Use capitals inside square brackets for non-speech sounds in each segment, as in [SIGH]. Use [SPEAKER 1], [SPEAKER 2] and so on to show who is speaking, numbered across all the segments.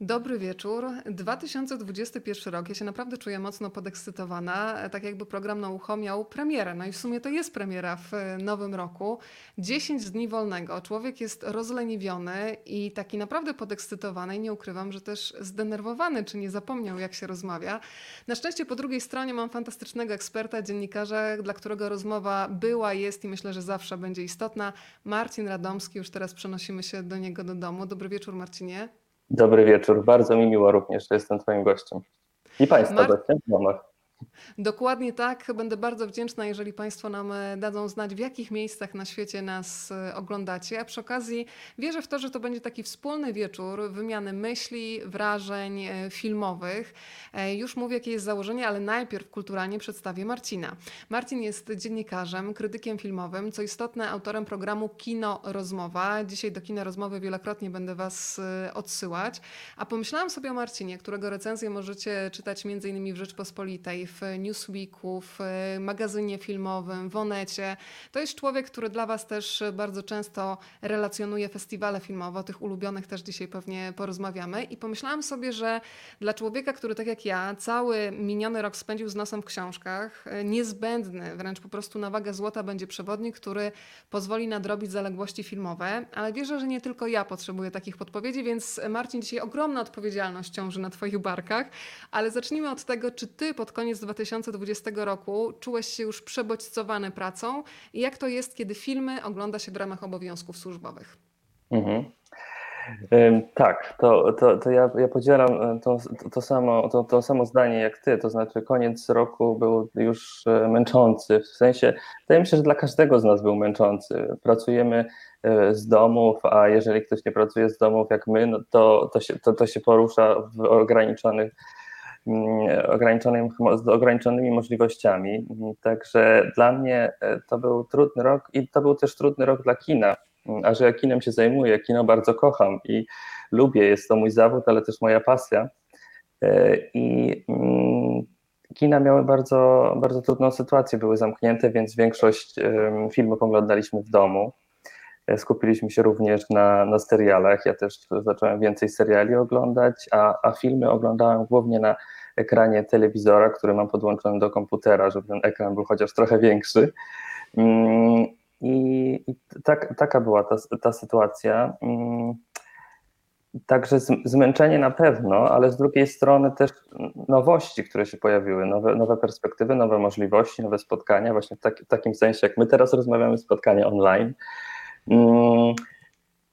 [SPEAKER 1] Dobry wieczór. 2021 rok. Ja się naprawdę czuję mocno podekscytowana, tak jakby program na ucho miał premierę. No i w sumie to jest premiera w nowym roku. 10 dni wolnego. Człowiek jest rozleniwiony i taki naprawdę podekscytowany i nie ukrywam, że też zdenerwowany, czy nie zapomniał jak się rozmawia. Na szczęście po drugiej stronie mam fantastycznego eksperta, dziennikarza, dla którego rozmowa była, jest i myślę, że zawsze będzie istotna. Marcin Radomski. Już teraz przenosimy się do niego do domu. Dobry wieczór Marcinie.
[SPEAKER 2] Dobry wieczór. Bardzo mi miło również, że jestem Twoim gościem. I Państwa Mar gościem w domach.
[SPEAKER 1] Dokładnie tak. Będę bardzo wdzięczna, jeżeli Państwo nam e, dadzą znać, w jakich miejscach na świecie nas e, oglądacie. A przy okazji wierzę w to, że to będzie taki wspólny wieczór wymiany myśli, wrażeń e, filmowych. Już mówię, jakie jest założenie, ale najpierw kulturalnie przedstawię Marcina. Marcin jest dziennikarzem, krytykiem filmowym, co istotne, autorem programu Kino Rozmowa. Dzisiaj do Kino Rozmowy wielokrotnie będę Was odsyłać. A pomyślałam sobie o Marcinie, którego recenzję możecie czytać m.in. w Rzeczpospolitej w Newsweeku, w magazynie filmowym, w Onecie. To jest człowiek, który dla Was też bardzo często relacjonuje festiwale filmowe, o tych ulubionych też dzisiaj pewnie porozmawiamy. I pomyślałam sobie, że dla człowieka, który tak jak ja, cały miniony rok spędził z nosem w książkach, niezbędny, wręcz po prostu na wagę złota będzie przewodnik, który pozwoli nadrobić zaległości filmowe. Ale wierzę, że nie tylko ja potrzebuję takich podpowiedzi, więc Marcin, dzisiaj ogromna odpowiedzialność ciąży na Twoich barkach. Ale zacznijmy od tego, czy Ty pod koniec koniec 2020 roku czułeś się już przebodźcowany pracą i jak to jest, kiedy filmy ogląda się w ramach obowiązków służbowych? Mhm.
[SPEAKER 2] Tak, to, to, to ja, ja podzielam e, to, to, samo, to, to samo zdanie jak ty, to znaczy koniec roku był już e, męczący, w sensie, wydaje mi się, że dla każdego z nas był męczący. Pracujemy e, z domów, a jeżeli ktoś nie pracuje z domów jak my, no to, to, się, to, to się porusza w ograniczonych ograniczonym, z ograniczonymi możliwościami. Także dla mnie e, to był trudny rok i to był też trudny rok dla kina. A że ja kinem się zajmuję, kino bardzo kocham i lubię, jest to mój zawód, ale też moja pasja. E, I mm, kina miały bardzo, bardzo trudną sytuację, były zamknięte, więc większość filmów oglądaliśmy w domu. E, skupiliśmy się również na, na serialach. Ja też zacząłem więcej seriali oglądać, a, a filmy oglądałem głównie na ekranie telewizora, który mam podłączony do komputera, żeby ten ekran był chociaż trochę większy. Mm, I, tak, taka była ta, ta sytuacja. Mm, także zmęczenie na pewno, ale z drugiej strony też nowości, które się pojawiły, nowe, nowe perspektywy, nowe możliwości, nowe spotkania, właśnie w, w takim sensie, jak my teraz rozmawiamy, spotkanie online.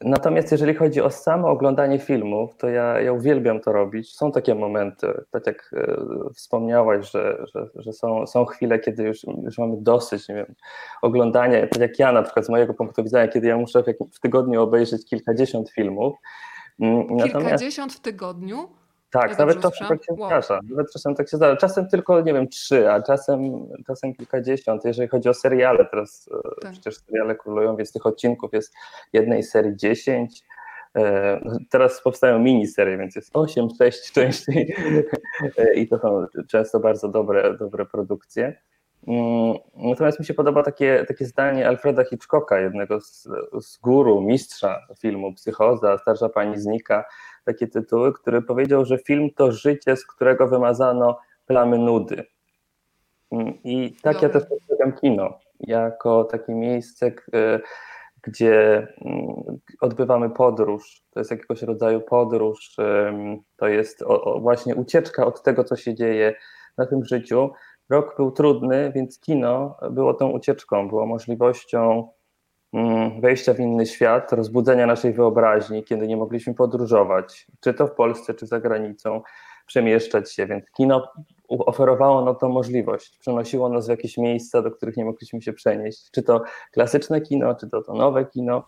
[SPEAKER 2] Natomiast jeżeli chodzi o samo oglądanie filmów, to ja, ja uwielbiam to robić. Są takie momenty, tak jak e, wspomniałaś, że, że, że są, są chwile, kiedy już, już mamy dosyć nie wiem, oglądania, tak jak ja na przykład z mojego punktu widzenia, kiedy ja muszę w, w tygodniu obejrzeć kilkadziesiąt filmów.
[SPEAKER 1] Mm, kilkadziesiąt w tygodniu?
[SPEAKER 2] Tak, ja nawet czasem tak się wow. zdarza. Nawet czasem tak się zdarza. Czasem tylko, nie wiem, trzy, a czasem, czasem kilkadziesiąt. Jeżeli chodzi o seriale, teraz e, tak. przecież seriale królują, więc tych odcinków jest jednej serii dziesięć. E, teraz powstają miniserie, więc jest osiem, sześć części e, i to są często bardzo dobre, dobre produkcje. Mm, natomiast mi się podoba takie, takie zdanie Alfreda Hitchcocka, jednego z, z guru, mistrza filmu Psychoza, Starsza Pani Znika, takie tytuły, który powiedział, że film to życie, z którego wymazano plamy nudy. Mm, I tak Dobry. ja też postrzegam kino, jako takie miejsce, gdzie mm, odbywamy podróż. To jest jakiegoś rodzaju podróż, to jest właśnie ucieczka od tego, co się dzieje na tym życiu. Rok był trudny, więc kino było tą ucieczką, było możliwością wejścia w inny świat, rozbudzenia naszej wyobraźni, kiedy nie mogliśmy podróżować, czy to w Polsce, czy za granicą, przemieszczać się, więc kino oferowało nam tą możliwość, przenosiło nas w jakieś miejsca, do których nie mogliśmy się przenieść, czy to klasyczne kino, czy to to nowe kino,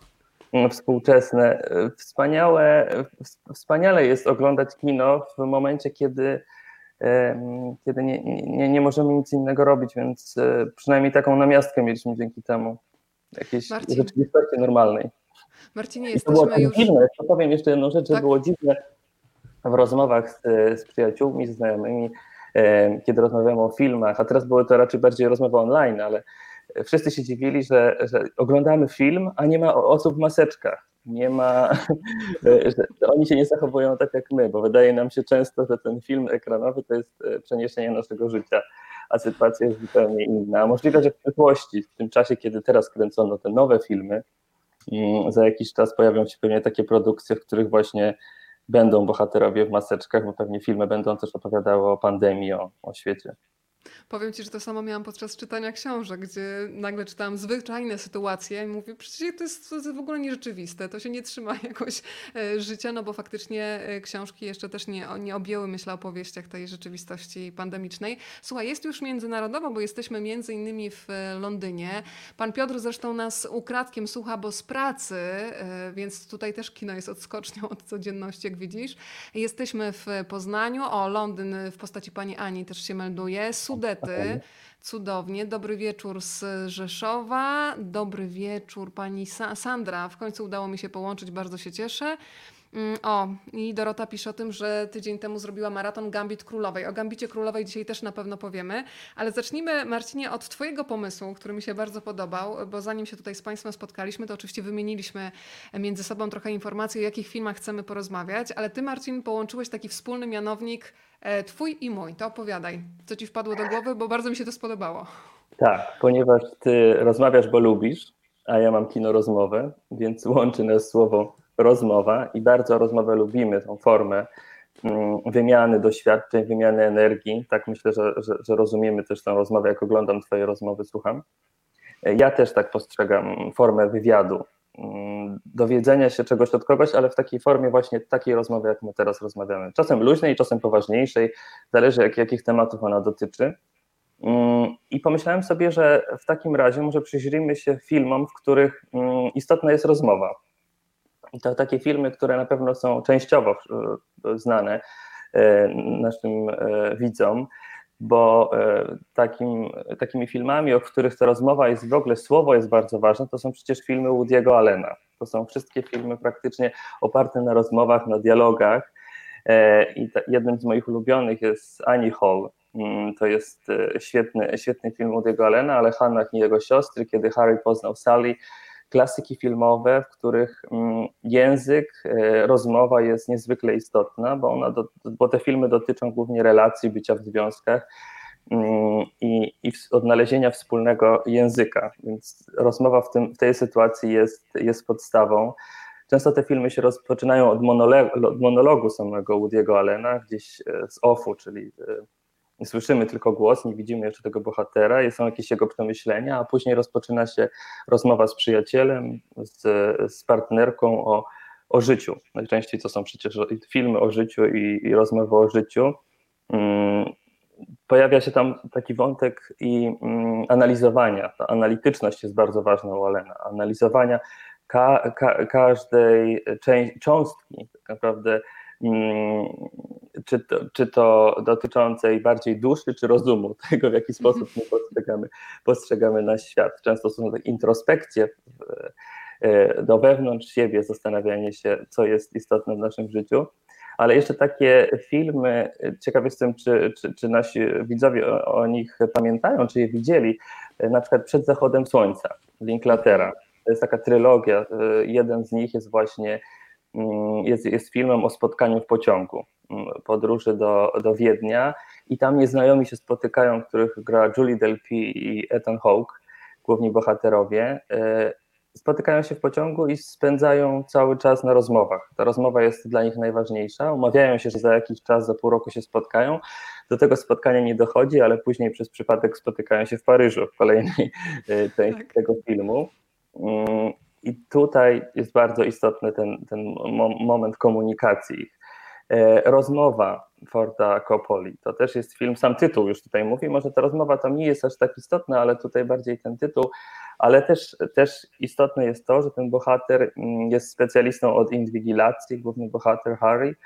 [SPEAKER 2] mm, współczesne. Wspaniałe, wspaniale jest oglądać kino w momencie, kiedy kiedy nie, nie, nie możemy nic innego robić, więc e, przynajmniej taką namiastkę mieliśmy dzięki temu jakiejś Marcin. rzeczywistości normalnej.
[SPEAKER 1] Marcinie, jesteśmy to było już...
[SPEAKER 2] dziwne, to powiem jeszcze jedną rzecz, tak? że było dziwne w rozmowach z, z przyjaciółmi, z znajomymi, e, kiedy rozmawiamy o filmach, a teraz były to raczej bardziej rozmowy online, ale wszyscy się dziwili, że, że oglądamy film, a nie ma osób w maseczkach. nie ma, [LAUGHS] że oni się nie zachowują tak jak my, bo wydaje nam się często, że ten film ekranowy to jest e, przeniesienie naszego życia, a sytuacja jest zupełnie inna. Możliwe, że w przyszłości, w tym czasie, kiedy teraz kręcono te nowe filmy, mm, za jakiś czas pojawią się pewnie takie produkcje, w których właśnie będą bohaterowie w maseczkach, bo pewnie filmy będą też opowiadały o pandemii, o, o świecie.
[SPEAKER 1] Powiem ci, że to samo miałam podczas czytania książek, gdzie nagle czytałam zwyczajne sytuacje i mówię, przecież to jest, to jest w ogóle nierzeczywiste, to się nie trzyma [LAUGHS] jakoś e, życia, no bo faktycznie e, książki jeszcze też nie, nie objęły, myślę, opowieściach tej rzeczywistości pandemicznej. Słuchaj, jest już międzynarodowo, bo jesteśmy między innymi w e, Londynie. Pan Piotr zresztą nas ukradkiem słucha, bo z pracy, więc tutaj też kino jest odskocznią od codzienności, jak widzisz. Jesteśmy w Poznaniu, o Londyn w postaci pani Ani też się melduje, Sudety. Cudownie. Dobry wieczór z Rzeszowa. Dobry wieczór pani Sa Sandra. W końcu udało mi się połączyć, bardzo się cieszę. Mm, o, i Dorota pisze o tym, że tydzień temu zrobiła maraton Gambit Królowej. O Gambicie Królowej dzisiaj też na pewno powiemy, ale zacznijmy, Marcinie, od Twojego pomysłu, który mi się bardzo podobał, bo zanim się tutaj z Państwem spotkaliśmy, to oczywiście wymieniliśmy między sobą trochę informacji, o jakich filmach chcemy porozmawiać, ale Ty, Marcin, połączyłeś taki wspólny mianownik E, twój i mój, to opowiadaj, co ci wpadło do głowy, bo bardzo mi się to spodobało.
[SPEAKER 2] Tak, ponieważ ty rozmawiasz, bo lubisz, a ja mam kino rozmowę, więc łączy nas słowo rozmowa i bardzo rozmowę lubimy, tą formę mm, wymiany doświadczeń, wymiany energii. Tak myślę, że, że, że rozumiemy też tę rozmowę, jak oglądam twoje rozmowy, słucham. Ja też tak postrzegam formę wywiadu, Mm, dowiedzenia się czegoś od kogoś, ale w takiej formie właśnie takiej rozmowy, jak my teraz rozmawiamy. Czasem luźnej, czasem poważniejszej, zależy jak, jakich tematów ona dotyczy. Mm, I pomyślałem sobie, że w takim razie może przyjrzyjmy się filmom, w których istotna jest rozmowa. To takie filmy, które na pewno są częściowo e, znane e, naszym e, widzom bo takim, takimi filmami, o których ta rozmowa jest w ogóle, słowo jest bardzo ważne, to są przecież filmy Woody'ego Allena. To są wszystkie filmy praktycznie oparte na rozmowach, na dialogach. I jednym z moich ulubionych jest Annie Hall. Mm, to jest świetny, świetny film Woody'ego Allena, ale Hannah i jego siostry, kiedy Harry poznał Sally, klasyki filmowe, w których mm, język, e, rozmowa jest niezwykle istotna, bo, ona do, bo te filmy dotyczą głównie relacji, bycia w związkach mm, i, i odnalezienia wspólnego języka. Więc rozmowa w, tym, w tej sytuacji jest, jest podstawą. Często te filmy się rozpoczynają od, monologu, od monologu samego Woody'ego Allena, gdzieś e, z offu, czyli e, słyszymy tylko głos, nie widzimy jeszcze tego bohatera, są jakieś jego przemyślenia, a później rozpoczyna się rozmowa z przyjacielem, z, z partnerką o, o życiu. Najczęściej to są przecież filmy o życiu i, i rozmowy o życiu. Hmm. Pojawia się tam taki wątek i mm, analizowania. Ta analityczność jest bardzo ważna u Alena. Analizowania ka, ka, każdej części, cząstki, tak naprawdę Mm, czy to, czy to dotyczącej bardziej duszy, czy rozumu, [LAUGHS] tego w jaki sposób my postrzegamy, postrzegamy nasz świat. Często są to introspekcje e, do wewnątrz siebie, zastanawianie się, co jest istotne w naszym życiu. Ale jeszcze takie filmy, ciekaw jestem, czy, czy, czy nasi widzowie o, o, nich pamiętają, czy je widzieli, na przykład Przed zachodem słońca, Linklatera. To jest taka trylogia. E, jeden z nich jest właśnie Mm, jest, jest filmem o spotkaniu w pociągu, mm, podróży do, do Wiednia i tam nieznajomi się spotykają, których gra Julie Delpy i Ethan Hawke, główni bohaterowie. E, spotykają się w pociągu i spędzają cały czas na rozmowach. Ta rozmowa jest dla nich najważniejsza. Umawiają się, że za jakiś czas, za pół roku się spotkają. Do tego spotkania nie dochodzi, ale później przez przypadek spotykają się w Paryżu w kolejnej e, części tak. tego filmu. I tutaj jest bardzo istotny ten, ten moment komunikacji. E, rozmowa Forda Coppoli, to też jest film, sam tytuł już tutaj mówi, może ta rozmowa tam nie jest aż tak istotna, ale tutaj bardziej ten tytuł, ale też, też istotne jest to, że ten bohater mm, jest specjalistą od inwigilacji, główny bohater Harry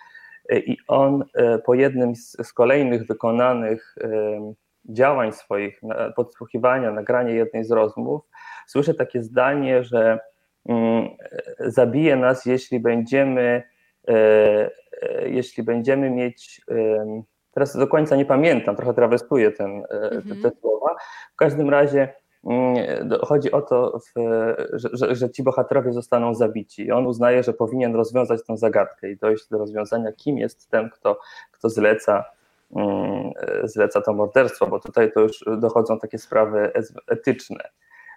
[SPEAKER 2] e, i on e, po jednym z, kolejnych wykonanych działań swoich, podsłuchiwania, nagranie jednej z rozmów, słyszę takie zdanie, że zabije nas, jeśli będziemy, e, e, jeśli będziemy mieć, teraz do końca nie pamiętam, trochę trawestuję ten, e, mhm. te słowa, w każdym razie mm, chodzi o to, że, że, że, ci bohaterowie zostaną zabici. I on uznaje, że powinien rozwiązać tę zagadkę i dojść do rozwiązania, kim jest ten, kto, kto zleca, mm, zleca to morderstwo, bo tutaj to już dochodzą takie sprawy etyczne.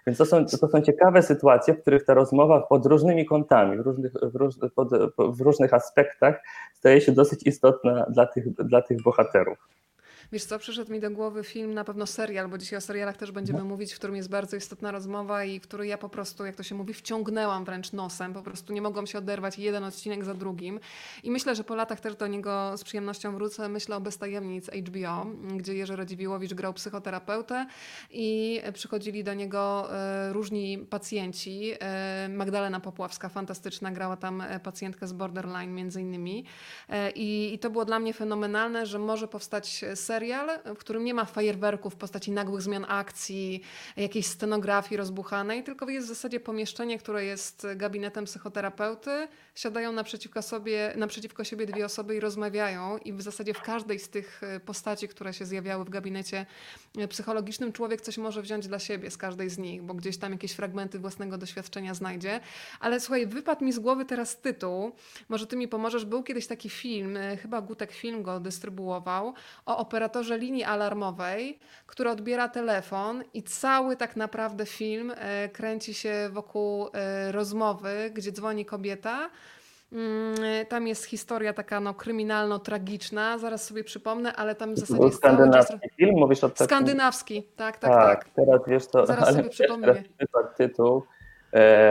[SPEAKER 2] Więc to są, to są ciekawe sytuacje, w których ta rozmowa pod różnymi kątami, w różnych, w, róż, pod, w różnych aspektach staje się dosyć istotna dla tych, dla tych bohaterów.
[SPEAKER 1] Wiesz co, przyszedł mi do głowy film, na pewno serial, bo dzisiaj o serialach też będziemy no. mówić, w którym jest bardzo istotna rozmowa i w której ja po prostu, jak to się mówi, wciągnęłam wręcz nosem, po prostu nie mogłam się oderwać jeden odcinek za drugim. I myślę, że po latach też do niego z przyjemnością wrócę. Myślę o Bez tajemnic HBO, gdzie Jerzy Radziwiłowicz grał psychoterapeutę i przychodzili do niego e, różni pacjenci. E, Magdalena Popławska, fantastyczna, grała tam e, pacjentkę z borderline między innymi. I, i to było dla mnie fenomenalne, że może powstać serial serial, w którym nie ma fajerwerków w postaci nagłych zmian akcji, jakiejś scenografii rozbuchanej, tylko jest w zasadzie pomieszczenie, które jest gabinetem psychoterapeuty. Siadają naprzeciwko, sobie, naprzeciwko siebie dwie osoby i rozmawiają i w zasadzie w każdej z tych postaci, które się zjawiały w gabinecie psychologicznym, człowiek coś może wziąć dla siebie z każdej z nich, bo gdzieś tam jakieś fragmenty własnego doświadczenia znajdzie. Ale słuchaj, wypadł mi z głowy teraz tytuł, może ty mi pomożesz. Był kiedyś taki film, chyba Gutek Film go dystrybuował, o operatorze operatorze linii alarmowej, który odbiera telefon i cały tak naprawdę film e, kręci się wokół e, rozmowy, gdzie dzwoni kobieta. Mm, tam jest historia taka no, kryminalno-tragiczna, zaraz sobie przypomnę, ale tam w zasadzie jest
[SPEAKER 2] skandynawski cały czas... film, mówisz o takim...
[SPEAKER 1] Skandynawski, tak, tak, tak. tak.
[SPEAKER 2] teraz wiesz to,
[SPEAKER 1] zaraz ale sobie przypomnę.
[SPEAKER 2] tytuł,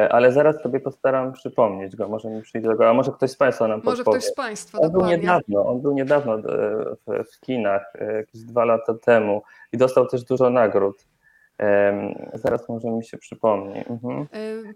[SPEAKER 2] ale zaraz sobie postaram przypomnieć go, może mi przyjdzie do go, a może ktoś z Państwa nam
[SPEAKER 1] Może
[SPEAKER 2] podpowie.
[SPEAKER 1] ktoś z Państwa,
[SPEAKER 2] on dokładnie. Był niedawno, on był niedawno e, w, w kinach, e, jakieś dwa lata temu i dostał też dużo nagród. Zaraz może mi się przypomni. Mhm.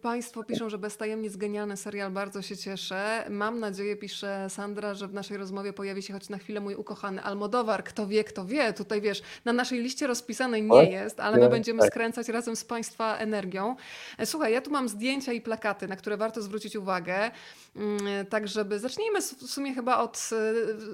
[SPEAKER 1] Państwo piszą, że Bez Tajemnic genialny serial, bardzo się cieszę. Mam nadzieję, pisze Sandra, że w naszej rozmowie pojawi się choć na chwilę mój ukochany Almodowar. Kto wie, kto wie. Tutaj wiesz, na naszej liście rozpisanej nie jest, ale my będziemy tak. skręcać razem z Państwa energią. E, słuchaj, ja tu mam zdjęcia i plakaty, na które warto zwrócić uwagę. Mm, tak, żeby zacznijmy w sumie chyba od.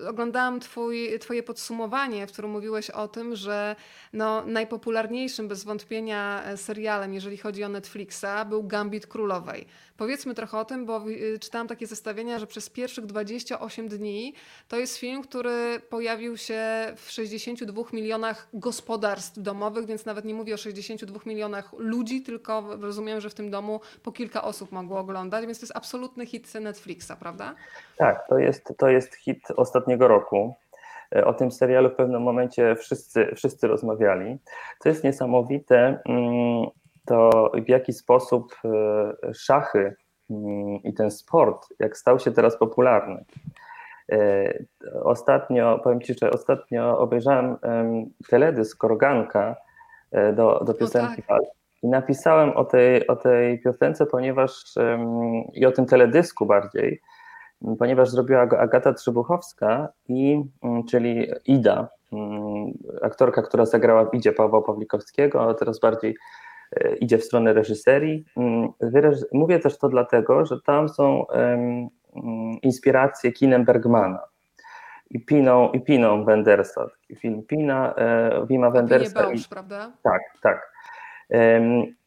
[SPEAKER 1] E, oglądałam twój, Twoje podsumowanie, w którym mówiłeś o tym, że no, najpopularniejszym bez wątpienia e, serialem, jeżeli chodzi o Netflixa, był Gambit Królowej. Powiedzmy trochę o tym, bo y, czytałam takie zestawienia, że przez pierwszych 28 dni to jest film, który pojawił się w 62 milionach gospodarstw domowych, więc nawet nie mówię o 62 milionach ludzi, tylko rozumiem, że w tym domu po kilka osób mogło oglądać, więc to jest absolutny hit Netflixa, prawda?
[SPEAKER 2] Tak, to jest, to jest hit ostatniego roku. E, o tym serialu w pewnym momencie wszyscy, wszyscy rozmawiali. Co jest niesamowite, mm, to w jaki sposób e, szachy mm, i ten sport, jak stał się teraz popularny. E, ostatnio, powiem Ci, że ostatnio obejrzałem teledysk Korganka do, do piosenki tak. i napisałem o tej, o tej piosence, ponieważ i o tym teledysku bardziej, ponieważ zrobiła go Agata Trzybuchowska, i, mm, czyli Ida, mm, aktorka, która zagrała w Idzie Pawła Pawlikowskiego, ale teraz bardziej e, idzie w stronę reżyserii. Mm, mówię też to dlatego, że tam są inspiracje kinem Bergmana i Piną, i Piną Wendersa, taki film Pina, e, Wima Wendersa.
[SPEAKER 1] I, prawda?
[SPEAKER 2] Tak, tak.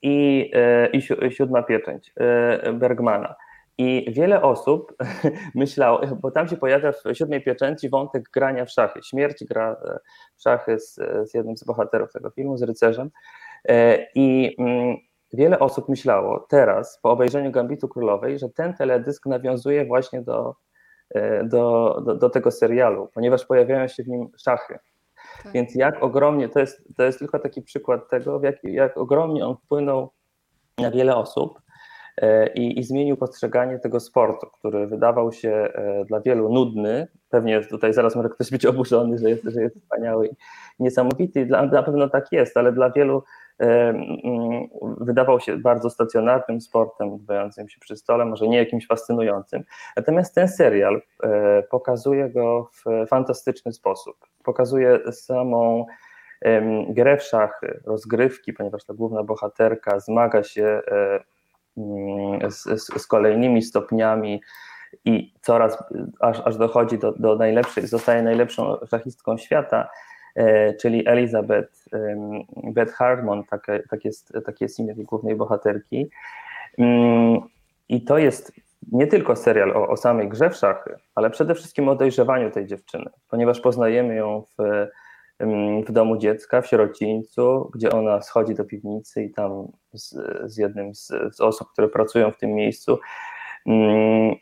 [SPEAKER 2] I, e, i Siódma Pieczęć Bergmana. I wiele osób [LAUGHS] myślało, bo tam się pojawia w siódmej pieczęci wątek grania w szachy. Śmierć gra e, w szachy z, z jednym z bohaterów tego filmu, z rycerzem. E, I mm, wiele osób myślało teraz, po obejrzeniu Gambitu Królowej, że ten teledysk nawiązuje właśnie do, e, do, do, do tego serialu, ponieważ pojawiają się w nim szachy. Tak. Więc jak ogromnie, to jest, to jest tylko taki przykład tego, jak, jak ogromnie on wpłynął na wiele osób. E, i, i zmienił postrzeganie tego sportu, który wydawał się e, dla wielu nudny. Pewnie tutaj zaraz może ktoś być oburzony, że jest, że jest wspaniały i niesamowity. Dla, na pewno tak jest, ale dla wielu e, wydawał się bardzo stacjonarnym sportem, odbywającym się przy stole, może nie jakimś fascynującym. Natomiast ten serial pokazuje go w fantastyczny sposób. Pokazuje samą grę w szachy, rozgrywki, ponieważ ta główna bohaterka zmaga się Mm, z, z, kolejnymi stopniami i coraz, aż, aż dochodzi do, do najlepszej, zostaje najlepszą szachistką świata. e, czyli Elizabeth Beth Harmon, takie, tak, jest, tak jest imię tej głównej bohaterki. Mm, I to jest nie tylko serial o, o samej grze w szachy, ale przede wszystkim o dojrzewaniu tej dziewczyny, ponieważ poznajemy ją w, w domu dziecka, w sierocińcu, gdzie ona schodzi do piwnicy i tam z, z jednym z, z osób, które pracują w tym miejscu,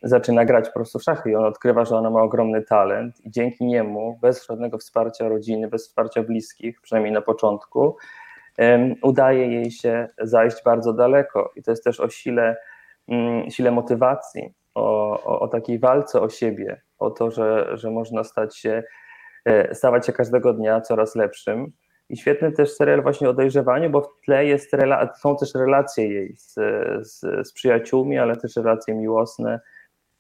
[SPEAKER 2] zaczyna grać po prostu w szachy. I on odkrywa, że ona ma ogromny talent i dzięki niemu, bez żadnego wsparcia rodziny, bez wsparcia bliskich, przynajmniej na początku, udaje jej się zajść bardzo daleko. I to jest też o sile, mm, sile motywacji, o, o, o takiej walce o siebie, o to, że, że można stać się, stawać się każdego dnia coraz lepszym, i świetny też serial właśnie o dojrzewaniu, bo w tle jest są też relacje jej z, z, z, przyjaciółmi, ale też relacje miłosne,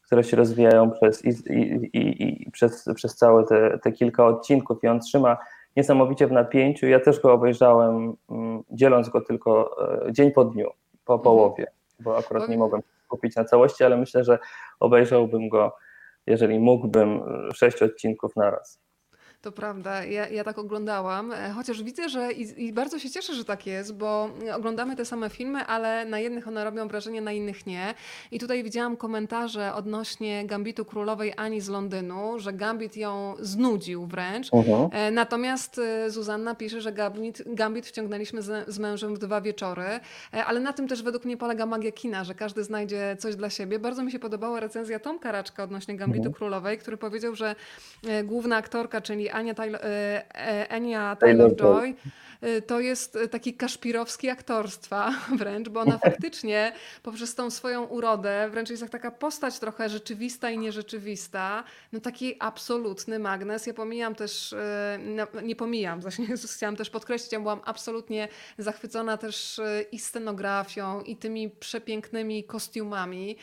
[SPEAKER 2] które się rozwijają przez, i, i, i, przez, przez całe te, te kilka odcinków i on trzyma niesamowicie w napięciu. Ja też go obejrzałem, mm, dzieląc go tylko e, dzień po dniu, po mhm. połowie, bo akurat nie mogłem kupić na całości, ale myślę, że obejrzałbym go, jeżeli mógłbym, sześć odcinków na raz.
[SPEAKER 1] To prawda, ja, ja tak oglądałam, e, chociaż widzę, że i, i, bardzo się cieszę, że tak jest, bo oglądamy te same filmy, ale na jednych one robią wrażenie, na innych nie. I tutaj widziałam komentarze odnośnie Gambitu Królowej Ani z Londynu, że Gambit ją znudził wręcz. Uh mhm. -huh. E, natomiast e, Zuzanna pisze, że Gambit, Gambit wciągnęliśmy z, z mężem w dwa wieczory, ale na tym też według mnie polega magia kina, że każdy znajdzie coś dla siebie. Bardzo mi się podobała recenzja Tomka Raczka odnośnie Gambitu uh mhm. -huh. Królowej, który powiedział, że główna aktorka, czyli Ania Taylor, e, e, Anya Taylor-Joy Y, to jest taki kaszpirowski aktorstwa [LAUGHS] wręcz, bo ona [LAUGHS] faktycznie poprzez tą swoją urodę, wręcz jest jak taka postać trochę rzeczywista i nierzeczywista, no taki absolutny magnes. Ja pomijam też, no, nie pomijam, [LAUGHS] właśnie chciałam też podkreślić, ja byłam absolutnie zachwycona też i scenografią, i tymi przepięknymi kostiumami.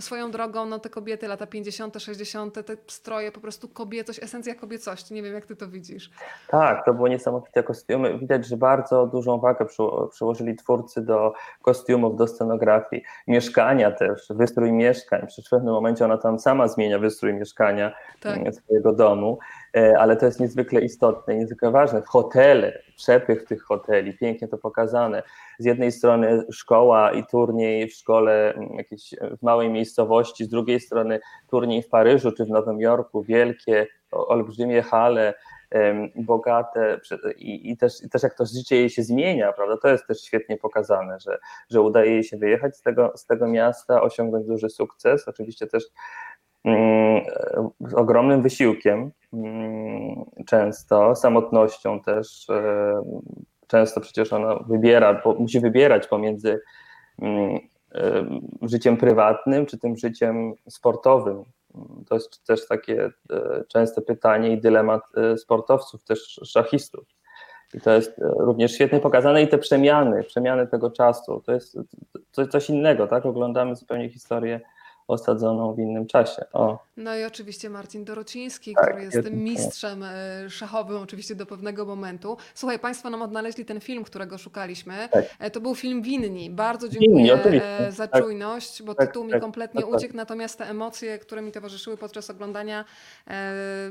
[SPEAKER 1] Swoją drogą, no te kobiety, lata 50., 60., te stroje, po prostu kobiecość, esencja kobiecości. Nie wiem, jak ty to widzisz.
[SPEAKER 2] Tak, to było niesamowite kostiumy widać, że bardzo dużą wagę przyłożyli twórcy do kostiumów, do scenografii, mieszkania też, wystrój mieszkań. Przecież w pewnym momencie ona tam sama zmienia wystrój mieszkania tak. Mm, swojego domu, e, ale to jest niezwykle istotne, niezwykle ważne. Hotele, przepych tych hoteli, pięknie to pokazane. Z jednej strony szkoła i turniej w szkole mm, jakiejś w małej miejscowości, z drugiej strony turniej w Paryżu czy w Nowym Jorku, wielkie, olbrzymie hale, bogate i, i, też, i też jak to życie jej się zmienia, prawda, to jest też świetnie pokazane, że, że udaje jej się wyjechać z tego, z tego miasta, osiągnąć duży sukces, oczywiście też z ogromnym wysiłkiem, mm, często samotnością też, często przecież ona wybiera, musi wybierać pomiędzy mm, życiem prywatnym czy tym życiem sportowym, to jest też takie e, częste pytanie i dylemat e, sportowców, też szachistów. I to jest e, również świetnie pokazane i te przemiany, przemiany tego czasu, to jest coś innego, tak? Oglądamy zupełnie historię osadzoną w innym czasie. O.
[SPEAKER 1] No i oczywiście Marcin Dorociński, tak, który jest tym mistrzem e, szachowym oczywiście do pewnego momentu. Słuchaj, Państwo nam odnaleźli ten film, którego szukaliśmy. Tak. E, to był film Winni. Bardzo dziękuję Winni, e, za tak. czujność, bo tak, tytuł mi tak, kompletnie uciekł, natomiast te emocje, które mi towarzyszyły podczas oglądania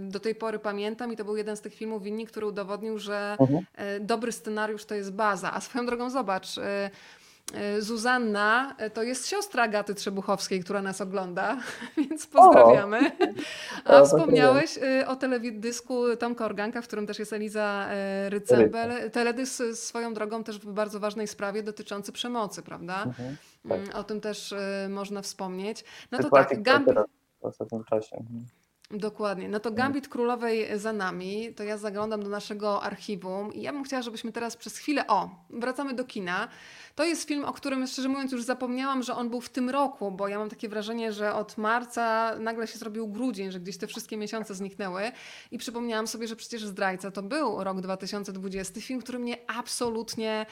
[SPEAKER 1] do tej pory pamiętam i to był jeden z tych filmów Winni, który udowodnił, że mhm. dobry scenariusz to jest baza. A swoją drogą zobacz, Zuzanna e, to jest siostra Agaty Trzebuchowskiej, która nas ogląda, [LAUGHS] więc pozdrawiamy. [LAUGHS] A wspomniałeś e, o teledysku Tomka Organka, w którym też jest Eliza Rycembel. Teledysk swoją drogą też w bardzo ważnej sprawie dotyczący przemocy, prawda? Mhm, tak. Mm, o tym też można wspomnieć. No to tak, Gambit...
[SPEAKER 2] W ostatnim czasie. Mhm.
[SPEAKER 1] Dokładnie. No to Gambit Królowej za nami, to ja zaglądam do naszego archiwum i ja bym chciała, żebyśmy teraz przez chwilę, o, wracamy do kina. To jest film, o którym szczerze mówiąc już zapomniałam, że on był w tym roku, bo ja mam takie wrażenie, że od marca nagle się zrobił grudzień, że gdzieś te wszystkie miesiące zniknęły i przypomniałam sobie, że przecież Zdrajca to był rok 2020, film, który mnie absolutnie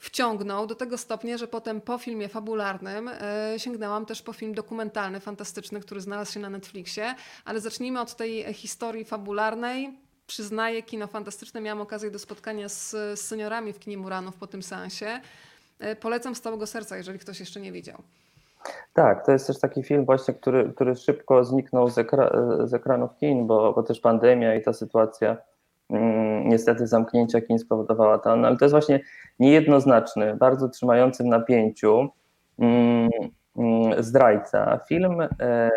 [SPEAKER 1] wciągnął do tego stopnia, że potem po filmie fabularnym e, sięgnęłam też po film dokumentalny, fantastyczny, który znalazł się na Netflixie, ale zacznijmy od tej historii fabularnej. Przyznaję, kino fantastyczne. Miałam okazję do spotkania z, z seniorami w kinie Muranów po tym seansie. E, polecam z całego serca, jeżeli ktoś jeszcze nie widział.
[SPEAKER 2] Tak, to jest też taki film właśnie, który, który szybko zniknął z, ekra z ekranów kin, bo, bo też pandemia i ta sytuacja niestety zamknięcia, jakie spowodowała ta, no, ale to jest właśnie niejednoznaczny, bardzo trzymający w napięciu mm, mm, zdrajca. Film e,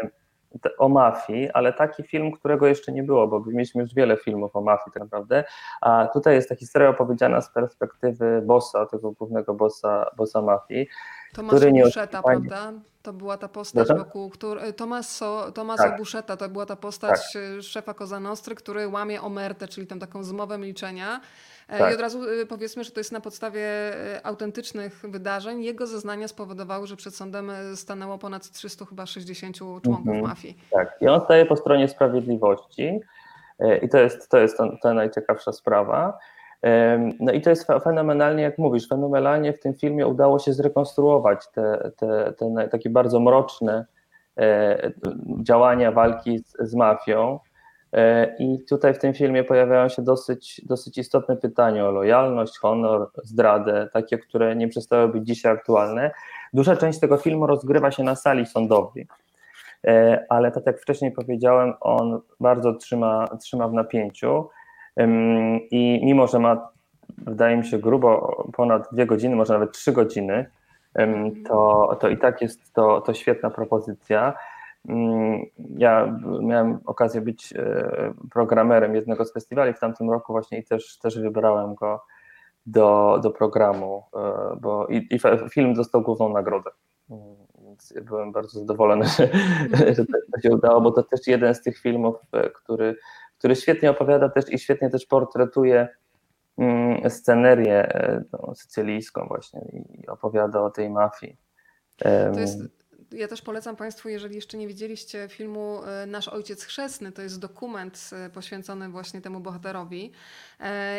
[SPEAKER 2] o mafii, ale taki film, którego jeszcze nie było, bo mieliśmy już wiele filmów o mafii tak naprawdę, a tutaj jest ta historia opowiedziana z perspektywy bossa, tego głównego bossa, bossa mafii,
[SPEAKER 1] Tomasz który nie Buszeta, prawda? To była ta postać Dobrze? wokół której... Tomaso, Tomaso tak. Buszeta to była ta postać tak. Y, szefa Cosa Nostry, który łamie omertę, czyli tam taką zmowę milczenia. E, tak. I od razu y, powiedzmy, że to jest na podstawie autentycznych wydarzeń. Jego zeznania spowodowały, że przed sądem stanęło ponad 300 chyba 60 członków mhm. mafii.
[SPEAKER 2] Tak, i on staje po stronie sprawiedliwości. E, I to jest, to jest ta najciekawsza sprawa. No i to jest fenomenalnie, jak mówisz, fenomenalnie w tym filmie udało się zrekonstruować te, te, te takie bardzo mroczne e, działania walki z, z mafią. E, I tutaj w tym filmie pojawiają się dosyć, dosyć istotne pytania o lojalność, honor, zdradę, takie, które nie przestały być dzisiaj aktualne. Duża część tego filmu rozgrywa się na sali sądowej, e, ale tak jak wcześniej powiedziałem, on bardzo trzyma, trzyma w napięciu. I mimo, że ma, wydaje mi się, grubo ponad dwie godziny, może nawet trzy godziny, to, to i tak jest to, to świetna propozycja. Ja miałem okazję być e, programerem jednego z festiwali w tamtym roku właśnie i też, też wybrałem go do, do programu, e, bo i, i film dostał główną nagrodę. Więc byłem bardzo zadowolony, że, [LAUGHS] że to się udało, bo to też jeden z tych filmów, e, który który świetnie opowiada też i świetnie też portretuje mm, scenerię no, sycylijską właśnie i opowiada o tej mafii.
[SPEAKER 1] To jest, ja też polecam Państwu, jeżeli jeszcze nie widzieliście filmu e, Nasz Ojciec Chrzestny, to jest dokument e, poświęcony właśnie temu bohaterowi.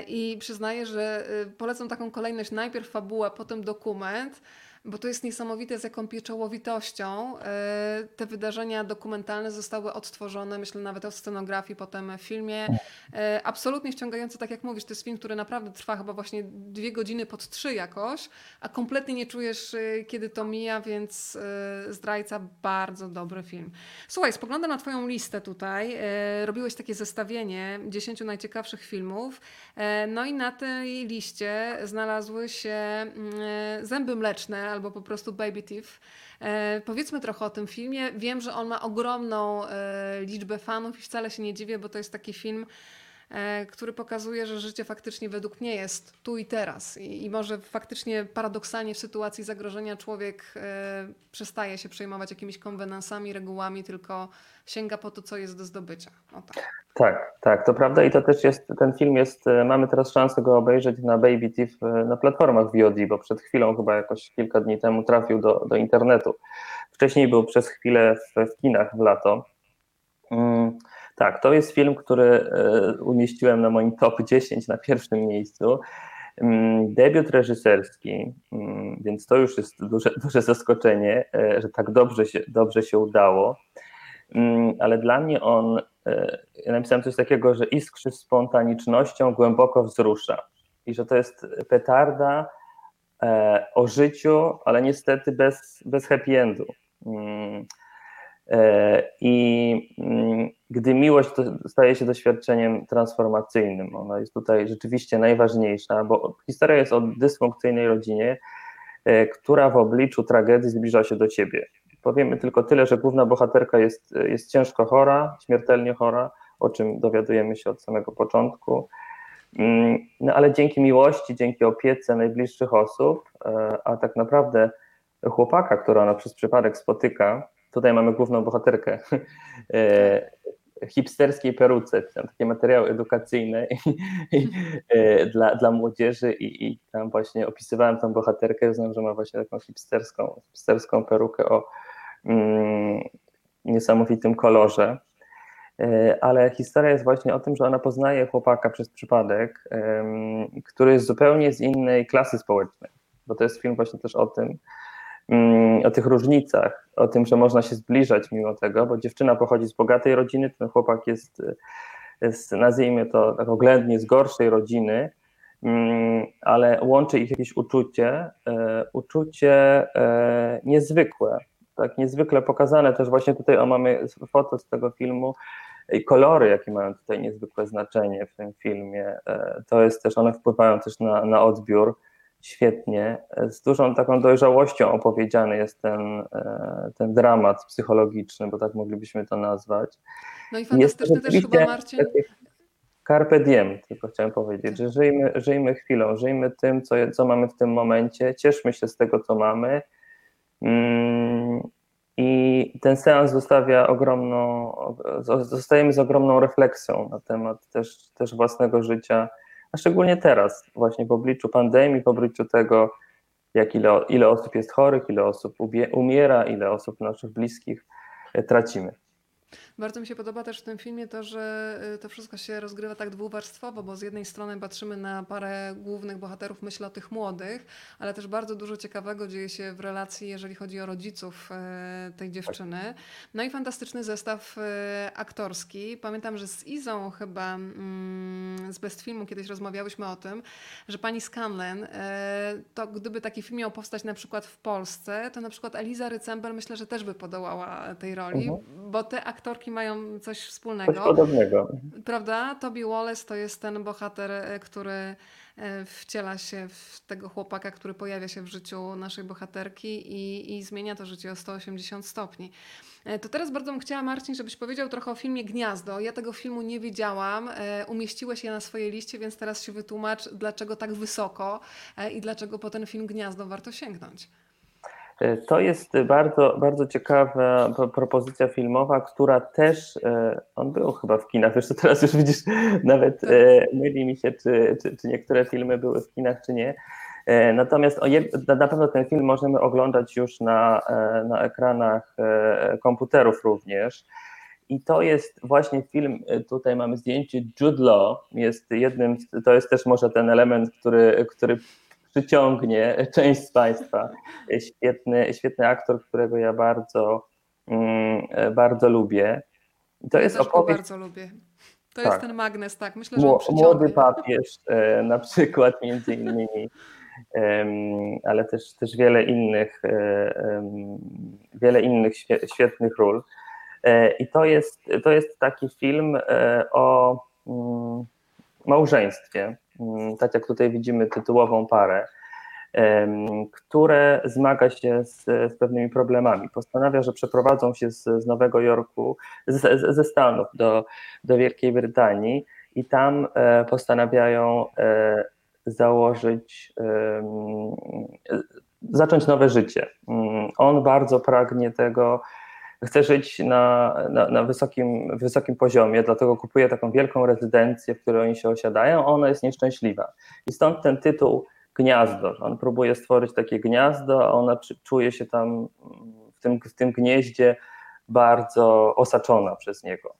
[SPEAKER 1] I przyznaję, że polecam taką kolejność, najpierw fabuła, potem dokument, bo to jest niesamowite, z jaką pieczołowitością e, te wydarzenia dokumentalne zostały odtworzone, myślę nawet o scenografii, potem w filmie. E, absolutnie wciągający, tak jak mówisz, to jest film, który naprawdę trwa chyba właśnie dwie godziny pod trzy jakoś, a kompletnie nie czujesz, e, kiedy to mija, więc Zdrajca bardzo dobry film. Słuchaj, spoglądam na twoją listę tutaj. Robiłeś takie zestawienie 10 najciekawszych filmów, no i na tej liście znalazły się mm, Zęby Mleczne, albo po prostu Baby Thief. E, powiedzmy trochę o tym filmie. Wiem, że on ma ogromną e, liczbę fanów i wcale się nie dziwię, bo to jest taki film, który pokazuje, że życie faktycznie według mnie jest tu i teraz. I, i może faktycznie paradoksalnie w sytuacji zagrożenia człowiek e, przestaje się przejmować jakimiś konwenansami, regułami, tylko sięga po to, co jest do zdobycia.
[SPEAKER 2] tak. tak, tak, to prawda i to też jest, ten film jest, e, mamy teraz szansę go obejrzeć na Baby Thief na platformach VOD, bo przed chwilą, chyba jakoś kilka dni temu trafił do, do internetu. Wcześniej był przez chwilę w, w kinach w lato. Mm. Tak, to jest film, który e, umieściłem na moim top 10 na pierwszym miejscu. Mm, debiut reżyserski, mm, więc to już jest duże, [LAUGHS] duże zaskoczenie, e, że tak dobrze się, dobrze się udało. Mm, ale dla mnie on, e, ja napisałem coś takiego, że iskrzy spontanicznością głęboko wzrusza. I że to jest petarda o życiu, ale niestety bez, bez happy endu. E, I mm, gdy miłość staje się doświadczeniem transformacyjnym, ona jest tutaj rzeczywiście najważniejsza, bo historia jest o dysfunkcyjnej rodzinie, e, która w obliczu tragedii zbliża się do ciebie. Powiemy tylko tyle, że główna bohaterka jest, jest ciężko chora, śmiertelnie chora, o czym dowiadujemy się od samego początku. Mm, no ale dzięki miłości, dzięki opiece najbliższych osób, e, a tak naprawdę chłopaka, która ona przez przypadek spotyka, Tutaj mamy główną bohaterkę [LAUGHS] e, hipsterskiej peruce, tam takie materiały edukacyjne [LAUGHS] e, dla, dla młodzieży i, i tam właśnie opisywałem tą bohaterkę, uznałem, że ma właśnie taką hipsterską, hipsterską perukę o mm, niesamowitym kolorze. E, ale historia jest właśnie o tym, że ona poznaje chłopaka przez przypadek, który jest zupełnie z innej klasy społecznej, bo to jest film właśnie też o tym, o tych różnicach, o tym, że można się zbliżać mimo tego, bo dziewczyna pochodzi z bogatej rodziny, ten chłopak jest, jest nazwijmy to tak oględnie, z gorszej rodziny, mm, ale łączy ich jakieś uczucie, e, uczucie e, niezwykłe, tak niezwykle pokazane. Też właśnie tutaj o mamy foto z tego filmu, i kolory, jakie mają tutaj niezwykłe znaczenie w tym filmie, e, to jest też, one wpływają też na, na odbiór świetnie. Z dużą taką dojrzałością opowiedziany jest ten, e, ten dramat psychologiczny, bo tak moglibyśmy to nazwać.
[SPEAKER 1] No i fantastyczny też chyba Marcin.
[SPEAKER 2] Carpe diem, tylko chciałem powiedzieć, że żyjmy, żyjmy chwilą, żyjmy tym, co, co mamy w tym momencie, cieszmy się z tego, co mamy. Mm, I ten seans zostawia ogromną, zostajemy z ogromną refleksją na temat też, też własnego życia, a szczególnie teraz, właśnie w obliczu pandemii, w obliczu tego, jak ile, ile osób jest chorych, ile osób umiera, ile osób naszych bliskich e, tracimy.
[SPEAKER 1] Bardzo mi się podoba też w tym filmie to, że y, to wszystko się rozgrywa tak dwuwarstwowo, bo z jednej strony patrzymy na parę głównych bohaterów, myślę o tych młodych, ale też bardzo dużo ciekawego dzieje się w relacji, jeżeli chodzi o rodziców e, tej dziewczyny. No i fantastyczny zestaw e, aktorski. Pamiętam, że z Izą chyba mm, z Best Filmu kiedyś rozmawiałyśmy o tym, że pani Scanlon, e, to gdyby taki film miał powstać na przykład w Polsce, to na przykład Eliza Rycember myślę, że też by podołała tej roli,
[SPEAKER 2] Mhm.
[SPEAKER 1] bo te aktorki mają coś
[SPEAKER 2] Coś
[SPEAKER 1] wspólnego.
[SPEAKER 2] podobnego.
[SPEAKER 1] Prawda? Toby Wallace to jest ten bohater, e, który e, wciela się w tego chłopaka, który pojawia się w życiu naszej bohaterki i, i zmienia to życie o 180 stopni. E, To teraz bardzo bym chciała, Marcin, żebyś powiedział trochę o filmie Gniazdo. Ja tego filmu nie widziałam. Umieściłeś je na swojej liście, więc teraz się wytłumacz, dlaczego tak wysoko i dlaczego po ten film Gniazdo warto sięgnąć.
[SPEAKER 2] E, To jest bardzo, bardzo ciekawa pro- propozycja filmowa, która też, e, on był chyba w kinach, wiesz, to teraz już widzisz, [LAUGHS] nawet e, myli mi się, czy, czy, czy niektóre filmy były w kinach, czy nie. Natomiast na pewno ten film możemy oglądać już na, na ekranach komputerów również. I to jest właśnie film, tutaj mamy zdjęcie Jude Law, jest jednym, to jest też może ten element, który, który przyciągnie część z Państwa. Świetny, świetny aktor, którego ja bardzo, mm, bardzo lubię. I To
[SPEAKER 1] ja
[SPEAKER 2] jest
[SPEAKER 1] go
[SPEAKER 2] opowieść
[SPEAKER 1] bardzo lubię. To
[SPEAKER 2] Tak.
[SPEAKER 1] jest ten magnes, tak. Myślę, że.
[SPEAKER 2] Młody papież e, na przykład między innymi, ale też, też wiele innych, e, wiele innych świe- świetnych ról. E, I to jest, to jest taki film o mm, małżeństwie, tak jak tutaj widzimy tytułową parę, które zmaga się z, z pewnymi problemami. Postanawia, że przeprowadzą się z, z Nowego Jorku, z, ze Stanów do, do Wielkiej Brytanii i tam e, postanawiają e, założyć, e, zacząć nowe życie. Mm, On bardzo pragnie tego, chce żyć na, na, na wysokim, wysokim poziomie, dlatego kupuje taką wielką rezydencję, w której oni się osiadają, a ona jest nieszczęśliwa. I stąd ten tytuł Gniazdo. On próbuje stworzyć takie gniazdo, a ona czuje się tam w tym, w tym gnieździe bardzo osaczona przez niego.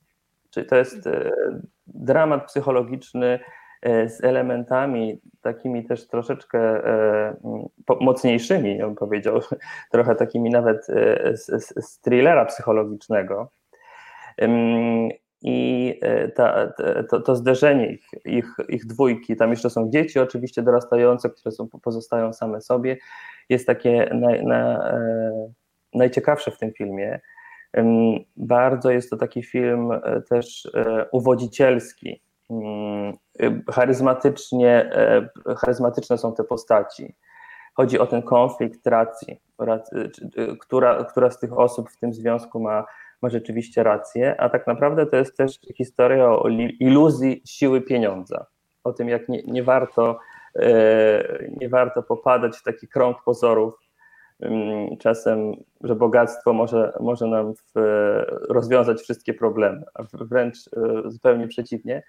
[SPEAKER 2] Czyli to jest e, dramat psychologiczny z elementami takimi też troszeczkę e, mocniejszymi, bym powiedział, [LAUGHS] trochę takimi nawet e, z, z, thrillera psychologicznego. I e, ta, to, to zderzenie ich, ich, ich dwójki, tam jeszcze są dzieci oczywiście dorastające, które są, pozostają same sobie, jest takie na, e, najciekawsze w tym filmie. Bardzo jest to taki film e, też e, uwodzicielski. E, Charyzmatycznie, e, charyzmatyczne są te postaci. Chodzi o ten konflikt racji, e, która, która z tych osób w tym związku ma, ma rzeczywiście rację, a tak naprawdę to jest też historia o iluzji siły pieniądza. O tym, jak nie, nie, warto, nie warto popadać w taki krąg pozorów, ym, czasem, że bogactwo może, może nam w, rozwiązać wszystkie problemy, a wręcz zupełnie przeciwnie.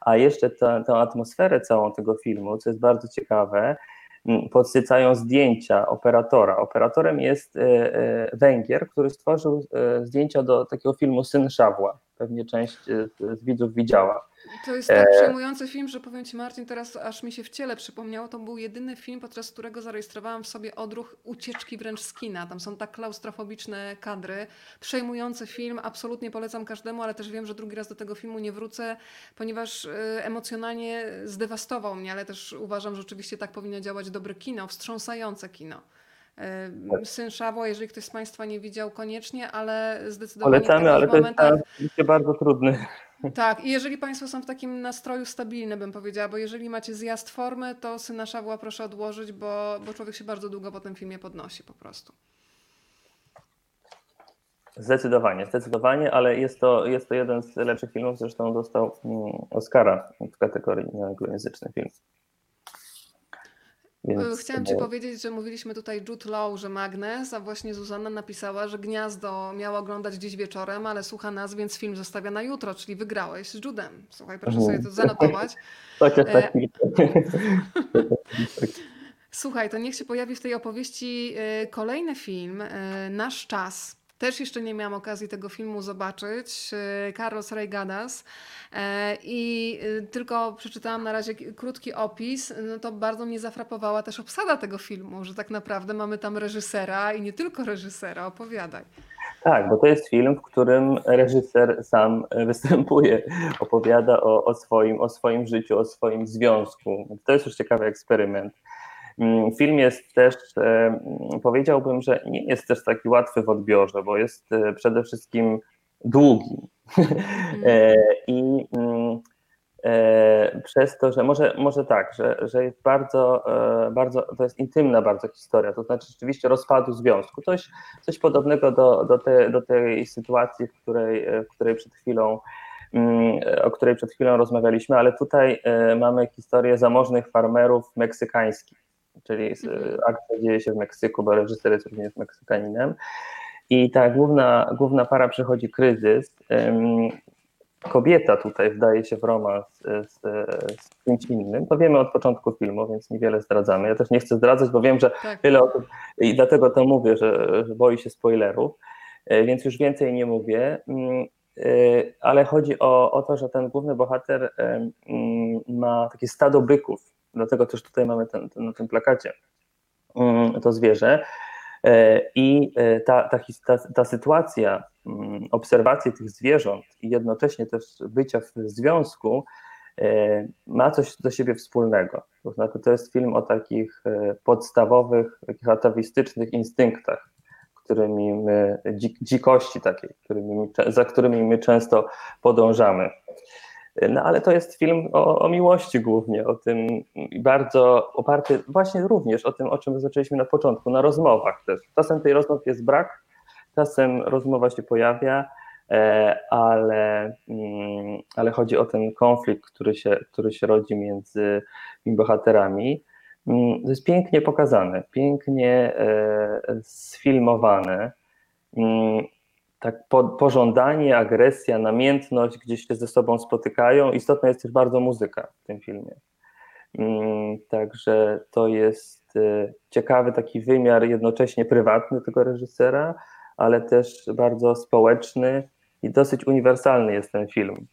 [SPEAKER 2] A jeszcze tę atmosferę całą tego filmu, co jest bardzo ciekawe, m, podsycają zdjęcia operatora. Operatorem jest e, e, Węgier, który stworzył e, zdjęcia do takiego filmu Syn Szawła. Pewnie część e, z widzów widziała.
[SPEAKER 1] To jest tak przejmujący film, że powiem Ci Marcin, teraz aż mi się w ciele przypomniało, to był jedyny film, podczas którego zarejestrowałam w sobie odruch ucieczki wręcz z kina. Tam są tak klaustrofobiczne kadry. Przejmujący film, absolutnie polecam każdemu, ale też wiem, że drugi raz do tego filmu nie wrócę, ponieważ y, emocjonalnie zdewastował mnie, ale też uważam, że oczywiście tak powinno działać dobre kino, wstrząsające kino. E, Syn Szawła, jeżeli ktoś z Państwa nie widział, koniecznie, ale zdecydowanie
[SPEAKER 2] Polecamy, ale to jest
[SPEAKER 1] momentach...
[SPEAKER 2] bardzo trudny.
[SPEAKER 1] Tak, i jeżeli Państwo są w takim nastroju stabilnym, bym powiedziała, bo jeżeli macie zjazd formy, to Syna Szawła proszę odłożyć, bo, bo człowiek się bardzo długo po tym filmie podnosi po prostu.
[SPEAKER 2] Zdecydowanie, zdecydowanie, ale jest to, jest to jeden z lepszych filmów, zresztą dostał mm, Oscara w kategorii anglojęzyczny film.
[SPEAKER 1] Więc Chciałam Ci powiedzieć, że mówiliśmy tutaj Jude Law, że Magnes, a właśnie Zuzanna napisała, że Gniazdo miała oglądać dziś wieczorem, ale słucha nas, więc film zostawia na jutro, czyli wygrałeś z Judem. Słuchaj, proszę sobie to zanotować.
[SPEAKER 2] Chociaż [LAUGHS] tak. [LAUGHS] [LAUGHS]
[SPEAKER 1] Słuchaj, to niech się pojawi w tej opowieści e, kolejny film, e, Nasz Czas. Też jeszcze nie miałam okazji tego filmu zobaczyć. E, Carlos Reigadas. I tylko przeczytałam na razie krótki opis. No to bardzo mnie zafrapowała też obsada tego filmu, że tak naprawdę mamy tam reżysera i nie tylko reżysera. Opowiadaj.
[SPEAKER 2] Tak, bo to jest film, w którym reżyser sam występuje, opowiada o, o, swoim, o swoim życiu, o swoim związku. To jest już ciekawy eksperyment. Mm, film jest też, e, powiedziałbym, że nie jest też taki łatwy w odbiorze, bo jest e, przede wszystkim długi. [LAUGHS] Mm. I mm, przez to, że może, może tak, że, że jest bardzo, bardzo, to jest intymna bardzo historia, to znaczy rzeczywiście rozpadu związku. Coś, coś podobnego do, do, te, do tej sytuacji, w której, w której przed chwilą o której przed chwilą rozmawialiśmy, ale tutaj mamy historię zamożnych farmerów meksykańskich czyli mhm. akcja dzieje się w Meksyku, bo reżyser jest również Meksykaninem. I ta główna, główna para przechodzi kryzys. Kobieta tutaj wdaje się w romans z, z kimś innym. To wiemy od początku filmu, więc niewiele zdradzamy. Ja też nie chcę zdradzać, bo wiem, że tak. wiele osób, i dlatego to mówię, że, że boi się spoilerów, więc już więcej nie mówię. Mm, ale chodzi o, o to, że ten główny bohater mm, ma takie stado byków Dlatego też tutaj mamy ten, ten, na tym plakacie mm, to zwierzę. E, I e, ta, ta, ta, ta sytuacja mm, obserwacji tych zwierząt i jednocześnie też bycia w związku e, ma coś do siebie wspólnego. To znaczy, to jest film o takich podstawowych, takich atawistycznych instynktach, którymi my, dzikości takiej, którymi, za którymi my często podążamy. No ale to jest film o, o, miłości głównie, o tym bardzo oparty właśnie również o tym, o czym zaczęliśmy na początku, na rozmowach też. Czasem tej rozmowy jest brak, czasem rozmowa się pojawia, e, ale, mm, ale chodzi o ten konflikt, który się, który się rodzi między bohaterami. Mm, to jest pięknie pokazane, pięknie e, sfilmowane mm, tak po, pożądanie, agresja, namiętność gdzieś się ze sobą spotykają. Istotna jest też bardzo muzyka w tym filmie. Mm, także to jest e, ciekawy taki wymiar jednocześnie prywatny tego reżysera, ale też bardzo społeczny i dosyć uniwersalny jest ten film.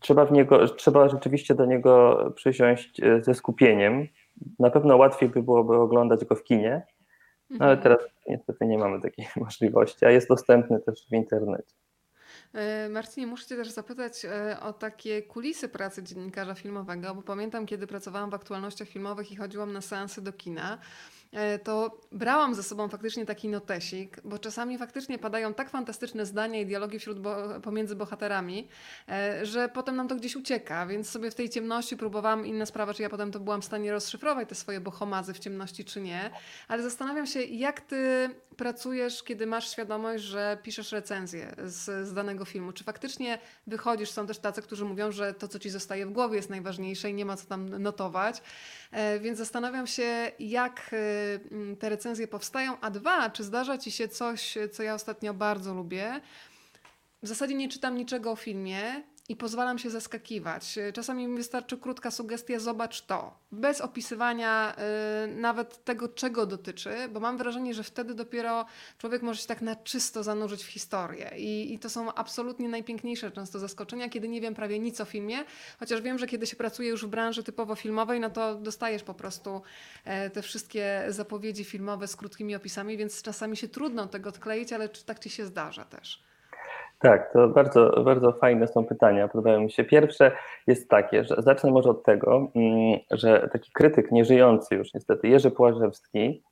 [SPEAKER 2] Trzeba, w niego, trzeba rzeczywiście do niego przysiąść e, ze skupieniem. Na pewno łatwiej by byłoby oglądać go w kinie, no, ale mhm. teraz niestety nie mamy takiej [LAUGHS] możliwości, a jest dostępny też w internecie.
[SPEAKER 1] E, Marcinie, muszę Cię też zapytać e, o takie kulisy pracy dziennikarza filmowego, bo pamiętam, kiedy pracowałam w aktualnościach filmowych i chodziłam na seansy do kina, to brałam ze sobą faktycznie taki notesik, bo czasami faktycznie padają tak fantastyczne zdania i dialogi wśród bo pomiędzy bohaterami, e, że potem nam to gdzieś ucieka, więc sobie w tej ciemności próbowałam, inna sprawa, czy ja potem to byłam w stanie rozszyfrować te swoje bohomazy w ciemności, czy nie, ale zastanawiam się, jak ty pracujesz, kiedy masz świadomość, że piszesz recenzję z, z danego filmu? Czy faktycznie wychodzisz, są też tacy, którzy mówią, że to, co ci zostaje w głowie jest najważniejsze i nie ma co tam notować, e, więc zastanawiam się, jak Mm, te recenzje powstają, a dwa, czy zdarza ci się coś, co ja ostatnio bardzo lubię. W zasadzie nie czytam niczego o filmie, i pozwalam się zaskakiwać. Czasami mi wystarczy krótka sugestia, zobacz to, bez opisywania y, nawet tego, czego dotyczy, bo mam wrażenie, że wtedy dopiero człowiek może się tak na czysto zanurzyć w historię. I, I, to są absolutnie najpiękniejsze często zaskoczenia, kiedy nie wiem prawie nic o filmie, chociaż wiem, że kiedy się pracuje już w branży typowo filmowej, no to dostajesz po prostu e, te wszystkie zapowiedzi filmowe z krótkimi opisami, więc czasami się trudno tego odkleić, ale tak ci się zdarza też.
[SPEAKER 2] Tak, to bardzo, bardzo fajne są pytania, podobają mi się. Pierwsze jest takie, że zacznę może od tego, mm, że taki krytyk nieżyjący już niestety, Jerzy Płażewski,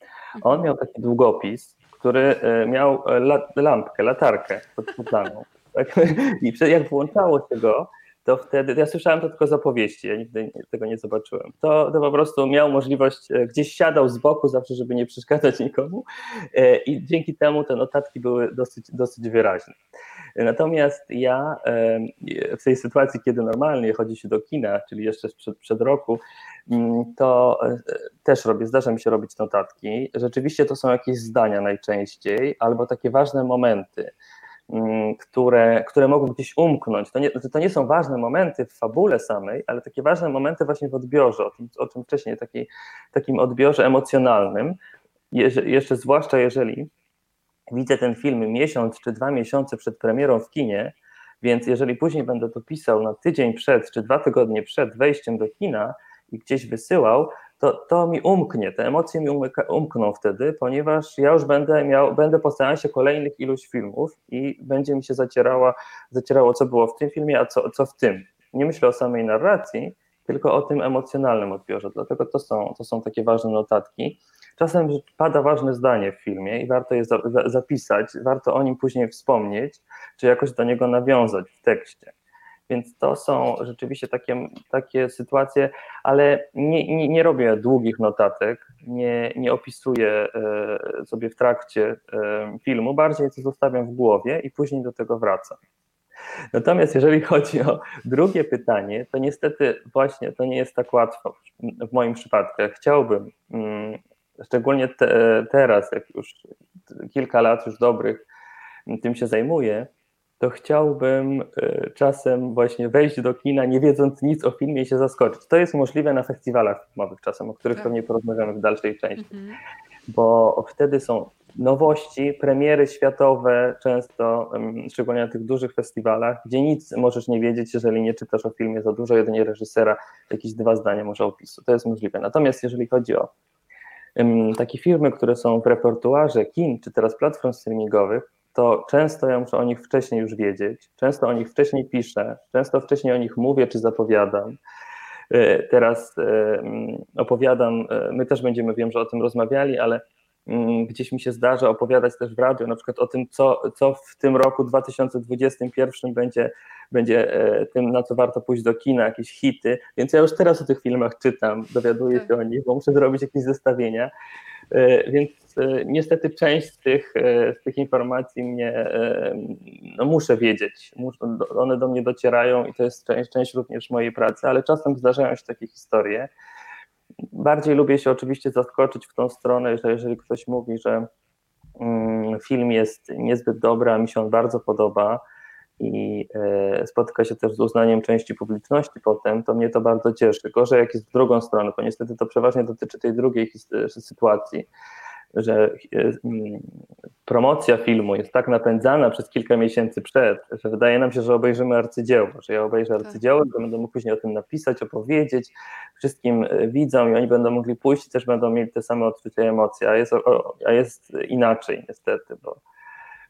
[SPEAKER 2] on miał taki długopis, który e, miał e, lampkę, latarkę podświetlaną. Tak? [LAUGHS] I jak włączało się go, to wtedy, ja słyszałem to tylko z opowieści, ja nigdy tego nie zobaczyłem. To, to po prostu miał możliwość, e, gdzieś siadał z boku zawsze, żeby nie przeszkadzać nikomu i dzięki temu te notatki były dosyć, dosyć wyraźne. Natomiast ja w tej sytuacji, kiedy normalnie chodzi się do kina, czyli jeszcze przed, przed roku, mm, to e, też robię, zdarza mi się robić notatki. Rzeczywiście to są jakieś zdania najczęściej, albo takie ważne momenty, mm, które, które mogą gdzieś umknąć. To nie, to nie są ważne momenty w fabule samej, ale takie ważne momenty właśnie w odbiorze, o, tym, o czym wcześniej, taki, takim odbiorze emocjonalnym. jeszcze zwłaszcza jeżeli widzę ten film miesiąc czy dwa miesiące przed premierą w kinie, więc jeżeli później będę to pisał na tydzień przed czy dwa tygodnie przed wejściem do kina i gdzieś wysyłał, to, to mi umknie, te emocje mi umyka, umkną wtedy, ponieważ ja już będę miał, będę po seansie kolejnych iluś filmów i będzie mi się zacierała, zacierało, co było w tym filmie, a co, co w tym. Nie myślę o samej narracji, tylko o tym emocjonalnym odbiorze. Dlatego to są, to są takie ważne notatki. Czasem pada ważne zdanie w filmie i warto je zapisać, warto o nim później wspomnieć, czy jakoś do niego nawiązać w tekście. Więc to są rzeczywiście takie, takie sytuacje, ale nie, nie, nie robię długich notatek, nie, nie opisuję e, sobie w trakcie e, filmu, bardziej to zostawiam w głowie i później do tego wracam. Natomiast jeżeli chodzi o drugie pytanie, to niestety właśnie to nie jest tak łatwo w moim przypadku. Chciałbym, mm, szczególnie te, teraz, jak już kilka lat już dobrych tym się zajmuję, to chciałbym e, czasem właśnie wejść do kina, nie wiedząc nic o filmie i się zaskoczyć. To jest możliwe na festiwalach filmowych czasem, o których tak. pewnie porozmawiamy w dalszej części, mhm. bo wtedy są nowości, premiery światowe, często, szczególnie na tych dużych festiwalach, gdzie nic możesz nie wiedzieć, jeżeli nie czytasz o filmie za dużo, jedynie reżysera, jakieś dwa zdania może opisu. To jest możliwe. Natomiast jeżeli chodzi o takie firmy, które są w repertuarze kin, czy teraz platform streamingowych, to często ja muszę o nich wcześniej już wiedzieć, często o nich wcześniej piszę, często wcześniej o nich mówię czy zapowiadam. E, teraz opowiadam, e, my też będziemy, wiem, że o tym rozmawiali, ale gdzieś mi się zdarza opowiadać też w radiu, na przykład o tym, co, co w tym roku 2021 będzie, będzie e, tym, na co warto pójść do kina, jakieś hity, więc ja już teraz o tych filmach czytam, dowiaduję się o nich, bo muszę zrobić jakieś zestawienia, e, więc e, niestety część z tych, z tych informacji mnie, no muszę wiedzieć, one do mnie docierają i to jest część, część również mojej pracy, ale czasem zdarzają się takie historie, Bardziej lubię się oczywiście zaskoczyć w tą stronę, że jeżeli ktoś mówi, że mm, film jest niezbyt dobry, a mi się on bardzo podoba i e, spotyka się też z uznaniem części publiczności potem, to mnie to bardzo cieszy. Gorzej jak jest w drugą stronę, bo niestety to przeważnie dotyczy tej drugiej sytuacji, że e, mm, promocja filmu jest tak napędzana przez kilka miesięcy przed, że wydaje nam się, że obejrzymy arcydzieło, że ja obejrzę tak. arcydzieło, to będę mógł później o tym napisać, opowiedzieć wszystkim e, widzom i oni będą mogli pójść i też będą mieli te same odczucia i emocje, a jest, a jest inaczej niestety, bo,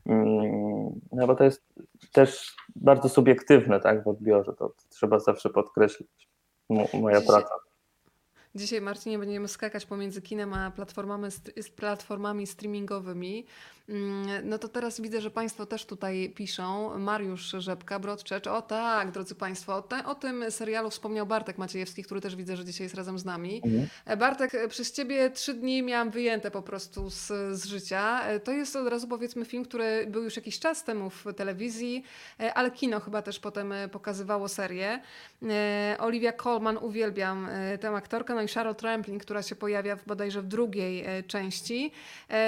[SPEAKER 2] mm, no bo to jest też bardzo subiektywne tak, w odbiorze, to trzeba zawsze podkreślić, moja praca.
[SPEAKER 1] Dzisiaj, Marcinie, będziemy skakać pomiędzy kinem a platformami, platformami streamingowymi. Mm, no to teraz widzę, że Państwo też tutaj piszą. Mariusz Rzepka, Brodczecz. O tak, drodzy Państwo, o, te, o, tym serialu wspomniał Bartek Maciejewski, który też widzę, że dzisiaj jest razem z nami. Mhm. E, Bartek, e, przez Ciebie trzy dni miałam wyjęte po prostu z, z życia. E, to jest od razu powiedzmy film, który był już jakiś czas temu w telewizji, ale kino chyba też potem pokazywało serię. Olivia Colman, uwielbiam tę aktorkę, no i Charlotte Rampling, która się pojawia w, bodajże w drugiej części.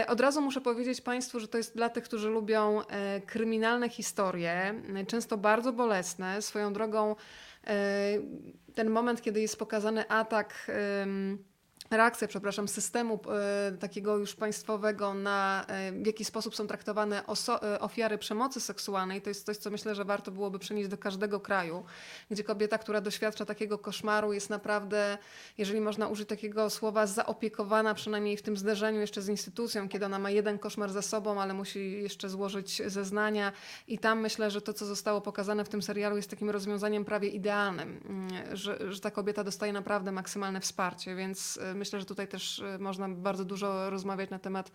[SPEAKER 1] Od razu muszę powiedzieć Państwu, Państwu, że to jest dla tych, którzy lubią e, kryminalne historie, e, często bardzo bolesne. Swoją drogą, e, ten moment, kiedy jest pokazany atak reakcja, przepraszam, systemu e, takiego już państwowego na e, w jaki sposób są traktowane e, ofiary przemocy seksualnej, to jest coś, co myślę, że warto byłoby przenieść do każdego kraju, gdzie kobieta, która doświadcza takiego koszmaru jest naprawdę, jeżeli można użyć takiego słowa, zaopiekowana przynajmniej w tym zderzeniu jeszcze z instytucją, kiedy ona ma jeden koszmar za sobą, ale musi jeszcze złożyć zeznania. I tam myślę, że to, co zostało pokazane w tym serialu jest takim rozwiązaniem prawie idealnym, mm, że, że ta kobieta dostaje naprawdę maksymalne wsparcie, więc myślę, że tutaj też e, można bardzo dużo rozmawiać na temat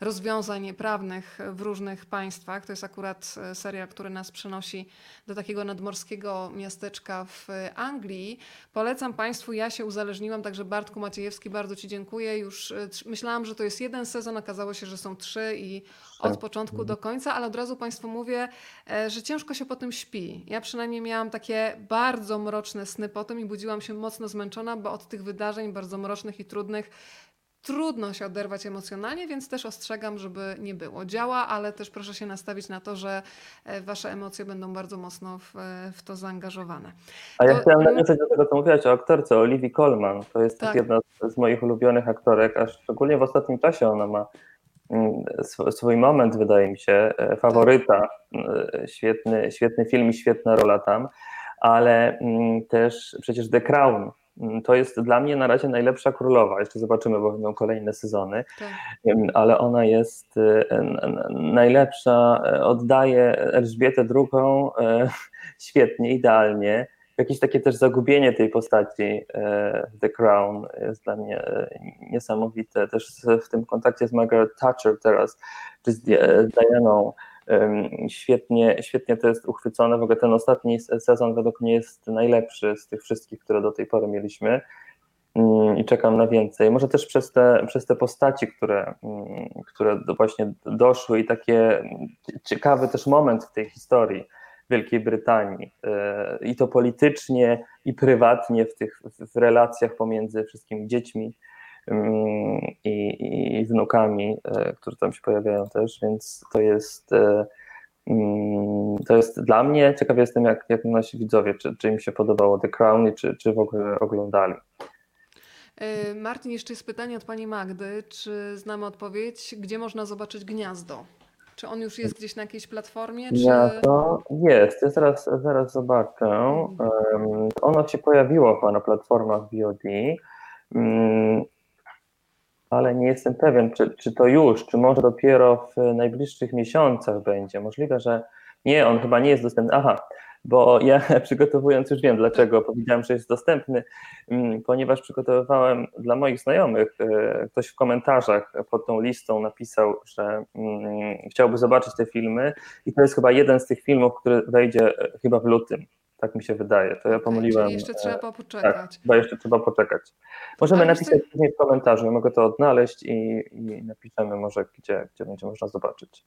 [SPEAKER 1] rozwiązań prawnych w różnych państwach. To jest akurat e, serial, który nas przenosi do takiego nadmorskiego miasteczka w Anglii. Polecam Państwu, ja się uzależniłam, także Bartku Maciejewski, bardzo Ci dziękuję. Już e, myślałam, że to jest jeden sezon, okazało się, że są trzy i od początku do końca, ale od razu Państwu mówię, e, że ciężko się po tym śpi. Ja przynajmniej miałam takie bardzo mroczne sny po tym i budziłam się mocno zmęczona, bo od tych wydarzeń bardzo mrocznych i trudnych trudno się oderwać emocjonalnie, więc też ostrzegam, żeby nie było. Działa, ale też proszę się nastawić na to, że e, wasze emocje będą bardzo mocno w, e, w to zaangażowane.
[SPEAKER 2] A ja
[SPEAKER 1] To-
[SPEAKER 2] chciałem
[SPEAKER 1] mm.
[SPEAKER 2] nawiązać do tego, co mówiłaś o aktorce, o Olivii Colman. To jest
[SPEAKER 1] Tak.
[SPEAKER 2] jedna z, moich ulubionych aktorek, a szczególnie w ostatnim czasie ona ma mm, sw- swój moment, wydaje mi się, e, faworyta. E, Świetny, świetny film i świetna rola tam, ale mm, też przecież The Crown. Mm, To jest dla mnie na razie najlepsza królowa. Jeszcze zobaczymy, bo będą kolejne sezony.
[SPEAKER 1] Tak.
[SPEAKER 2] Ale ona jest e, najlepsza, e, oddaje Elżbietę II e, [LAUGHS] świetnie, idealnie. Jakieś takie też zagubienie tej postaci The Crown jest dla mnie niesamowite. Też w tym kontakcie z Margaret Thatcher teraz, czy z Di- Dianą, świetnie, świetnie to jest uchwycone. W ogóle ten ostatni sezon według mnie jest najlepszy z tych wszystkich, które do tej pory mieliśmy. Mm, i czekam na więcej. Może też przez te, przez te postaci, które, mm, które właśnie doszły i takie mm, ciekawy też moment w tej historii Wielkiej Brytanii e, i to politycznie i prywatnie w tych w relacjach pomiędzy wszystkimi dziećmi mm, i, i wnukami, e, które tam się pojawiają też, więc to jest e, to jest dla mnie, ciekawy jestem jak, jak nasi widzowie, czy, czy im się podobało The Crown i czy, czy w ogóle oglądali.
[SPEAKER 1] E, Martin, jeszcze jest pytanie od pani Magdy. Czy znamy odpowiedź, gdzie można zobaczyć gniazdo? Czy on już jest gdzieś na jakiejś platformie? Czy...
[SPEAKER 2] Gniazdo jest, ja zaraz, zaraz zobaczę. Um, ono się pojawiło na platformach VOD, um, ale nie jestem pewien, czy, czy to już, czy może dopiero w najbliższych miesiącach będzie. Możliwe, że nie, on chyba nie jest dostępny. Aha, bo ja [LAUGHS] przygotowując już wiem dlaczego powiedziałem, że jest dostępny, mm, ponieważ przygotowywałem dla moich znajomych, e, ktoś w komentarzach pod tą listą napisał, że mm, chciałby zobaczyć te filmy i to jest chyba jeden z tych filmów, który wejdzie e, chyba w lutym. Tak mi się wydaje. To ja pomyliłem.
[SPEAKER 1] Czyli jeszcze
[SPEAKER 2] e,
[SPEAKER 1] trzeba
[SPEAKER 2] Tak,
[SPEAKER 1] poczekać.
[SPEAKER 2] chyba jeszcze trzeba poczekać. Możemy
[SPEAKER 1] Ale
[SPEAKER 2] napisać później w komentarzu, ja mogę to odnaleźć i, i napiszemy może, gdzie, gdzie będzie można zobaczyć.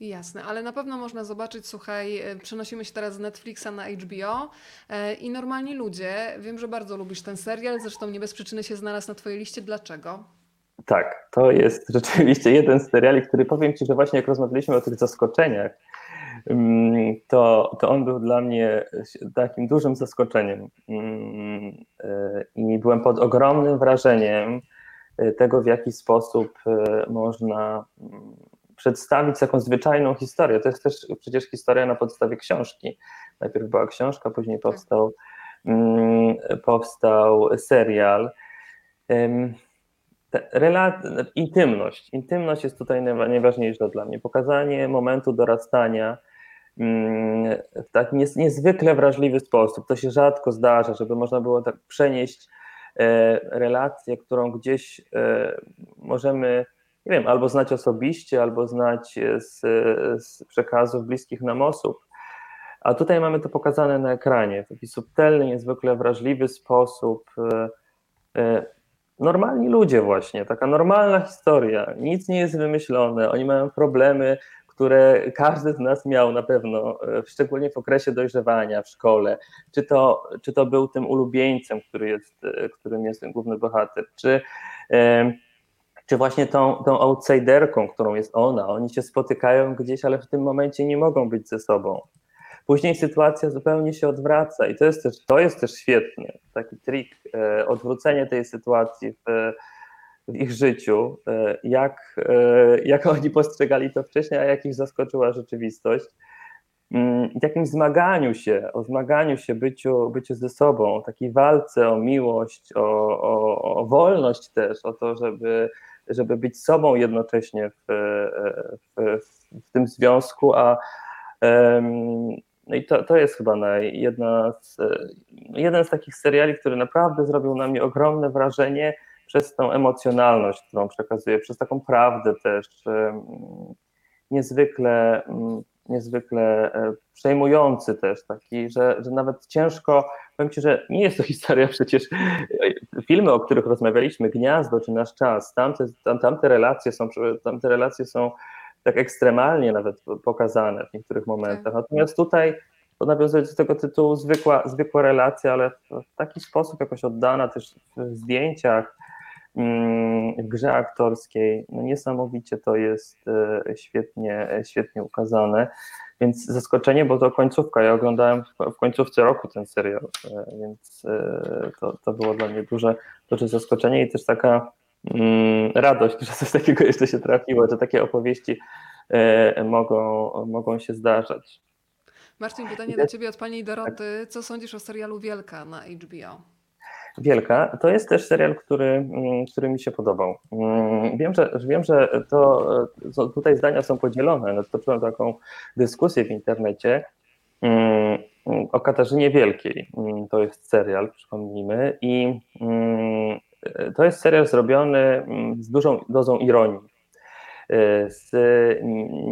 [SPEAKER 1] Jasne, ale na pewno można zobaczyć, słuchaj, e, przenosimy się teraz z Netflixa na HBO e, i normalni ludzie, wiem, że bardzo lubisz ten serial, zresztą nie bez przyczyny się znalazł na twojej liście. Dlaczego?
[SPEAKER 2] Tak, to jest [LAUGHS] rzeczywiście jeden z seriali, który powiem Ci, że właśnie jak rozmawialiśmy o tych zaskoczeniach, to, to on był dla mnie takim dużym zaskoczeniem Mm, y, i byłem pod ogromnym wrażeniem y, tego, w jaki sposób y, można mm, przedstawić taką zwyczajną historię. To jest też przecież historia na podstawie książki. Najpierw była książka, później powstał, mm, powstał serial. Intymność. Intymność jest tutaj najwa- najważniejsza dla mnie. Pokazanie momentu dorastania mm, w tak niezwykle wrażliwy sposób. To się rzadko zdarza, żeby można było tak przenieść e, relację, którą gdzieś e, możemy, nie wiem, albo znać osobiście, albo znać z, z przekazów bliskich nam osób. A tutaj mamy to pokazane na ekranie w taki subtelny, niezwykle wrażliwy sposób. e, normalni ludzie właśnie, taka normalna historia, nic nie jest wymyślone, oni mają problemy, które każdy z nas miał na pewno, e, szczególnie w okresie dojrzewania w szkole, czy to, czy to był tym ulubieńcem, który jest, e, którym jest ten główny bohater, czy, e, czy właśnie tą, tą outsiderką, którą jest ona, oni się spotykają gdzieś, ale w tym momencie nie mogą być ze sobą. Później sytuacja zupełnie się odwraca i to jest też, to jest też świetne, taki trik, odwrócenie tej sytuacji w ich życiu, jak, jak oni postrzegali to wcześniej, a jak ich zaskoczyła rzeczywistość. Mm, jakimś zmaganiu się, o zmaganiu się, byciu, byciu ze sobą, o takiej walce o miłość, o, o, o wolność też, o to, żeby, żeby być sobą jednocześnie w, w, w tym związku, a no i to, to jest chyba jedna z, jeden z takich seriali, który naprawdę zrobił na mnie ogromne wrażenie przez tą emocjonalność, którą przekazuje, przez taką prawdę też niezwykle niezwykle e, przejmujący też, taki, że, że nawet ciężko, powiem Ci, że nie jest to [LAUGHS] historia przecież, e, filmy, o których rozmawialiśmy, Gniazdo czy Nasz Czas, tamte, tam, tamte, relacje, są, tamte relacje są tak ekstremalnie nawet pokazane w niektórych momentach, tak. natomiast tutaj to nawiązuje do tego tytułu zwykła, zwykła relacja, ale w taki sposób jakoś oddana też w zdjęciach, w grze aktorskiej. No niesamowicie to jest e, świetnie, świetnie ukazane. Więc zaskoczenie, bo to końcówka. Ja oglądałem w końcówce roku ten serial, e, więc e, to, to było dla mnie duże, duże zaskoczenie i też taka mm, radość, [LAUGHS] że coś takiego jeszcze się trafiło, że takie opowieści mogą, mogą się zdarzać.
[SPEAKER 1] Marcin, pytanie do Ciebie od Pani Doroty. Co sądzisz o serialu Wielka na HBO?
[SPEAKER 2] Wielka, to jest też serial, który, mm, który mi się podobał. Mm, wiem, że, wiem, że to, tutaj zdania są podzielone. No, toczyłem taką dyskusję w internecie mm, o Katarzynie Wielkiej. To jest serial, przypomnijmy, i to jest serial zrobiony z dużą dozą ironii. Z,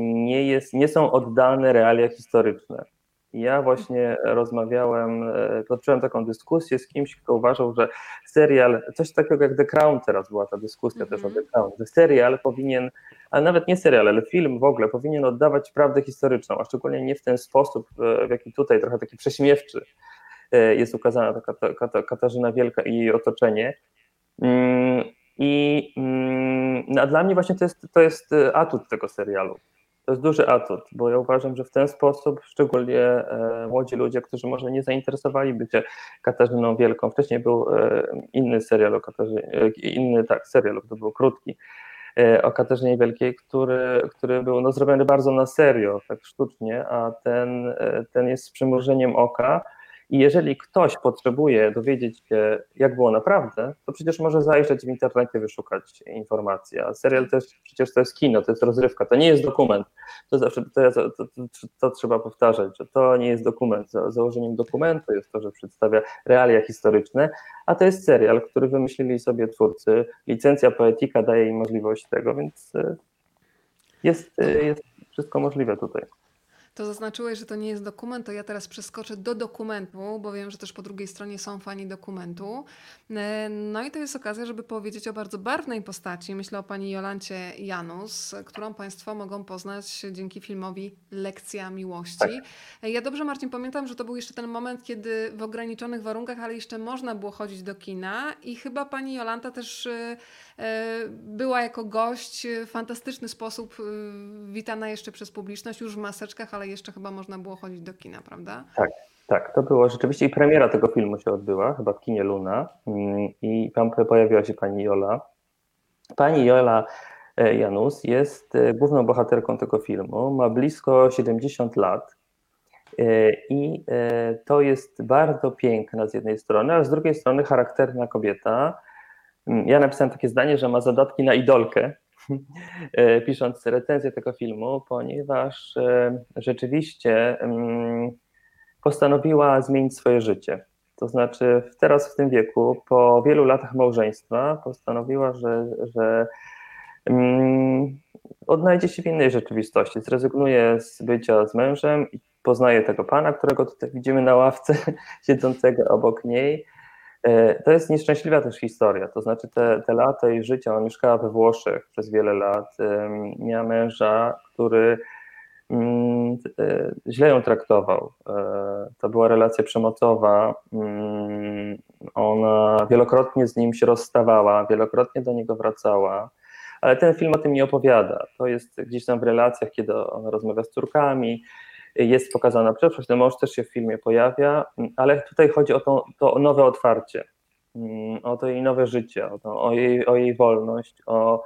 [SPEAKER 2] nie, jest, nie są oddane realia historyczne. Ja właśnie rozmawiałem, e, toczyłem taką dyskusję z kimś, kto uważał, że serial, coś takiego jak The Crown teraz była ta dyskusja mm -hmm. też o mhm. The Crown, że serial powinien, a nawet nie serial, ale film w ogóle powinien oddawać prawdę historyczną, a szczególnie nie w ten sposób, e, w jaki tutaj trochę taki prześmiewczy e, jest ukazana ta Katarzyna Wielka i jej otoczenie. Mm, I mm, no, dla mnie właśnie to jest, to jest atut tego serialu to jest duży atut, bo ja uważam, że w ten sposób szczególnie e, młodzi ludzie, którzy może nie zainteresowaliby się Katarzyną Wielką, wcześniej był e, inny serial o Katarzynie, e, inny tak, serial, to był krótki, o Katarzynie Wielkiej, który, który był no, zrobiony bardzo na serio, tak sztucznie, a ten, ten jest z przymrużeniem oka, i jeżeli ktoś potrzebuje dowiedzieć się, jak było naprawdę, to przecież może zajrzeć w internecie, wyszukać informacji. A serial też przecież to jest kino, to jest rozrywka, to nie jest dokument. To zawsze to, to, to, to trzeba powtarzać, że to nie jest dokument. Założeniem dokumentu jest to, że przedstawia realia historyczne, a to jest serial, który wymyślili sobie twórcy. Licencja poetyka daje im możliwość tego, więc e, jest, e, jest wszystko możliwe tutaj
[SPEAKER 1] to zaznaczyłeś, że to nie jest dokument, to ja teraz przeskoczę do dokumentu, bo wiem, że też po drugiej stronie są fani dokumentu. E, no i to jest okazja, żeby powiedzieć o bardzo barwnej postaci. Myślę o pani Jolancie Janus, którą Państwo mogą poznać dzięki filmowi Lekcja Miłości. Tak. E, ja dobrze, Marcin, pamiętam, że to był jeszcze ten moment, kiedy w ograniczonych warunkach, ale jeszcze można było chodzić do kina i chyba pani Jolanta też e, była jako gość w fantastyczny sposób witana jeszcze przez publiczność, już w maseczkach, ale jeszcze chyba można było chodzić do kina, prawda?
[SPEAKER 2] Tak, tak, to było rzeczywiście i premiera tego filmu się odbyła, chyba w kinie Luna mm, i tam pojawiła się pani Jola. Pani Jola e, Janus jest e, główną bohaterką tego filmu, ma blisko 70 lat e, i to jest bardzo piękna z jednej strony, a z drugiej strony charakterna kobieta. Mm, ja napisałem takie zdanie, że ma zadatki na idolkę, [LAUGHS] E, pisząc recenzję tego filmu, ponieważ e, rzeczywiście mm, postanowiła zmienić swoje życie. To znaczy, teraz w tym wieku, po wielu latach małżeństwa, postanowiła, że, że um, odnajdzie się w innej rzeczywistości. Zrezygnuje z bycia z mężem i poznaje tego pana, którego tutaj widzimy na ławce, [LAUGHS] siedzącego obok niej to jest nieszczęśliwa też historia, to znaczy te, te lata jej życia, ona mieszkała we Włoszech przez wiele lat, miała męża, który mm, e, źle ją traktował. E, to była relacja przemocowa, mm, ona wielokrotnie z nim się rozstawała, wielokrotnie do niego wracała, ale ten film o tym nie opowiada. To jest gdzieś tam w relacjach, kiedy ona rozmawia z córkami, jest pokazana przeszłość, ten mąż też się w filmie pojawia, ale tutaj chodzi o to, to nowe otwarcie. mm, o to jej nowe życie, o, to, o, jej, o jej wolność, o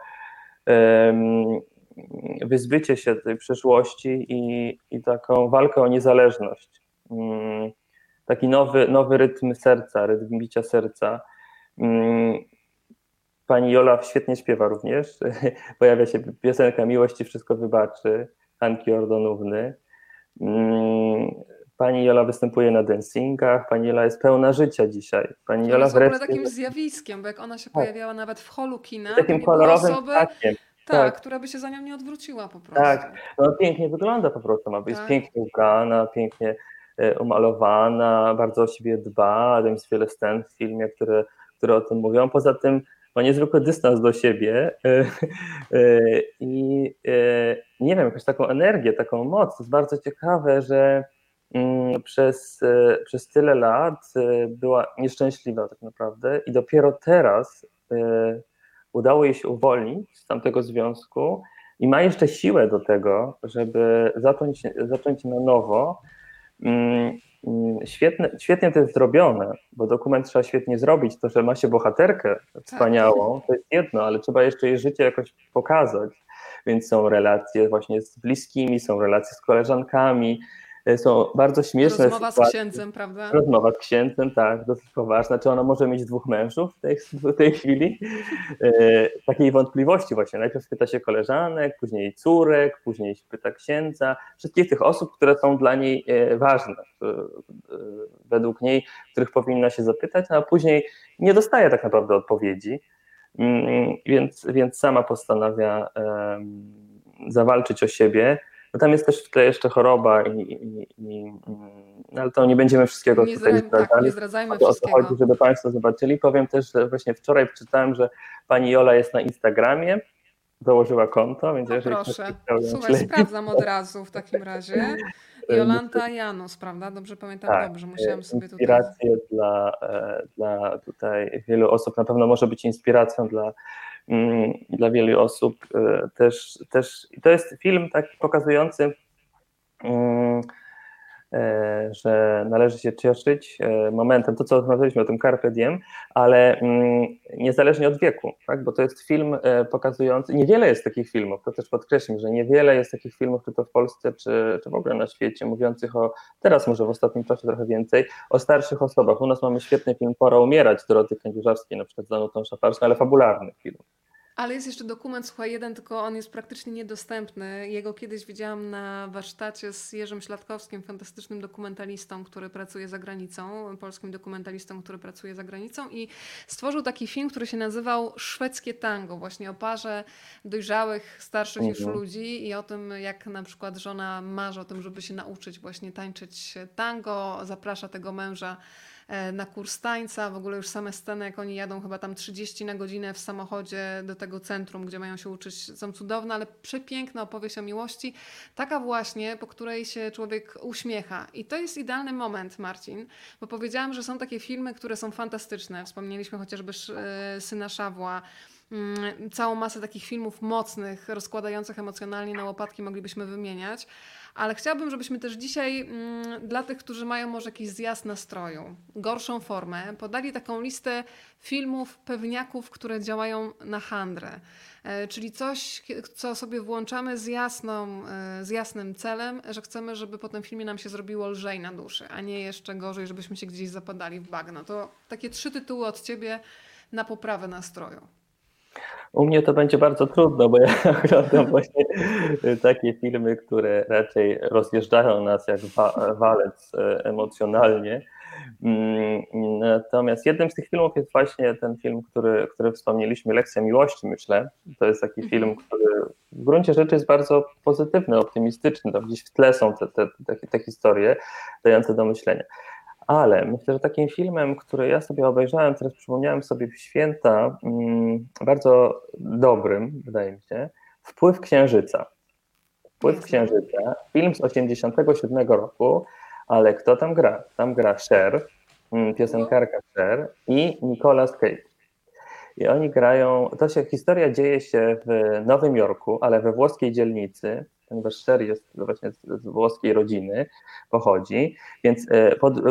[SPEAKER 2] wyzbycie się tej przeszłości i, i taką walkę o niezależność. Mm, taki nowy, nowy rytm serca, rytm bicia serca. Mm, pani Jola świetnie śpiewa również. [LAUGHS] Pojawia się piosenka Miłości wszystko wybaczy, Anki Ordonówny. Mm, pani Jola występuje na dancingach, pani Jola jest pełna życia dzisiaj. Pani Jola
[SPEAKER 1] jest w ogóle takim zjawiskiem, bo jak ona się tak. pojawiała nawet w holu kina, takim kolorowym osoby, ptakiem. Tak, tak, która by się za nią nie odwróciła po prostu.
[SPEAKER 2] Tak, no pięknie wygląda po prostu, ma być tak. pięknie ubrana, pięknie e, umalowana, bardzo o siebie dba, tam jest wiele scen w filmie, które, które o tym mówią. Poza tym ma niezwykły dystans do siebie e, e, i nie wiem, jakąś taką energię, taką moc. To jest bardzo ciekawe, że mm, przez, przez tyle lat była nieszczęśliwa tak naprawdę i dopiero teraz udało jej się uwolnić z tamtego związku i ma jeszcze siłę do tego, żeby zacząć, zacząć na nowo. Mm, świetne, świetnie to jest zrobione, bo dokument trzeba świetnie zrobić. To, że ma się bohaterkę wspaniałą, to jest jedno, ale trzeba jeszcze jej życie jakoś pokazać. Więc są relacje właśnie z bliskimi, są relacje z koleżankami, są bardzo śmieszne
[SPEAKER 1] Rozmowa sytuacje. z księdzem, prawda?
[SPEAKER 2] Rozmowa z księdzem, tak, dosyć poważna. Czy ona może mieć dwóch mężów w tej, w tej chwili? E, takiej wątpliwości właśnie. Najpierw pyta się koleżanek, później córek, później się pyta księdza. Wszystkich tych osób, które są dla niej e, ważne, e, według niej, których powinna się zapytać, a później nie dostaje tak naprawdę odpowiedzi. Mm, więc, więc sama postanawia zawalczyć o siebie no tam jest też w tle jeszcze choroba, i, i, i, no ale to nie będziemy wszystkiego
[SPEAKER 1] nie
[SPEAKER 2] tutaj
[SPEAKER 1] zdradzali. Tak, nie zdradzajmy
[SPEAKER 2] o to chodzi, żeby Państwo zobaczyli. Powiem też, że właśnie wczoraj czytałem, że pani Jola jest na Instagramie, założyła konto, więc
[SPEAKER 1] no
[SPEAKER 2] jeżeli
[SPEAKER 1] proszę. Słuchaj, sprawdzam od razu w takim razie. [LAUGHS] Jolanta Janus, prawda? Dobrze pamiętam, tak, dobrze, musiałam sobie
[SPEAKER 2] tutaj... Inspirację dla, e, dla tutaj wielu osób, na pewno może być inspiracją dla dla wielu osób e, też, też to jest film taki pokazujący, mm, e, że należy się cieszyć e, momentem, to co rozmawialiśmy o tym Carpe Diem, ale mm, niezależnie od wieku, tak? bo to jest film pokazujący, niewiele jest takich filmów, to też podkreślam, że niewiele jest takich filmów, czy to w Polsce, czy, czy w ogóle na świecie, mówiących o, teraz może w ostatnim czasie trochę więcej, o starszych osobach. U nas mamy świetny film Pora umierać, Doroty Kędzierzawskiej, na przykład z Danutą Szafarską, ale fabularny film.
[SPEAKER 1] Ale jest jeszcze dokument, słuchaj, jeden, tylko on jest praktycznie niedostępny. Jego kiedyś widziałam na warsztacie z Jerzym Śladkowskim, fantastycznym dokumentalistą, który pracuje za granicą, polskim dokumentalistą, który pracuje za granicą i stworzył taki film, który się nazywał Szwedzkie Tango, właśnie o parze dojrzałych, starszych już mhm. ludzi i o tym, jak na przykład żona marzy o tym, żeby się nauczyć właśnie tańczyć tango, zaprasza tego męża na kurs tańca, w ogóle już same sceny, jak oni jadą chyba tam 30 na godzinę w samochodzie do tego centrum, gdzie mają się uczyć, są cudowne, ale przepiękna opowieść o miłości, taka właśnie, po której się człowiek uśmiecha. I to jest idealny moment, Marcin, bo powiedziałam, że są takie filmy, które są fantastyczne. Wspomnieliśmy chociażby e, Syna Szawła, mm, całą masę takich filmów mocnych, rozkładających emocjonalnie na łopatki moglibyśmy wymieniać ale chciałabym, żebyśmy też dzisiaj mm, dla tych, którzy mają może jakiś zjazd nastroju, gorszą formę, podali taką listę filmów, pewniaków, które działają na handrę. E, czyli coś, co sobie włączamy z, jasną, e, z jasnym celem, że chcemy, żeby po tym filmie nam się zrobiło lżej na duszy, a nie jeszcze gorzej, żebyśmy się gdzieś zapadali w bagno. To takie trzy tytuły od Ciebie na poprawę nastroju.
[SPEAKER 2] U mnie to będzie bardzo trudno, bo ja [LAUGHS] oglądam właśnie takie filmy, które raczej rozjeżdżają nas jak wa walec e, emocjonalnie. Mm, natomiast jednym z tych filmów jest właśnie ten film, który, który wspomnieliśmy, Lekcja Miłości, myślę. To jest taki film, mhm. który w gruncie rzeczy jest bardzo pozytywny, optymistyczny. Tam gdzieś w tle są te, te, te, te historie dające do myślenia. Ale myślę, że takim filmem, który ja sobie obejrzałem, teraz przypomniałem sobie w święta, mm, bardzo dobrym, wydaje mi się, Wpływ Księżyca. Wpływ Księżyca, film z 87 roku, ale kto tam gra? Tam gra Cher, mm, piosenkarka Cher i Nicolas Cage. I oni grają, to się, historia dzieje się w Nowym Jorku, ale we włoskiej dzielnicy, ponieważ Sher jest właśnie z włoskiej rodziny, pochodzi, więc e, pod, e,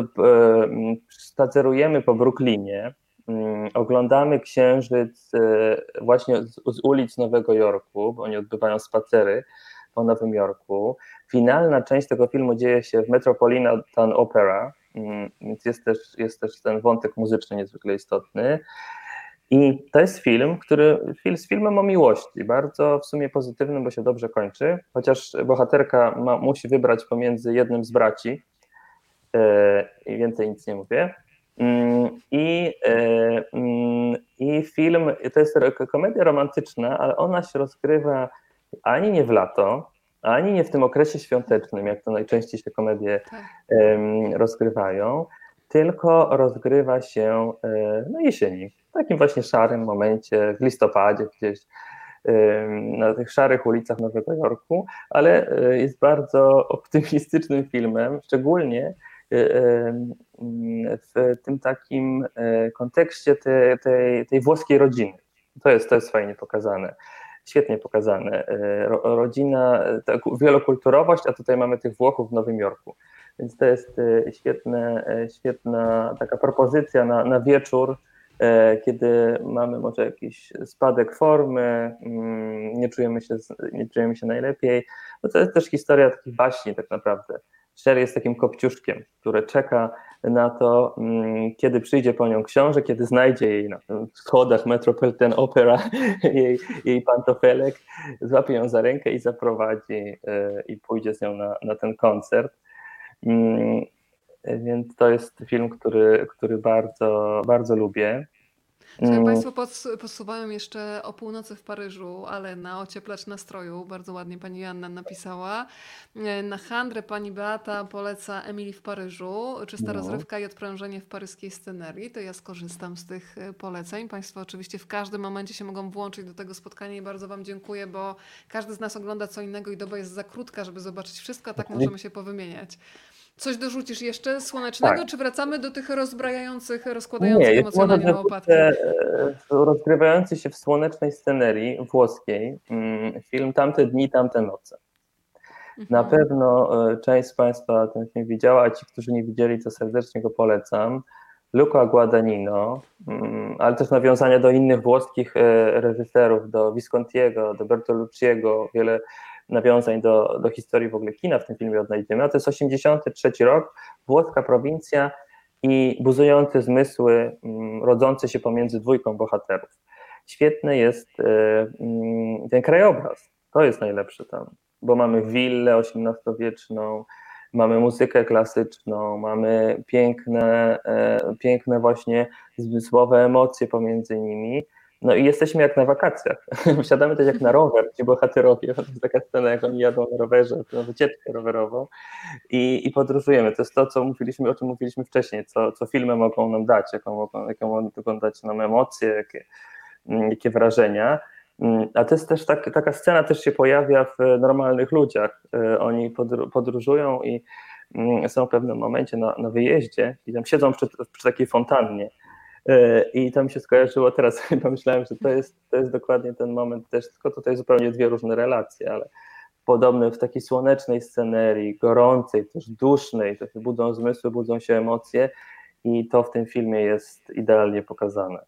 [SPEAKER 2] spacerujemy po Brooklynie mm, oglądamy księżyc właśnie z, z ulic Nowego Jorku, bo oni odbywają spacery po Nowym Jorku. Finalna część tego filmu dzieje się w Metropolitan Opera, mm, więc jest też, jest też ten wątek muzyczny niezwykle istotny. I to jest film, który film z filmem o miłości, bardzo w sumie pozytywnym, bo się dobrze kończy, chociaż bohaterka ma, musi wybrać pomiędzy jednym z braci yy, i więcej nic nie mówię. Yy, I, yy, I film to jest komedia romantyczna, ale ona się rozgrywa ani nie w lato, ani nie w tym okresie świątecznym, jak to najczęściej się komedie tak. rozgrywają, tylko rozgrywa się na jesieni, w takim właśnie szarym momencie, w listopadzie gdzieś na tych szarych ulicach Nowego Jorku, ale e, jest bardzo [LAUGHS] optymistycznym filmem, szczególnie e, w tym takim e, kontekście tej, tej, tej włoskiej rodziny. To jest, to jest fajnie pokazane świetnie pokazane. Rodzina, wielokulturowość, a tutaj mamy tych Włochów w Nowym Jorku. Więc to jest świetne, świetna taka propozycja na, na wieczór, kiedy mamy może jakiś spadek formy, mm, nie czujemy się, nie czujemy się najlepiej. No to jest też historia takich baśni tak naprawdę. Sher jest takim kopciuszkiem, który czeka na to, mm, kiedy przyjdzie po nią książę, kiedy znajdzie jej na schodach Metropolitan Opera, [LAUGHS] jej, jej pantofelek, złapie ją za rękę i zaprowadzi e, i pójdzie z nią na, na ten koncert. Mm, więc to jest film, który, który bardzo, bardzo lubię.
[SPEAKER 1] Chciałem mm. Państwo posuwają jeszcze o północy w Paryżu, ale na ocieplacz nastroju. Bardzo ładnie pani Joanna napisała. E, na handrę pani Beata poleca Emily w Paryżu. Czysta no. rozrywka i odprężenie w paryskiej scenerii. To ja skorzystam z tych e, poleceń. Państwo oczywiście w każdym momencie się mogą włączyć do tego spotkania i bardzo Wam dziękuję, bo każdy z nas ogląda co innego i doba jest za krótka, żeby zobaczyć wszystko, a tak możemy się powymieniać. Coś dorzucisz jeszcze słonecznego, tak. czy wracamy do tych rozbrajających, rozkładających Nie, emocjonalnie na opadki?
[SPEAKER 2] E, rozgrywający się w słonecznej scenerii włoskiej mm, film Tamte dni, tamte noce. Na mhm. pewno e, część z Państwa ten film widziała, a ci, którzy nie widzieli, to serdecznie go polecam. Luca Guadagnino, mm, ale też nawiązania do innych włoskich e, reżyserów, do Viscontiego, do Bertolucciego, wiele nawiązań do, do historii w ogóle kina w tym filmie odnajdziemy. A to jest 83 rok, włoska prowincja i buzujące zmysły mm, rodzące się pomiędzy dwójką bohaterów. Świetny jest e, mm, ten krajobraz. To jest najlepsze tam, bo mamy willę XVIII-wieczną, mamy muzykę klasyczną, mamy piękne, e, piękne właśnie zmysłowe emocje pomiędzy nimi no i jesteśmy jak na wakacjach. [LAUGHS] Wsiadamy też jak na rower, ci bohaterowie. To jest taka scena, jak oni jadą na rowerze, na wycieczkę rowerową i, i podróżujemy. To jest to, co mówiliśmy, o czym mówiliśmy wcześniej, co, co filmy mogą nam dać, jaką mogą, jaką mogą dać nam emocje, jakie, mm, jakie wrażenia. Mm, a to jest też tak, taka scena też się pojawia w normalnych ludziach. E, oni podróżują i mm, są w pewnym momencie na, na wyjeździe i tam siedzą przy, przy takiej fontannie I to mi się skojarzyło teraz, [LAUGHS] pomyślałem, że to jest, to jest dokładnie ten moment też, tylko tutaj zupełnie dwie różne relacje, ale podobne w takiej słonecznej scenerii, gorącej, też dusznej, to się budzą zmysły, budzą się emocje i to w tym filmie jest idealnie pokazane.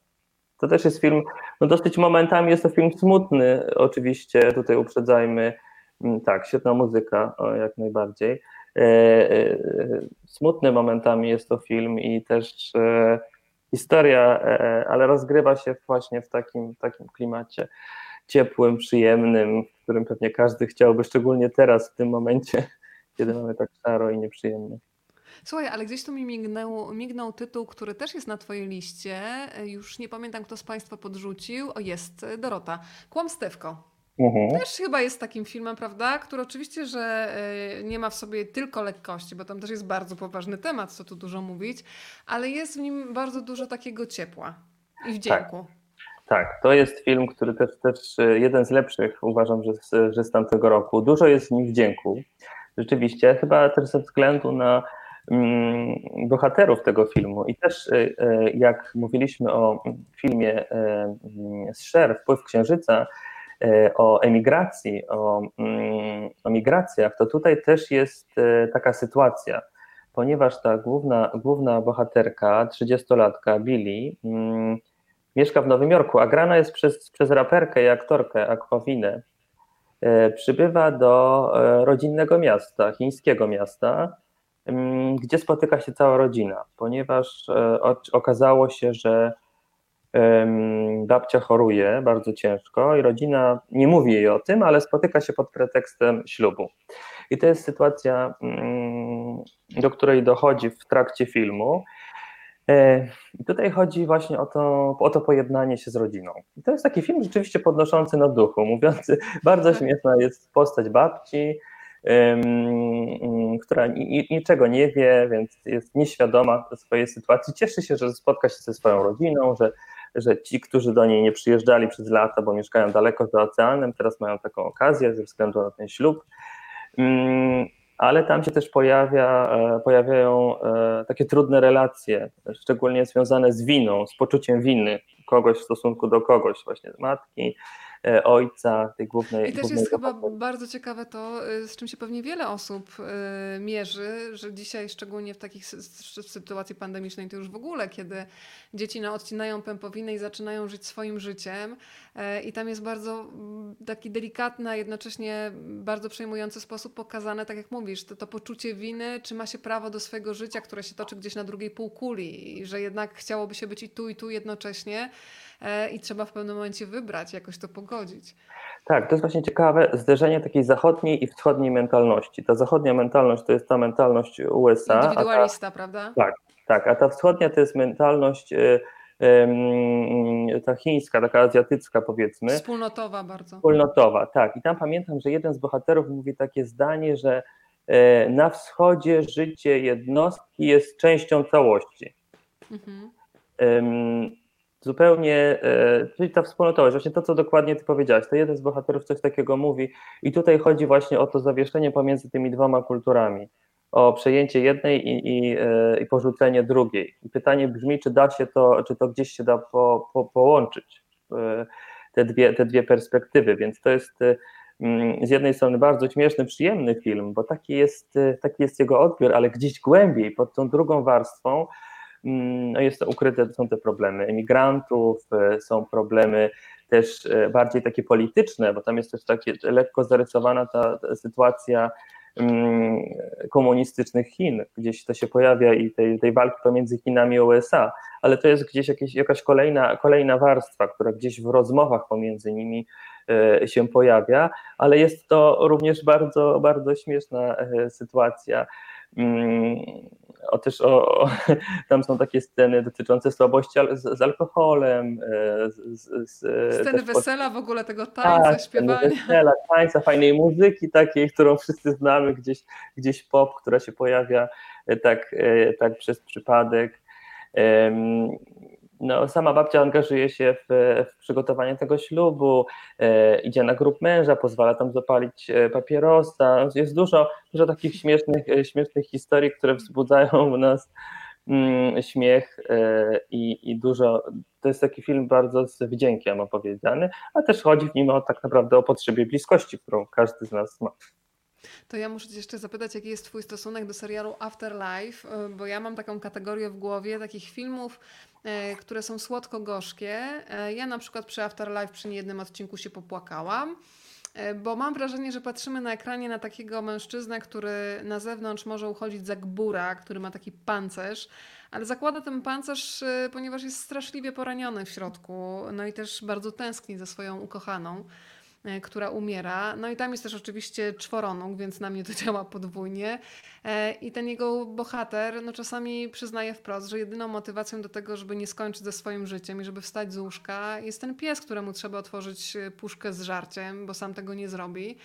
[SPEAKER 2] To też jest film, no dosyć momentami jest to film smutny, oczywiście, tutaj uprzedzajmy, mm, tak, świetna muzyka, jak najbardziej. E, e, smutny momentami jest to film i też historia, e, e, ale rozgrywa się właśnie w takim, takim klimacie ciepłym, przyjemnym, w którym pewnie każdy chciałby, szczególnie teraz, w tym momencie, [LAUGHS] kiedy mamy tak szaro i nieprzyjemnie.
[SPEAKER 1] Słuchaj, ale gdzieś tu mi mignął, mignął tytuł, który też jest na Twojej liście. Już nie pamiętam, kto z Państwa podrzucił. O, jest Dorota. Kłamstewko. Mhm. Też chyba jest takim filmem, prawda? Który oczywiście, że e, nie ma w sobie tylko lekkości, bo tam też jest bardzo poważny temat, co tu dużo mówić, ale jest w nim bardzo dużo takiego ciepła i wdzięku.
[SPEAKER 2] Tak, tak. to jest film, który też, też e, jeden z lepszych uważam, że, że z tamtego roku. Dużo jest w nim wdzięku. Rzeczywiście, chyba też ze względu na mm, bohaterów tego filmu i też e, jak mówiliśmy o filmie z Sher, Wpływ Księżyca, o emigracji, o, mm, o migracjach, to tutaj też jest e, taka sytuacja. ponieważ ta główna, główna bohaterka, 30-latka Billy, mm, mieszka w Nowym Jorku, a grana jest przez, przez raperkę i aktorkę Aquavinę. E, przybywa do e, rodzinnego miasta, chińskiego miasta, mm, gdzie spotyka się cała rodzina, ponieważ e, okazało się, że babcia choruje bardzo ciężko i rodzina nie mówi jej o tym, ale spotyka się pod pretekstem ślubu. I to jest sytuacja, mm, do której dochodzi w trakcie filmu. E, I tutaj chodzi właśnie o to, o to pojednanie się z rodziną. I to jest taki film rzeczywiście podnoszący na duchu, mówiący, [LAUGHS] bardzo tak. śmieszna jest postać babci, um, która niczego nie wie, więc jest nieświadoma swojej sytuacji. Cieszy się, że spotka się ze swoją rodziną, że, że ci, którzy do niej nie przyjeżdżali przez lata, bo mieszkają daleko za oceanem, teraz mają taką okazję ze względu na ten ślub. Um, ale tam się też pojawia, e, pojawiają e, takie trudne relacje, szczególnie związane z winą, z poczuciem winy kogoś w stosunku do kogoś, właśnie matki, E, ojca, tej głównej.
[SPEAKER 1] I też
[SPEAKER 2] głównej
[SPEAKER 1] jest chyba bardzo ciekawe to, y, z czym się pewnie wiele osób y, mierzy, że dzisiaj, szczególnie w takich sytuacji pandemicznej, to już w ogóle, kiedy dzieci no, odcinają pępowinę i zaczynają żyć swoim życiem, e, i tam jest bardzo mm, taki delikatny, a jednocześnie bardzo przejmujący sposób pokazane, tak jak mówisz, to, to poczucie winy, czy ma się prawo do swojego życia, które się toczy gdzieś na drugiej półkuli, i że jednak chciałoby się być i tu, i tu jednocześnie. E, i trzeba w pewnym momencie wybrać, jakoś to pogodzić.
[SPEAKER 2] Tak, to jest właśnie ciekawe zderzenie takiej zachodniej i wschodniej mentalności. Ta zachodnia mentalność to jest ta mentalność USA.
[SPEAKER 1] Indywidualista, ta, prawda?
[SPEAKER 2] Tak, tak, a ta wschodnia to jest mentalność y, ta chińska, taka azjatycka powiedzmy.
[SPEAKER 1] Wspólnotowa bardzo.
[SPEAKER 2] Wspólnotowa, tak. I tam pamiętam, że jeden z bohaterów mówi takie zdanie, że e, na wschodzie życie jednostki jest częścią całości. Mhm zupełnie, e, czyli ta wspólnotowość, właśnie to, co dokładnie ty powiedziałeś, to jeden z bohaterów coś takiego mówi i tutaj chodzi właśnie o to zawieszenie pomiędzy tymi dwoma kulturami, o przejęcie jednej i, i, e, i porzucenie drugiej. I pytanie brzmi, czy da się to, czy to gdzieś się da po, po, połączyć, e, te dwie, te dwie perspektywy, więc to jest mm, z jednej strony bardzo śmieszny, przyjemny film, bo taki jest, taki jest jego odbiór, ale gdzieś głębiej, pod tą drugą warstwą, no jest to ukryte, są te problemy emigrantów, e, są problemy też e, bardziej takie polityczne, bo tam jest też takie lekko zarysowana ta, ta sytuacja mm, komunistycznych Chin, gdzieś to się pojawia i tej, tej walki pomiędzy Chinami a USA, ale to jest gdzieś jakieś, jakaś kolejna, kolejna warstwa, która gdzieś w rozmowach pomiędzy nimi e, się pojawia, ale jest to również bardzo, bardzo śmieszna sytuacja. mm, o, też o, o, [LAUGHS] tam są takie sceny dotyczące słabości z, z alkoholem. E, z, z,
[SPEAKER 1] sceny wesela w ogóle, tego tańca, tak, śpiewania.
[SPEAKER 2] Wesela, tańca, fajnej muzyki takiej, którą wszyscy znamy, gdzieś, gdzieś pop, która się pojawia e, tak, e, tak przez przypadek no, sama babcia angażuje się w, w przygotowanie tego ślubu, e, idzie na grób męża, pozwala tam zapalić e, papierosa. Jest dużo, dużo takich śmiesznych, e, śmiesznych historii, które wzbudzają w nas mm, śmiech e, i, i dużo. To jest taki film bardzo z wdziękiem opowiedziany, a też chodzi w nim o tak naprawdę o potrzebie bliskości, którą każdy z nas ma.
[SPEAKER 1] To ja muszę Cię jeszcze zapytać, jaki jest Twój stosunek do serialu Afterlife, e, bo ja mam taką kategorię w głowie takich filmów, które są słodko-gorzkie. E, ja na przykład przy Afterlife przy niejednym odcinku się popłakałam bo mam wrażenie, że patrzymy na ekranie na takiego mężczyznę, który na zewnątrz może uchodzić za gbura, który ma taki pancerz, ale zakłada ten pancerz, ponieważ jest straszliwie poraniony w środku, no i też bardzo tęskni za swoją ukochaną. E, która umiera. No i tam jest też oczywiście czworonóg, więc na mnie to [LAUGHS] działa podwójnie. E, I ten jego bohater no czasami przyznaje wprost, że jedyną motywacją do tego, żeby nie skończyć ze swoim życiem i żeby wstać z łóżka, jest ten pies, któremu trzeba otworzyć e, puszkę z żarciem, bo sam tego nie zrobi.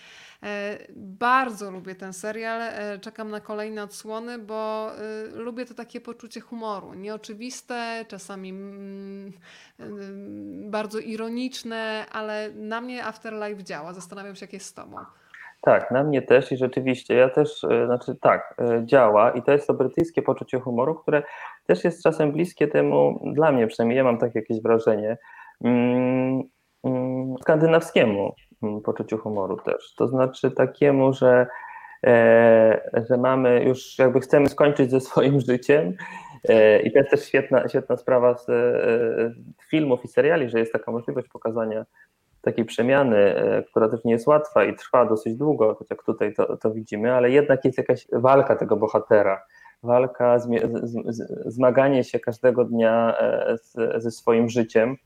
[SPEAKER 1] Bardzo lubię ten serial, czekam na kolejne odsłony, bo lubię to takie poczucie humoru. Nieoczywiste, czasami mm, bardzo ironiczne, ale na mnie Afterlife działa. Zastanawiam się, jak jest z Tobą.
[SPEAKER 2] Tak, na mnie też i rzeczywiście, ja też, e, znaczy tak, e, działa i to jest to brytyjskie poczucie humoru, które też jest czasem bliskie temu, dla mnie przynajmniej, ja mam takie jakieś wrażenie, mm, mm, skandynawskiemu mm, poczuciu humoru też. To znaczy takiemu, że e, że mamy już jakby chcemy skończyć ze swoim [LAUGHS] życiem. E, I to jest też świetna, świetna sprawa z filmów i seriali, że jest taka możliwość pokazania takiej przemiany, która też nie jest łatwa i trwa dosyć długo, tak jak tutaj to, to widzimy, ale jednak jest jakaś walka tego bohatera walka, zmaganie się każdego dnia z, ze swoim życiem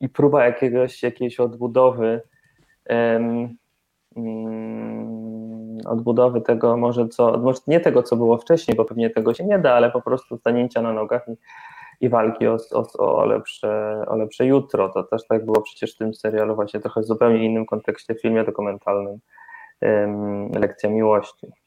[SPEAKER 2] i próba jakiegoś, jakiejś odbudowy odbudowy tego może co, może nie tego, co było wcześniej, bo pewnie tego się nie da, ale po prostu stanięcia na nogach i, i walki o, o, o, lepsze, o lepsze jutro. To też tak było przecież w tym serialu właśnie trochę w zupełnie innym kontekście, w filmie dokumentalnym um, Lekcja Miłości.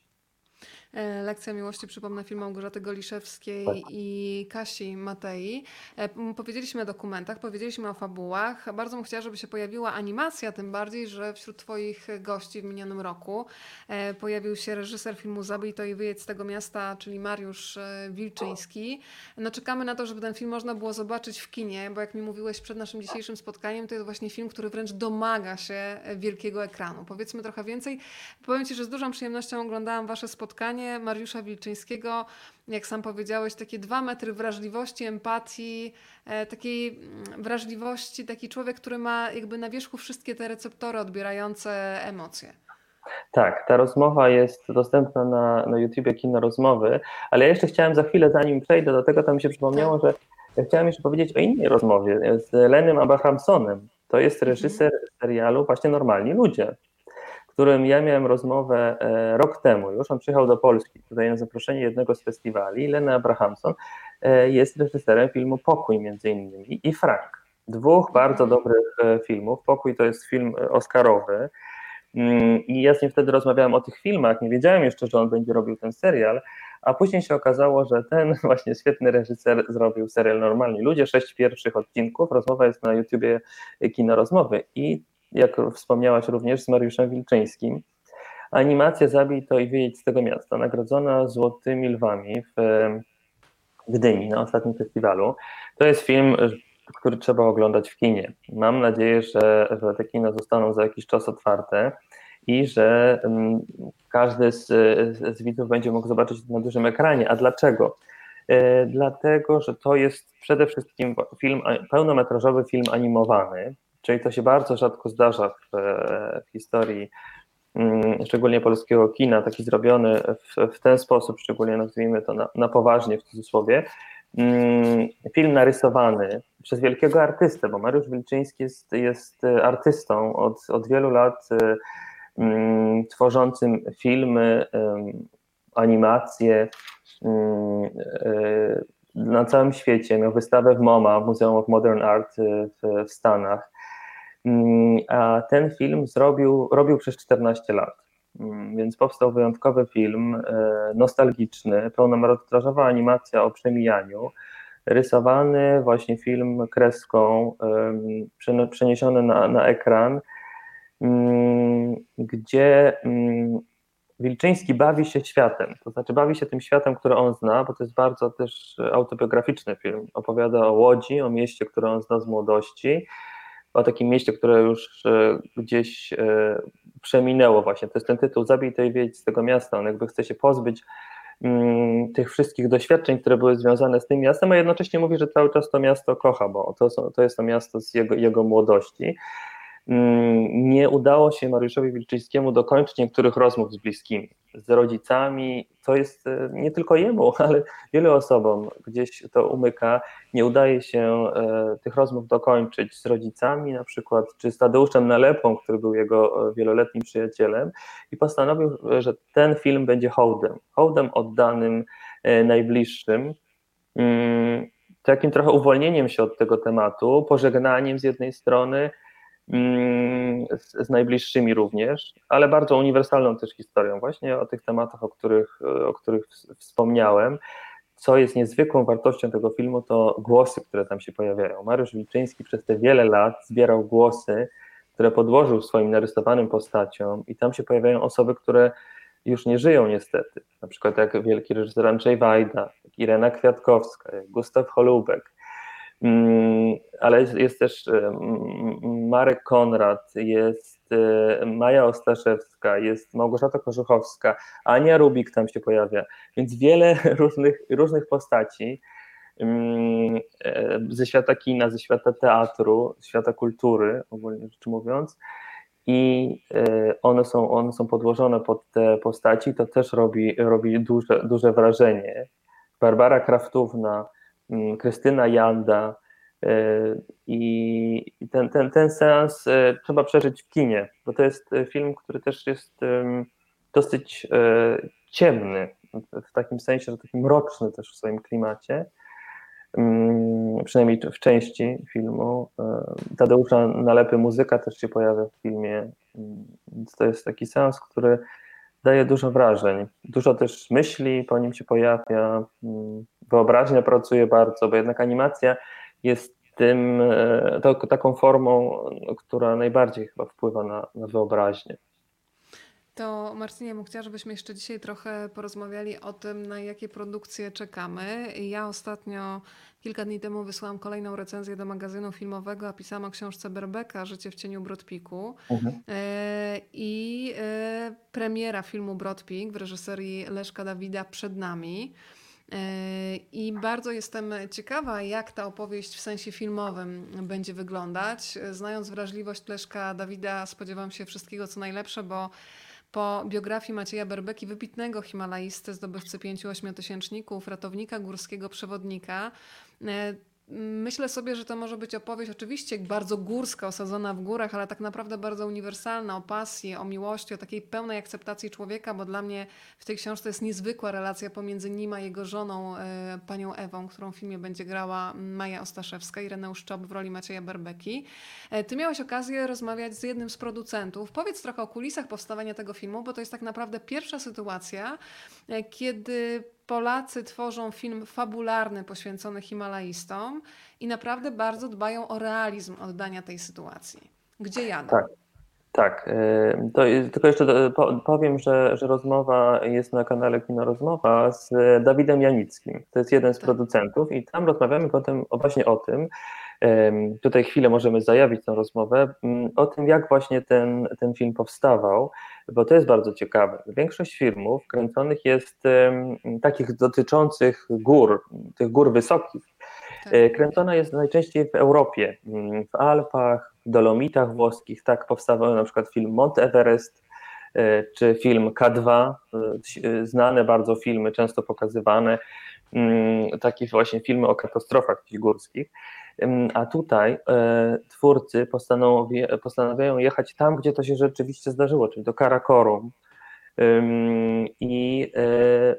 [SPEAKER 1] E, Lekcja Miłości, przypomnę, film Małgorzaty Goliszewskiej tak. i Kasi Matei. E, powiedzieliśmy o dokumentach, powiedzieliśmy o fabułach. Bardzo bym chciała, żeby się pojawiła animacja, tym bardziej, że wśród Twoich gości w minionym roku e, pojawił się reżyser filmu Zabij to i wyjedź z tego miasta, czyli Mariusz Wilczyński. No czekamy na to, żeby ten film można było zobaczyć w kinie, bo jak mi mówiłeś przed naszym dzisiejszym spotkaniem, to jest właśnie film, który wręcz domaga się wielkiego ekranu. Powiedzmy trochę więcej. Powiem Ci, że z dużą przyjemnością oglądałam Wasze spotkanie Mariusza Wilczyńskiego, jak sam powiedziałeś, takie dwa metry wrażliwości, empatii, e, takiej mm, wrażliwości, taki człowiek, który ma jakby na wierzchu wszystkie te receptory odbierające emocje.
[SPEAKER 2] Tak, ta rozmowa jest dostępna na, na YouTubie Kino Rozmowy, ale ja jeszcze chciałem za chwilę, zanim przejdę do tego, to mi się przypomniało, tak. że ja chciałem jeszcze powiedzieć o innej rozmowie z Lenym Abrahamsonem. To jest reżyser serialu właśnie Normalni Ludzie którym ja miałem rozmowę e, rok temu już. On przyjechał do Polski tutaj na zaproszenie jednego z festiwali. Lena Abrahamson e, jest reżyserem filmu Pokój między innymi i Frank. Dwóch bardzo dobrych e, filmów. Pokój to jest film oscarowy. Mm, I ja z nim wtedy rozmawiałem o tych filmach. Nie wiedziałem jeszcze, że on będzie robił ten serial, a później się okazało, że ten [LAUGHS] właśnie świetny reżyser zrobił serial Normalni Ludzie, sześć pierwszych odcinków. Rozmowa jest na YouTubie Kino Rozmowy i jak wspomniałaś również z Mariuszem Wilczyńskim. Animacja Zabij to i wyjedź z tego miasta, nagrodzona Złotymi Lwami w Gdyni na ostatnim festiwalu. To jest film, który trzeba oglądać w kinie. Mam nadzieję, że, te kina zostaną za jakiś czas otwarte i że um, każdy z, z widzów będzie mógł zobaczyć na dużym ekranie. A dlaczego? E, dlatego, że to jest przede wszystkim film, pełnometrażowy film animowany, Czyli to się bardzo rzadko zdarza w, w historii mm, szczególnie polskiego kina, taki zrobiony w, w ten sposób, szczególnie nazwijmy to na, na poważnie w cudzysłowie, mm, film narysowany przez wielkiego artystę, bo Mariusz Wilczyński jest, jest artystą od, od wielu lat mm, tworzącym filmy, animacje e, na całym świecie. Miał wystawę w MoMA, Museum of Modern Art w, w Stanach. Mm, a ten film zrobił, robił przez 14 lat. Mm, więc powstał wyjątkowy film, e, nostalgiczny, pełnometrażowa animacja o przemijaniu, rysowany właśnie film kreską, przeniesiony na, na ekran, mm, gdzie Wilczyński bawi się światem, to znaczy bawi się tym światem, który on zna, bo to jest bardzo też autobiograficzny film. Opowiada o Łodzi, o mieście, które on zna z młodości, o takim mieście, które już e, gdzieś e, przeminęło właśnie. To jest ten tytuł Zabij to i z tego miasta. On jakby chce się pozbyć mm, tych wszystkich doświadczeń, które były związane z tym miastem, a jednocześnie mówi, że cały czas to miasto kocha, bo to, to jest to miasto z jego, jego młodości. Mm, nie udało się Mariuszowi Wilczyńskiemu dokończyć niektórych rozmów z bliskimi, z rodzicami. To jest e, nie tylko jemu, [LAUGHS] ale wielu osobom gdzieś to umyka. Nie udaje się e, tych rozmów dokończyć z rodzicami, na przykład, czy z Tadeuszem Nalepą, który był jego e, wieloletnim przyjacielem, i postanowił, że ten film będzie hołdem, hołdem oddanym najbliższym mm, takim trochę uwolnieniem się od tego tematu, pożegnaniem z jednej strony, z, z, najbliższymi również, ale bardzo uniwersalną też historią, właśnie o tych tematach, o których, o których wspomniałem. Co jest niezwykłą wartością tego filmu, to głosy, które tam się pojawiają. Mariusz Wilczyński przez te wiele lat zbierał głosy, które podłożył swoim narysowanym postaciom, i tam się pojawiają osoby, które już nie żyją niestety. Na przykład jak wielki reżyser Andrzej Wajda, jak Irena Kwiatkowska, jak Gustaw Holubek, Mm, ale jest, też Marek Konrad, jest Maja Ostaszewska, jest Małgorzata Korzuchowska, Ania Rubik tam się pojawia, więc wiele [LAUGHS] różnych, różnych postaci mm, ze świata kina, ze świata teatru, ze świata kultury, ogólnie rzecz mówiąc, i one są, one są podłożone pod te postaci, to też robi, robi duże, duże wrażenie. Barbara Kraftówna, mm, Krystyna Janda, E, I ten, ten, ten seans e, trzeba przeżyć w kinie, bo to jest e, film, który też jest dosyć ciemny, w takim sensie, że taki mroczny też w swoim klimacie, mm, przynajmniej w części filmu. Tadeusza Nalepy muzyka też się pojawia w filmie, mm, więc to jest taki seans, który daje dużo wrażeń. Dużo też myśli po nim się pojawia, mm, wyobraźnia pracuje bardzo, bo jednak animacja jest tym, e, to, taką formą, która najbardziej chyba wpływa na, na wyobraźnię.
[SPEAKER 1] To Marcinie, bym chciała, żebyśmy jeszcze dzisiaj trochę porozmawiali o tym, na jakie produkcje czekamy. Ja ostatnio, kilka dni temu wysłałam kolejną recenzję do magazynu filmowego, a pisałam o książce Berbeka, Życie w cieniu Brodpiku. Mhm. E, I e, premiera filmu Brodpik w reżyserii Leszka Dawida przed nami. I bardzo jestem ciekawa, jak ta opowieść w sensie filmowym będzie wyglądać. Znając wrażliwość Leszka Dawida, spodziewam się wszystkiego co najlepsze, bo po biografii Macieja Berbeki, wybitnego himalaisty, zdobywcy pięciu ośmiotysięczników, ratownika górskiego, przewodnika, Myślę sobie, że to może być opowieść oczywiście bardzo górska, osadzona w górach, ale tak naprawdę bardzo uniwersalna, o pasji, o miłości, o takiej pełnej akceptacji człowieka, bo dla mnie w tej książce jest niezwykła relacja pomiędzy nim a jego żoną, e, panią Ewą, którą w filmie będzie grała Maja Ostaszewska i Reneusz Czop w roli Macieja Berbeki. E, ty miałeś okazję rozmawiać z jednym z producentów. Powiedz trochę o kulisach powstawania tego filmu, bo to jest tak naprawdę pierwsza sytuacja, e, kiedy Polacy tworzą film fabularny poświęcony Himalajistom i naprawdę bardzo dbają o realizm oddania tej sytuacji. Gdzie jadą?
[SPEAKER 2] Tak. Tak, y, to, tylko jeszcze powiem, że, że rozmowa jest na kanale Kino Rozmowa z Dawidem Janickim. To jest jeden z tak. producentów i tam rozmawiamy potem właśnie o tym, tutaj chwilę możemy zajawić tę rozmowę, mm, o tym jak właśnie ten, ten film powstawał, bo to jest bardzo ciekawe. Większość filmów kręconych jest takich dotyczących gór, tych gór wysokich. Tak. E, kręcona jest najczęściej w Europie, mm, w Alpach, Dolomitach włoskich. Tak powstawał na przykład film Mont Everest, e, czy film K2, e, znane bardzo filmy, często pokazywane, mm, takie właśnie filmy o katastrofach górskich. A tutaj e, twórcy postanawiają jechać tam, gdzie to się rzeczywiście zdarzyło, czyli do Karakorum, i e,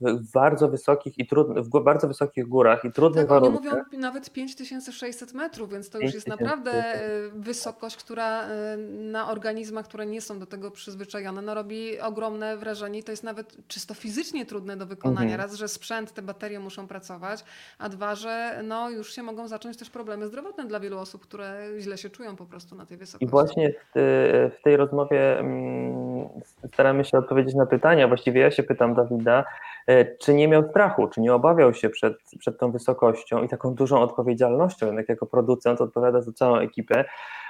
[SPEAKER 2] w bardzo wysokich i trudnych, w bardzo wysokich górach i trudnych tak, warunkach.
[SPEAKER 1] Oni mówią nawet 5600 metrów, więc to już jest naprawdę e, wysokość, która e, na organizmach, które nie są do tego przyzwyczajone, no robi ogromne wrażenie i to jest nawet czysto fizycznie trudne do wykonania. Mhm. Raz, że sprzęt, te baterie muszą pracować, a dwa, że no już się mogą zacząć też problemy zdrowotne dla wielu osób, które źle się czują po prostu na tej wysokości.
[SPEAKER 2] I właśnie w, w tej rozmowie mm, staramy się odpowiedzieć na pytania. Właściwie ja się pytam Dawida, e, czy nie miał strachu, czy nie obawiał się przed, przed tą wysokością i taką dużą odpowiedzialnością, jednak jako producent odpowiada za całą ekipę,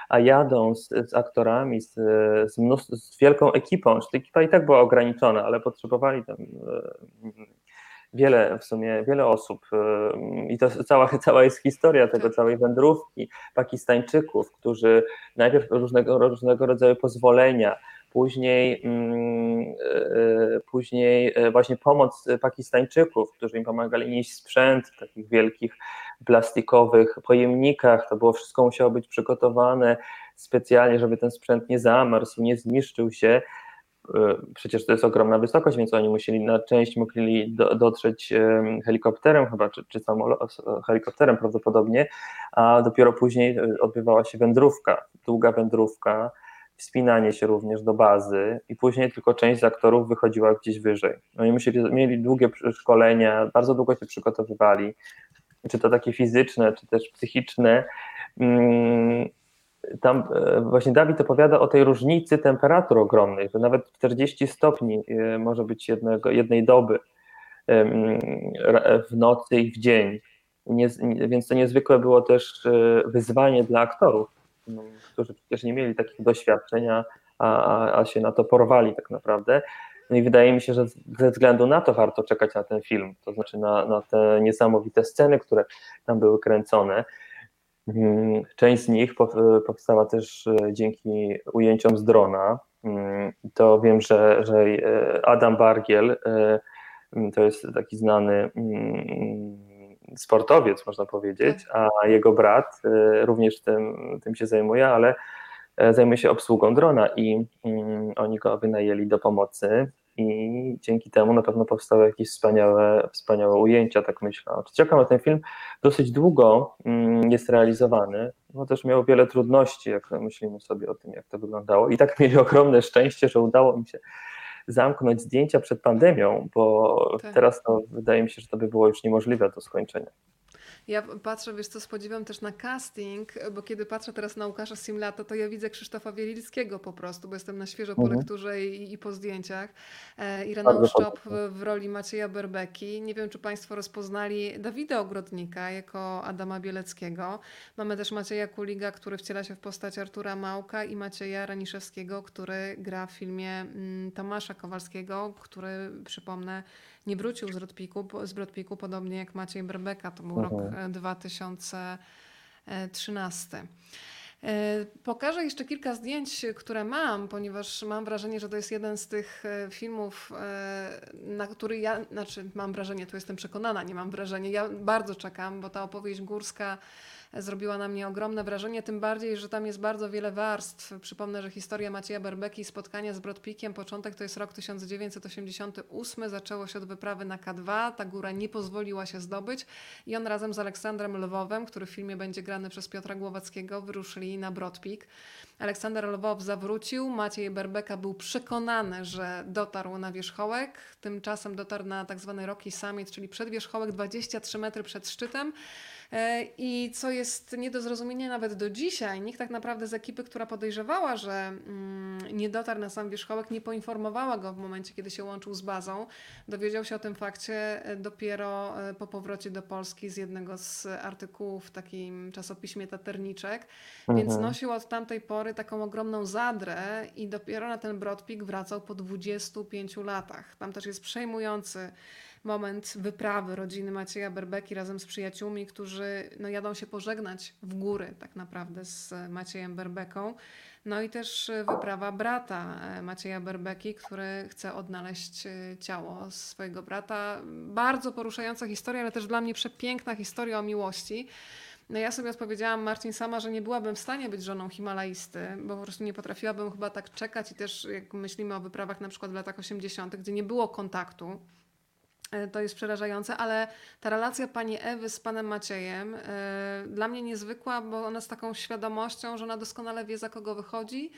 [SPEAKER 2] a jadą z, z aktorami, z, z, z wielką ekipą, ta ekipa i tak była ograniczona, ale potrzebowali tam e, wiele w sumie, wiele osób e, i to [LAUGHS] cała, cała jest historia tego, całej wędrówki Pakistańczyków, którzy najpierw różnego, różnego rodzaju pozwolenia, później, mm, e, później e, właśnie pomoc Pakistańczyków, którzy im pomagali nieść sprzęt w takich wielkich plastikowych pojemnikach. To było wszystko musiało być przygotowane specjalnie, żeby ten sprzęt nie zamarzł, nie zniszczył się. E, przecież to jest ogromna wysokość, więc oni musieli na część mogli do, dotrzeć helikopterem chyba, czy, czy helikopterem prawdopodobnie, a dopiero później odbywała się wędrówka, długa wędrówka wspinanie się również do bazy i później tylko część z aktorów wychodziła gdzieś wyżej. Oni no musieli, mieli długie szkolenia, bardzo długo się przygotowywali, czy to takie fizyczne, czy też psychiczne. Mm, tam e, właśnie Dawid opowiada o tej różnicy temperatur ogromnej, że nawet 40 stopni e, może być jednego, jednej doby w nocy i w dzień. Więc to niezwykłe było też e, wyzwanie dla aktorów którzy przecież nie mieli takich doświadczeń, a, a, a się na to porwali tak naprawdę. No i wydaje mi się, że ze względu na to warto czekać na ten film, to znaczy na, na te niesamowite sceny, które tam były kręcone. Mm, część z nich powstała też e, dzięki ujęciom z drona. Mm, to wiem, że, że e, Adam Bargiel e, to jest taki znany sportowiec, można powiedzieć, tak. a jego brat również tym, tym się zajmuje, ale zajmuje się obsługą drona i oni go wynajęli do pomocy i dzięki temu na pewno powstały jakieś wspaniałe, wspaniałe ujęcia, tak myślę. Czekam na ten film, dosyć długo mm, jest realizowany, no też miał wiele trudności, jak myślimy sobie o tym, jak to wyglądało i tak mieli ogromne szczęście, że udało mi się zamknąć zdjęcia przed pandemią, bo tak. teraz to wydaje mi się, że to by było już niemożliwe do skończenia.
[SPEAKER 1] Ja patrzę, wiesz co, spodziewam też na casting, bo kiedy patrzę teraz na Łukasza Simlata, to ja widzę Krzysztofa Wielickiego po prostu, bo jestem na świeżo po mhm. lekturze i, i, po zdjęciach. E, Irena Szczop w, w roli Macieja Berbeki. Nie wiem, czy Państwo rozpoznali Dawida Ogrodnika jako Adama Bieleckiego. Mamy też Macieja Kuliga, który wciela się w postać Artura Małka i Macieja Raniszewskiego, który gra w filmie mm, Tomasza Kowalskiego, który, przypomnę, nie wrócił z Brodpiku, z Brodpiku podobnie jak Maciej Berbeka. To był rok 2013. E, e, pokażę jeszcze kilka zdjęć, które mam, ponieważ mam wrażenie, że to jest jeden z tych e, filmów, na który ja, znaczy mam wrażenie, tu jestem przekonana, nie mam wrażenia, ja bardzo czekam, bo ta opowieść górska zrobiła na mnie ogromne wrażenie, tym bardziej, że tam jest bardzo wiele warstw. Przypomnę, że historia Macieja Berbeki, spotkanie z Brodpikiem, początek to jest rok 1988, zaczęło się od wyprawy na K2, ta góra nie pozwoliła się zdobyć i on razem z Aleksandrem Lwowem, który w filmie będzie grany przez Piotra Głowackiego, wyruszyli na Brodpik. Aleksander Lwow zawrócił, Maciej Berbeka był przekonany, że dotarł na wierzchołek, tymczasem dotarł na tak zwany Rocky Summit, czyli przedwierzchołek 23 metry przed szczytem. E, I co jest nie do zrozumienia nawet do dzisiaj, nikt tak naprawdę z ekipy, która podejrzewała, że mm, nie dotarł na sam wierzchołek, nie poinformowała go w momencie, kiedy się łączył z bazą. Dowiedział się o tym fakcie e, dopiero e, po powrocie do Polski z jednego z artykułów w takim czasopiśmie Taterniczek, mhm. więc nosił od tamtej pory taką ogromną zadrę i dopiero na ten Brodpik wracał po 25 latach. Tam też jest przejmujący moment wyprawy rodziny Macieja Berbeki razem z przyjaciółmi, którzy no, jadą się pożegnać w góry tak naprawdę z Maciejem Berbeką. No i też wyprawa brata e, Macieja Berbeki, który chce odnaleźć e, ciało swojego brata. Bardzo poruszająca historia, ale też dla mnie przepiękna historia o miłości. No ja sobie odpowiedziałam, Marcin, sama, że nie byłabym w stanie być żoną Himalajsty, bo po prostu nie potrafiłabym chyba tak czekać i też jak myślimy o wyprawach na przykład w latach 80., gdzie nie było kontaktu, E, to jest przerażające, ale ta relacja pani Ewy z panem Maciejem yy, dla mnie niezwykła, bo ona z taką świadomością, że ona doskonale wie, za kogo wychodzi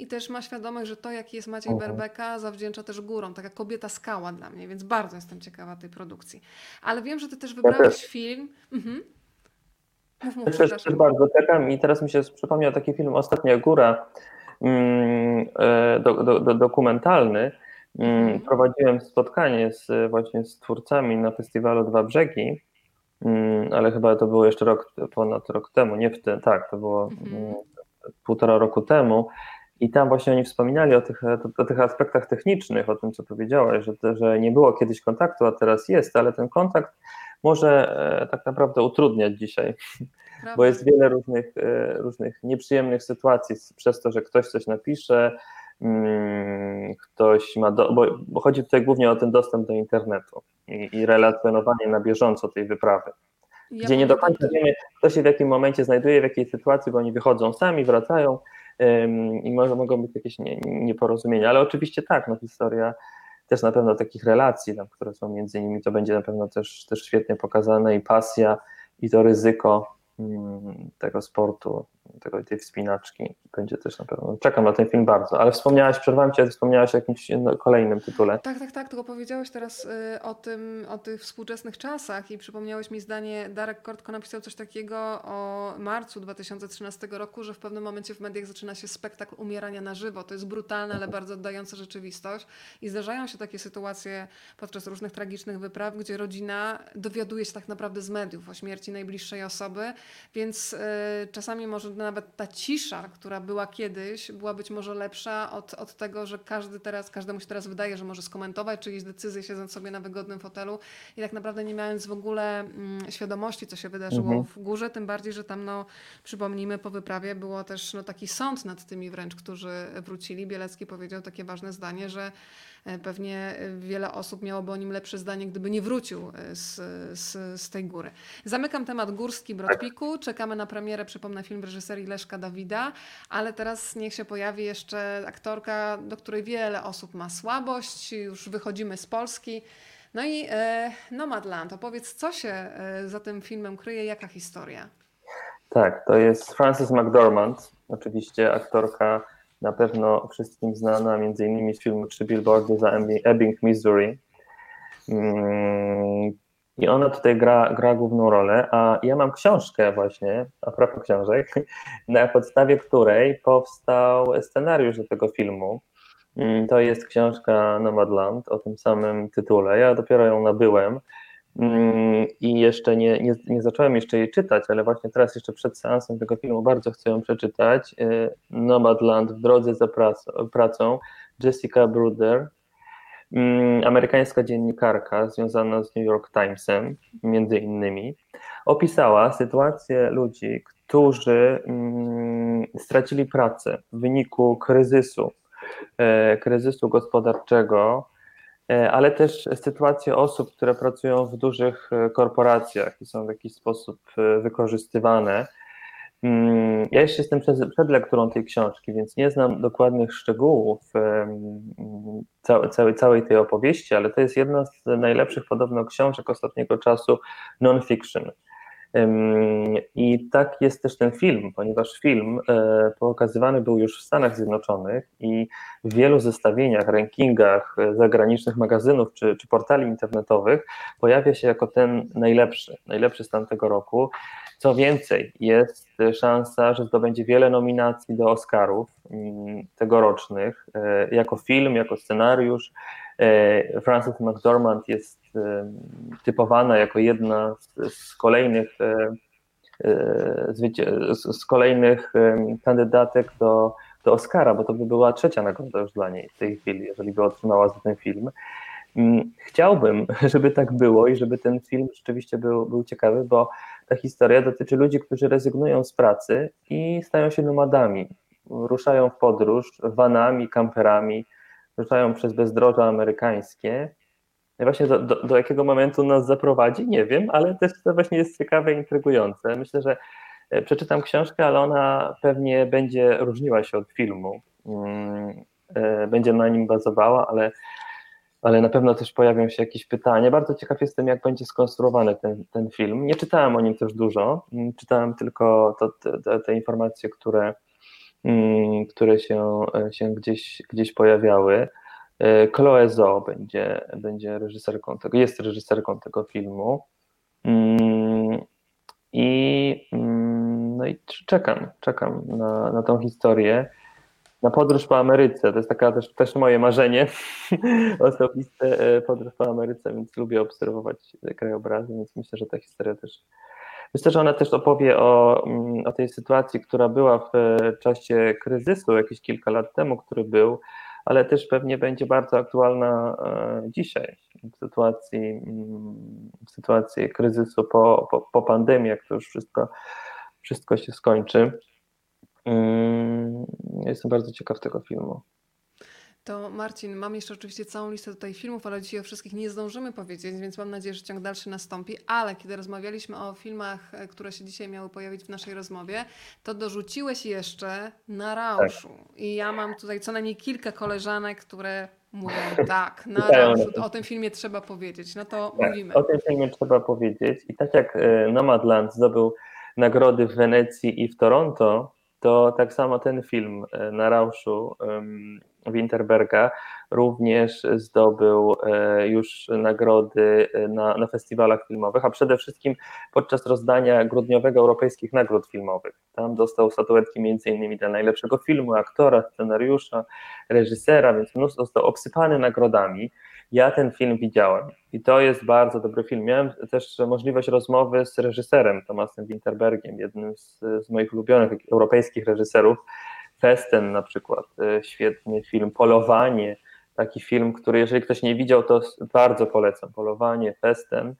[SPEAKER 1] i też ma świadomość, że to, jaki jest Maciej uh Berbeka, zawdzięcza też górą. Taka kobieta skała dla mnie, więc bardzo jestem ciekawa tej produkcji. Ale wiem, że ty też wybrałeś ja też. film. Mhm.
[SPEAKER 2] Mów, mów, też, też bardzo czekam i teraz mi się przypomniał taki film Ostatnia Góra, mm, e, do, do, do, dokumentalny, mhm. Prowadziłem spotkanie z, właśnie z twórcami na festiwalu Dwa Brzegi, mm, ale chyba to było jeszcze rok, ponad rok temu, nie w tym, tak, to było mhm. Mm, półtora roku temu. I tam właśnie oni wspominali o tych, o tych aspektach technicznych, o tym, co powiedziałeś, że, że nie było kiedyś kontaktu, a teraz jest, ale ten kontakt może e, tak naprawdę utrudniać dzisiaj, Prawda. bo jest wiele różnych, e, różnych nieprzyjemnych sytuacji przez to, że ktoś coś napisze, Mm, ktoś ma, do, bo, bo, chodzi tutaj głównie o ten dostęp do internetu i, i relacjonowanie na bieżąco tej wyprawy. Ja gdzie nie do końca wiemy, kto się w jakim momencie znajduje, w jakiej sytuacji, bo oni wychodzą sami, wracają ym, i może, mogą być jakieś nie, nieporozumienia, ale oczywiście tak, no historia też na pewno takich relacji, tam, które są między nimi, to będzie na pewno też, też świetnie pokazane i pasja i to ryzyko mm, tego sportu tego, tej wspinaczki. Będzie też na pewno. Czekam na ten film bardzo, ale wspomniałaś, przerwałem cię, wspomniałaś o jakimś kolejnym tytule.
[SPEAKER 1] Tak, tak, tak, tylko powiedziałeś teraz y, o tym, o tych współczesnych czasach i przypomniałeś mi zdanie, Darek Kortko napisał coś takiego o marcu 2013 roku, że w pewnym momencie w mediach zaczyna się spektakl umierania na żywo. To jest brutalne, ale bardzo oddające rzeczywistość i zdarzają się takie sytuacje podczas różnych tragicznych wypraw, gdzie rodzina dowiaduje się tak naprawdę z mediów o śmierci najbliższej osoby, więc y, czasami może nawet ta cisza, która była kiedyś, była być może lepsza od, od tego, że każdy teraz, każdemu się teraz wydaje, że może skomentować czyjeś decyzje, siedząc sobie na wygodnym fotelu i tak naprawdę nie mając w ogóle mm, świadomości, co się wydarzyło
[SPEAKER 2] Mhm.
[SPEAKER 1] w górze, tym bardziej, że tam, no, przypomnijmy, po wyprawie było też no, taki sąd nad tymi wręcz, którzy wrócili. Bielecki powiedział takie ważne zdanie, że e, pewnie e, wiele osób miałoby o nim lepsze zdanie, gdyby nie wrócił e, z, z, z tej góry. Zamykam temat Górski Brodpiku. Czekamy na premierę, przypomnę, film reżyserii Leszka Dawida, ale teraz niech się pojawi jeszcze aktorka, do której wiele osób ma słabość. Już wychodzimy z Polski. No i e, Nomadland. Opowiedz, co się e, za tym filmem kryje, jaka historia?
[SPEAKER 2] Tak, to jest Frances McDormand, oczywiście aktorka na pewno wszystkim znana, między innymi z filmu Trzy Billboardy za Ebbing- Missouri. Mm, I ona tutaj gra, gra główną rolę, a ja mam książkę właśnie, a propos książek, [LAUGHS] na podstawie której powstał scenariusz do tego filmu. Mm, To jest książka Nomadland o tym samym tytule. Ja dopiero ją nabyłem i jeszcze nie, nie, nie zacząłem jeszcze jej czytać, ale właśnie teraz jeszcze przed seansem tego filmu bardzo chcę ją przeczytać. Y, Nomadland w drodze za prac- pracą Jessica Bruder, mm, amerykańska dziennikarka związana z New York Timesem, między innymi, opisała sytuację ludzi, którzy mm, stracili pracę w wyniku kryzysu, e, kryzysu gospodarczego, ale też sytuację osób, które pracują w dużych e, korporacjach i są w jakiś sposób e, wykorzystywane. Mm, Ja jeszcze jestem przed, lekturą tej książki, więc nie znam dokładnych szczegółów całej, całej tej opowieści, ale to jest jedna z najlepszych podobno książek ostatniego czasu non-fiction. I tak jest też ten film, ponieważ film e, pokazywany był już w Stanach Zjednoczonych i w wielu zestawieniach, rankingach e, zagranicznych magazynów czy, czy portali internetowych pojawia się jako ten najlepszy, najlepszy z tamtego roku. Co więcej, jest szansa, że zdobędzie wiele nominacji do Oscarów mm, tegorocznych e, jako film, jako scenariusz. E, Frances McDormand jest e, typowana jako jedna z, z kolejnych e, z, kolejnych kandydatek do, do Oscara, bo to by była trzecia nagroda już dla niej w tej chwili, jeżeli by otrzymała za ten film. Mm, Chciałbym, [LAUGHS] żeby tak było i żeby ten film rzeczywiście był, był ciekawy, bo ta historia dotyczy ludzi, którzy rezygnują z pracy i stają się nomadami. Ruszają w podróż vanami, kamperami, ruszają przez bezdroża amerykańskie. I właśnie do, do, do jakiego momentu nas zaprowadzi, nie wiem, ale też to właśnie jest ciekawe i intrygujące. Myślę, że e, przeczytam książkę, ale ona pewnie będzie różniła się od filmu. Mm, e, Będzie na nim bazowała, ale ale na pewno też pojawią się jakieś pytania. Bardzo ciekaw jestem, jak będzie skonstruowany ten, ten film. Nie czytałem o nim też dużo, mm, czytałem tylko to, te, te, informacje, które, które się, się gdzieś, gdzieś pojawiały. E, Chloe Zo będzie, będzie reżyserką tego, jest reżyserką tego filmu. Mm, I, mm, no i czekam, czekam na, na tą historię na podróż po Ameryce. To jest taka też, też moje marzenie [LAUGHS] osobiste, e, podróż po Ameryce, więc lubię obserwować krajobrazy, więc myślę, że ta historia też. Myślę, że ona też opowie o, mm, o tej sytuacji, która była w e, czasie kryzysu jakieś kilka lat temu, który był, ale też pewnie będzie bardzo aktualna e, dzisiaj, w sytuacji, mm, w sytuacji kryzysu po, po, po pandemii, jak to już wszystko, wszystko się skończy. Mm, Jestem bardzo ciekaw tego filmu.
[SPEAKER 1] To Marcin, mam jeszcze oczywiście całą listę tutaj filmów, ale dzisiaj o wszystkich nie zdążymy powiedzieć, więc mam nadzieję, że ciąg dalszy nastąpi. Ale kiedy rozmawialiśmy o filmach, e, które się dzisiaj miały pojawić w naszej rozmowie, to dorzuciłeś jeszcze na Rauszu. I ja mam tutaj co najmniej kilka koleżanek, które mówią [LAUGHS] tak, na Rauszu, o tym filmie trzeba powiedzieć. No to
[SPEAKER 2] Tak,
[SPEAKER 1] mówimy.
[SPEAKER 2] o tym filmie trzeba powiedzieć. I tak jak e, Nomadland zdobył nagrody w Wenecji i w Toronto, to tak samo ten film e, na Rauszu Winterberga również zdobył e, już nagrody e, na, na festiwalach filmowych, a przede wszystkim podczas rozdania grudniowego europejskich nagród filmowych. Tam dostał statuetki innymi dla najlepszego filmu, aktora, scenariusza, reżysera, więc mnóstwo został obsypany nagrodami. Ja ten film widziałem i to jest bardzo dobry film. Miałem też możliwość rozmowy z reżyserem Tomasem Winterbergiem, jednym z, z moich ulubionych europejskich reżyserów. Festen na przykład, e, świetny film. Polowanie, taki film, który jeżeli ktoś nie widział, to bardzo polecam. Polowanie, Festen.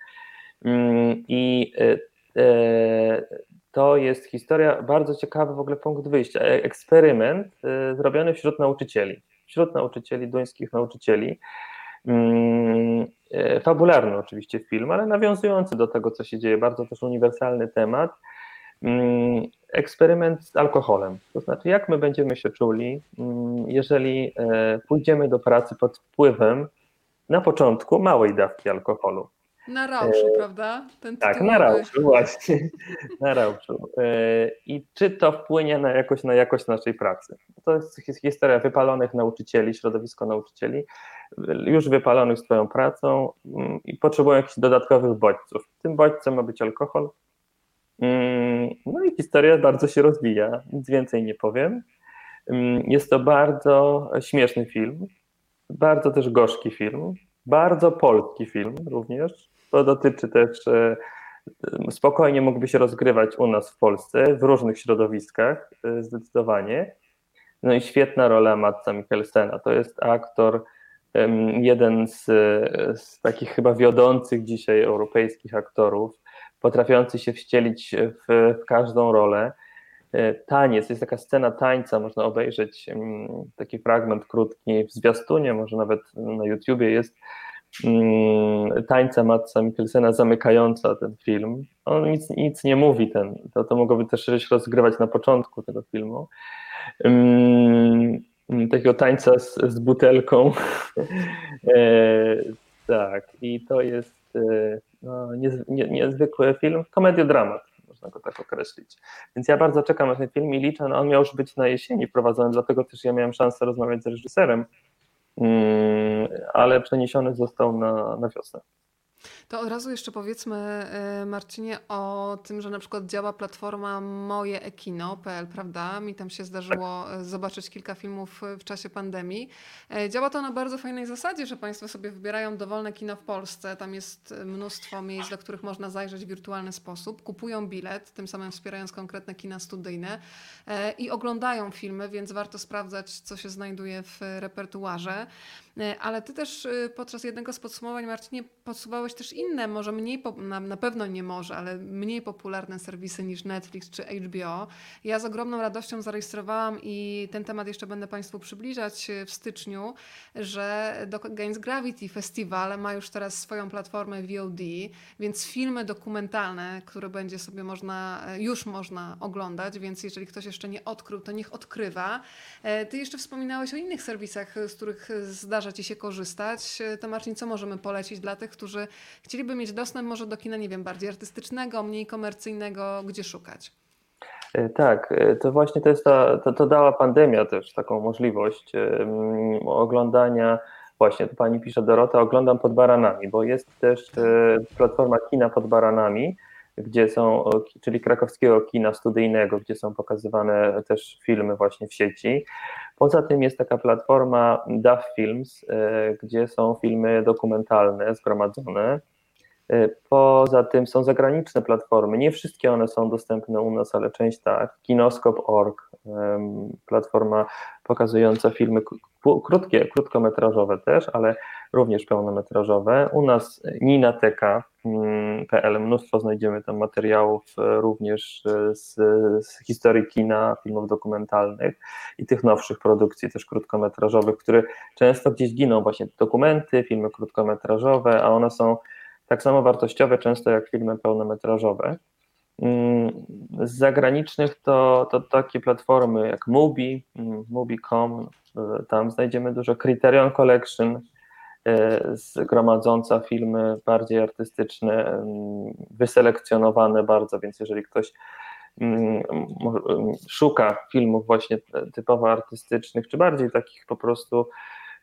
[SPEAKER 2] Mm, I e, e, to jest historia, bardzo ciekawy w ogóle punkt wyjścia. Eksperyment zrobiony wśród nauczycieli, wśród nauczycieli, duńskich nauczycieli. Mm, fabularny oczywiście film, ale nawiązujący do tego, co się dzieje, bardzo też uniwersalny temat. Eksperyment z alkoholem. To znaczy, jak my będziemy się czuli, mm, jeżeli e, pójdziemy do pracy pod wpływem na początku małej dawki alkoholu.
[SPEAKER 1] Na rauszu, e, prawda?
[SPEAKER 2] Ten tak, na rauszu, właśnie. [LAUGHS] na rauszu. E, I czy to wpłynie na jakość, na jakość naszej pracy? To jest historia wypalonych nauczycieli, środowisko nauczycieli, już wypalonych swoją pracą mm, i potrzebują jakichś dodatkowych bodźców. Tym bodźcem ma być alkohol, no i historia bardzo się rozwija, nic więcej nie powiem. Mm, jest to bardzo śmieszny film, bardzo też gorzki film, bardzo polski film również, bo dotyczy też, e, spokojnie mógłby się rozgrywać u nas w Polsce, w różnych środowiskach, e, zdecydowanie. No i świetna rola Matsa Mikkelsena. To jest aktor, jeden z, z takich chyba wiodących dzisiaj europejskich aktorów, potrafiący się wcielić w, w każdą rolę. E, taniec, jest taka scena tańca, można obejrzeć mm, taki fragment krótki w zwiastunie, może nawet na YouTubie jest mm, tańca Matsa Mikkelsena zamykająca ten film. On nic, nic nie mówi, ten, to, to mogłoby też się rozgrywać na początku tego filmu. Um, takiego tańca z, z butelką. [LAUGHS] e, tak, i to jest e, no, niez, nie, niezwykły film, komediodramat, można go tak określić. Więc ja bardzo czekam na ten film i liczę, no on miał już być na jesieni wprowadzony, dlatego też ja miałem szansę rozmawiać z reżyserem, mm, ale przeniesiony został na, na wiosnę.
[SPEAKER 1] To od razu jeszcze powiedzmy, e, Marcinie, o tym, że na przykład działa platforma mojeekino.pl, prawda? Mi tam się zdarzyło tak. zobaczyć kilka filmów w czasie pandemii. E, działa to na bardzo fajnej zasadzie, że Państwo sobie wybierają dowolne kino w Polsce. Tam jest mnóstwo miejsc, do których można zajrzeć w wirtualny sposób. Kupują bilet, tym samym wspierając konkretne kina studyjne i oglądają filmy, więc warto sprawdzać, co się znajduje w repertuarze. Ale ty też podczas jednego z podsumowań, Marcinie, podsuwałeś też inne, może mniej, na, na pewno nie może, ale mniej popularne serwisy niż Netflix czy HBO. Ja z ogromną radością zarejestrowałam i ten temat jeszcze będę Państwu przybliżać w styczniu, że Gains Gravity Festival ma już teraz swoją platformę VOD, więc filmy dokumentalne, które będzie sobie można, już można oglądać, więc jeżeli ktoś jeszcze nie odkrył, to niech odkrywa. E, ty jeszcze wspominałeś o innych serwisach, z których zdarza Ci się korzystać. To co możemy polecić dla tych, którzy chcieliby mieć dostęp może do kina, nie wiem, bardziej artystycznego, mniej komercyjnego, gdzie szukać?
[SPEAKER 2] E, tak, e, to właśnie to jest ta, to, to dała pandemia też taką możliwość um, oglądania, właśnie tu pani pisze Dorota, oglądam pod baranami, bo jest też platforma kina pod baranami, gdzie są, czyli krakowskiego kina studyjnego, gdzie są pokazywane też filmy właśnie w sieci. Poza tym jest taka platforma DAF Films, gdzie są filmy dokumentalne zgromadzone E, poza tym są zagraniczne platformy. Nie wszystkie one są dostępne u nas, ale część tak. Kinoskop.org, platforma pokazująca filmy krótkie, krótkometrażowe też, ale również pełnometrażowe. U nas ninateka.pl, mnóstwo znajdziemy tam materiałów e, również e, z, z historii kina, filmów dokumentalnych i tych nowszych produkcji też krótkometrażowych, które często gdzieś giną, właśnie dokumenty, filmy krótkometrażowe, a one są tak samo wartościowe często jak filmy pełnometrażowe. Mm, z zagranicznych to, to takie platformy jak Mubi, mm, Mubi.com, e, tam znajdziemy dużo Criterion Collection, zgromadząca filmy bardziej artystyczne, mm, wyselekcjonowane bardzo, więc jeżeli ktoś szuka filmów właśnie typowo artystycznych, czy bardziej takich po prostu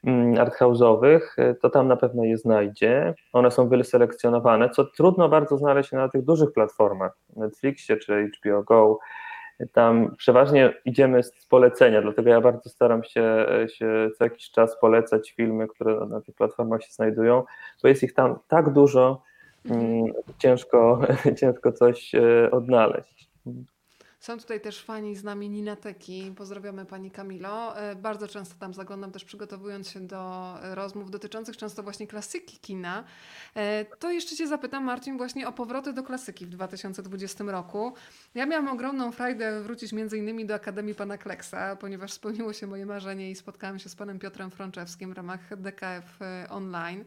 [SPEAKER 2] Mm, arthouse'owych, y, to tam na pewno je znajdzie. One są wyselekcjonowane, co trudno bardzo znaleźć na tych dużych platformach, Netflixie czy HBO Go. Tam przeważnie idziemy z polecenia, dlatego ja bardzo staram się, się co jakiś czas polecać filmy, które na tych platformach się znajdują, bo jest ich tam tak dużo, mm, ciężko, [LAUGHS] ciężko coś e, odnaleźć.
[SPEAKER 1] Są tutaj też fani z nami Ninateki. Pozdrawiamy Pani Kamilo. E, bardzo często tam zaglądam też przygotowując się do rozmów dotyczących często właśnie klasyki kina. E, to jeszcze Cię zapytam Marcin właśnie o powroty do klasyki w 2020 roku. Ja miałam ogromną frajdę wrócić między innymi do Akademii Pana Kleksa, ponieważ spełniło się moje marzenie i spotkałam się z Panem Piotrem Frączewskim w ramach DKF e, Online.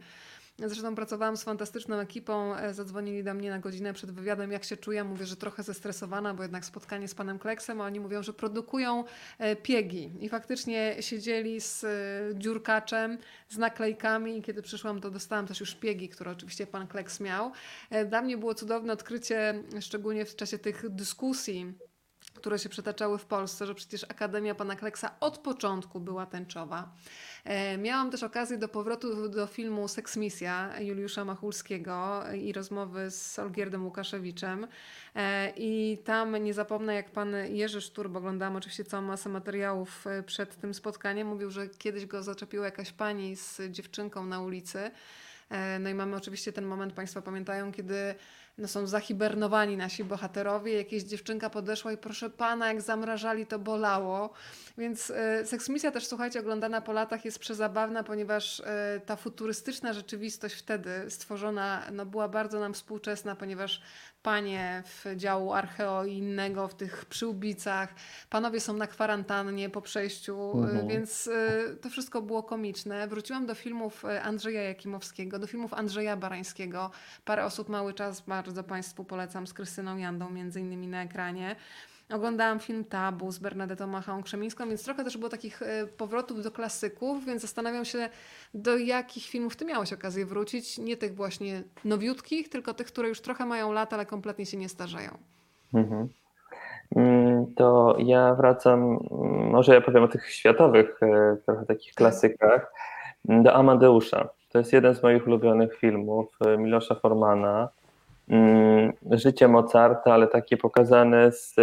[SPEAKER 1] Zresztą pracowałam z fantastyczną ekipą. E, zadzwonili do mnie na godzinę przed wywiadem, jak się czuję. Mówię, że trochę zestresowana, bo jednak spotkanie z panem Kleksem, a oni mówią, że produkują e, piegi. I faktycznie siedzieli z e, dziurkaczem, z naklejkami i kiedy przyszłam, to dostałam też już piegi, które oczywiście pan Kleks miał. Dla mnie było cudowne odkrycie, szczególnie w czasie tych dyskusji które się przetaczały w Polsce, że przecież Akademia Pana Kleksa od początku była tęczowa. E, miałam też okazję do powrotu do filmu Seksmisja Juliusza Machulskiego i rozmowy z Olgierdem Łukaszewiczem. E, I tam nie zapomnę, jak pan Jerzy Sztur, bo oglądałam oczywiście całą masę materiałów e, przed tym spotkaniem, mówił, że kiedyś go zaczepiła jakaś pani z dziewczynką na ulicy. No i mamy oczywiście ten moment, Państwo pamiętają, kiedy no są zahibernowani nasi bohaterowie. Jakieś dziewczynka podeszła i proszę pana, jak zamrażali, to bolało. Więc y, seksmisja też, słuchajcie, oglądana po latach jest przezabawna, ponieważ y, ta futurystyczna rzeczywistość wtedy stworzona no, była bardzo nam współczesna, ponieważ panie w działu archeo i innego, w tych przyłbicach, panowie są na kwarantannie po przejściu, y, mhm. więc y, to wszystko było komiczne. Wróciłam do filmów y, Andrzeja Jakimowskiego, do filmów Andrzeja Barańskiego. Parę osób mały czas bardzo Państwu polecam z Krystyną Jandą między innymi na ekranie. Oglądałam film Tabu z Bernadetą Machą Krzemińską, więc trochę też było takich e, powrotów do klasyków, więc zastanawiam się, do jakich filmów ty miałeś okazję wrócić. Nie tych właśnie nowiutkich, tylko tych, które już trochę mają lat, ale kompletnie się nie starzeją. Mhm.
[SPEAKER 2] Mm, to ja wracam, mm, może ja powiem o tych światowych, e, trochę takich klasykach, do Amadeusza. To jest jeden z moich ulubionych filmów e, Milosza Formana. Mm, życie Mozarta, ale takie pokazane z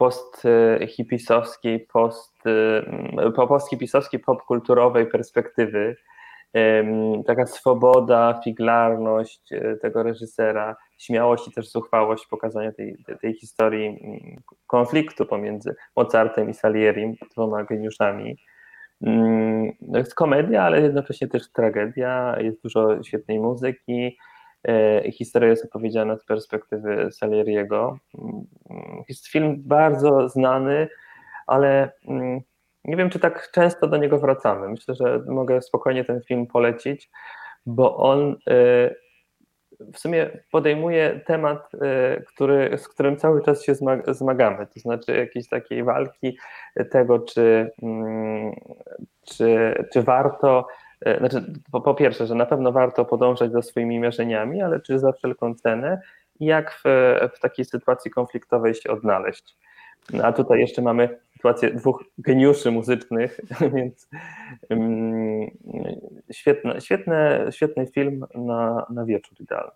[SPEAKER 2] post-hipisowskiej, post, post-hipisowskiej popkulturowej perspektywy. Taka swoboda, figlarność e, tego reżysera, śmiałość i też zuchwałość pokazania tej, tej historii mm, konfliktu pomiędzy Mozartem i Salierim, dwoma geniuszami. Mm, to jest komedia, ale jednocześnie też tragedia, jest dużo świetnej muzyki, historia jest opowiedziana z perspektywy Salieriego. Mm, jest film bardzo znany, ale mm, nie wiem, czy tak często do niego wracamy. Myślę, że mogę spokojnie ten film polecić, bo on e, w sumie podejmuje temat, e, który, z którym cały czas się zmagamy, to znaczy jakiejś takiej walki tego, czy, mm, czy, czy warto E, znaczy, po, po, pierwsze, że na pewno warto podążać za swoimi marzeniami, ale czy za wszelką cenę i jak w, w takiej sytuacji konfliktowej się odnaleźć. No, a tutaj jeszcze mamy sytuację dwóch geniuszy muzycznych, [LAUGHS] więc um, świetny, świetny, świetny film na, na wieczór idealny.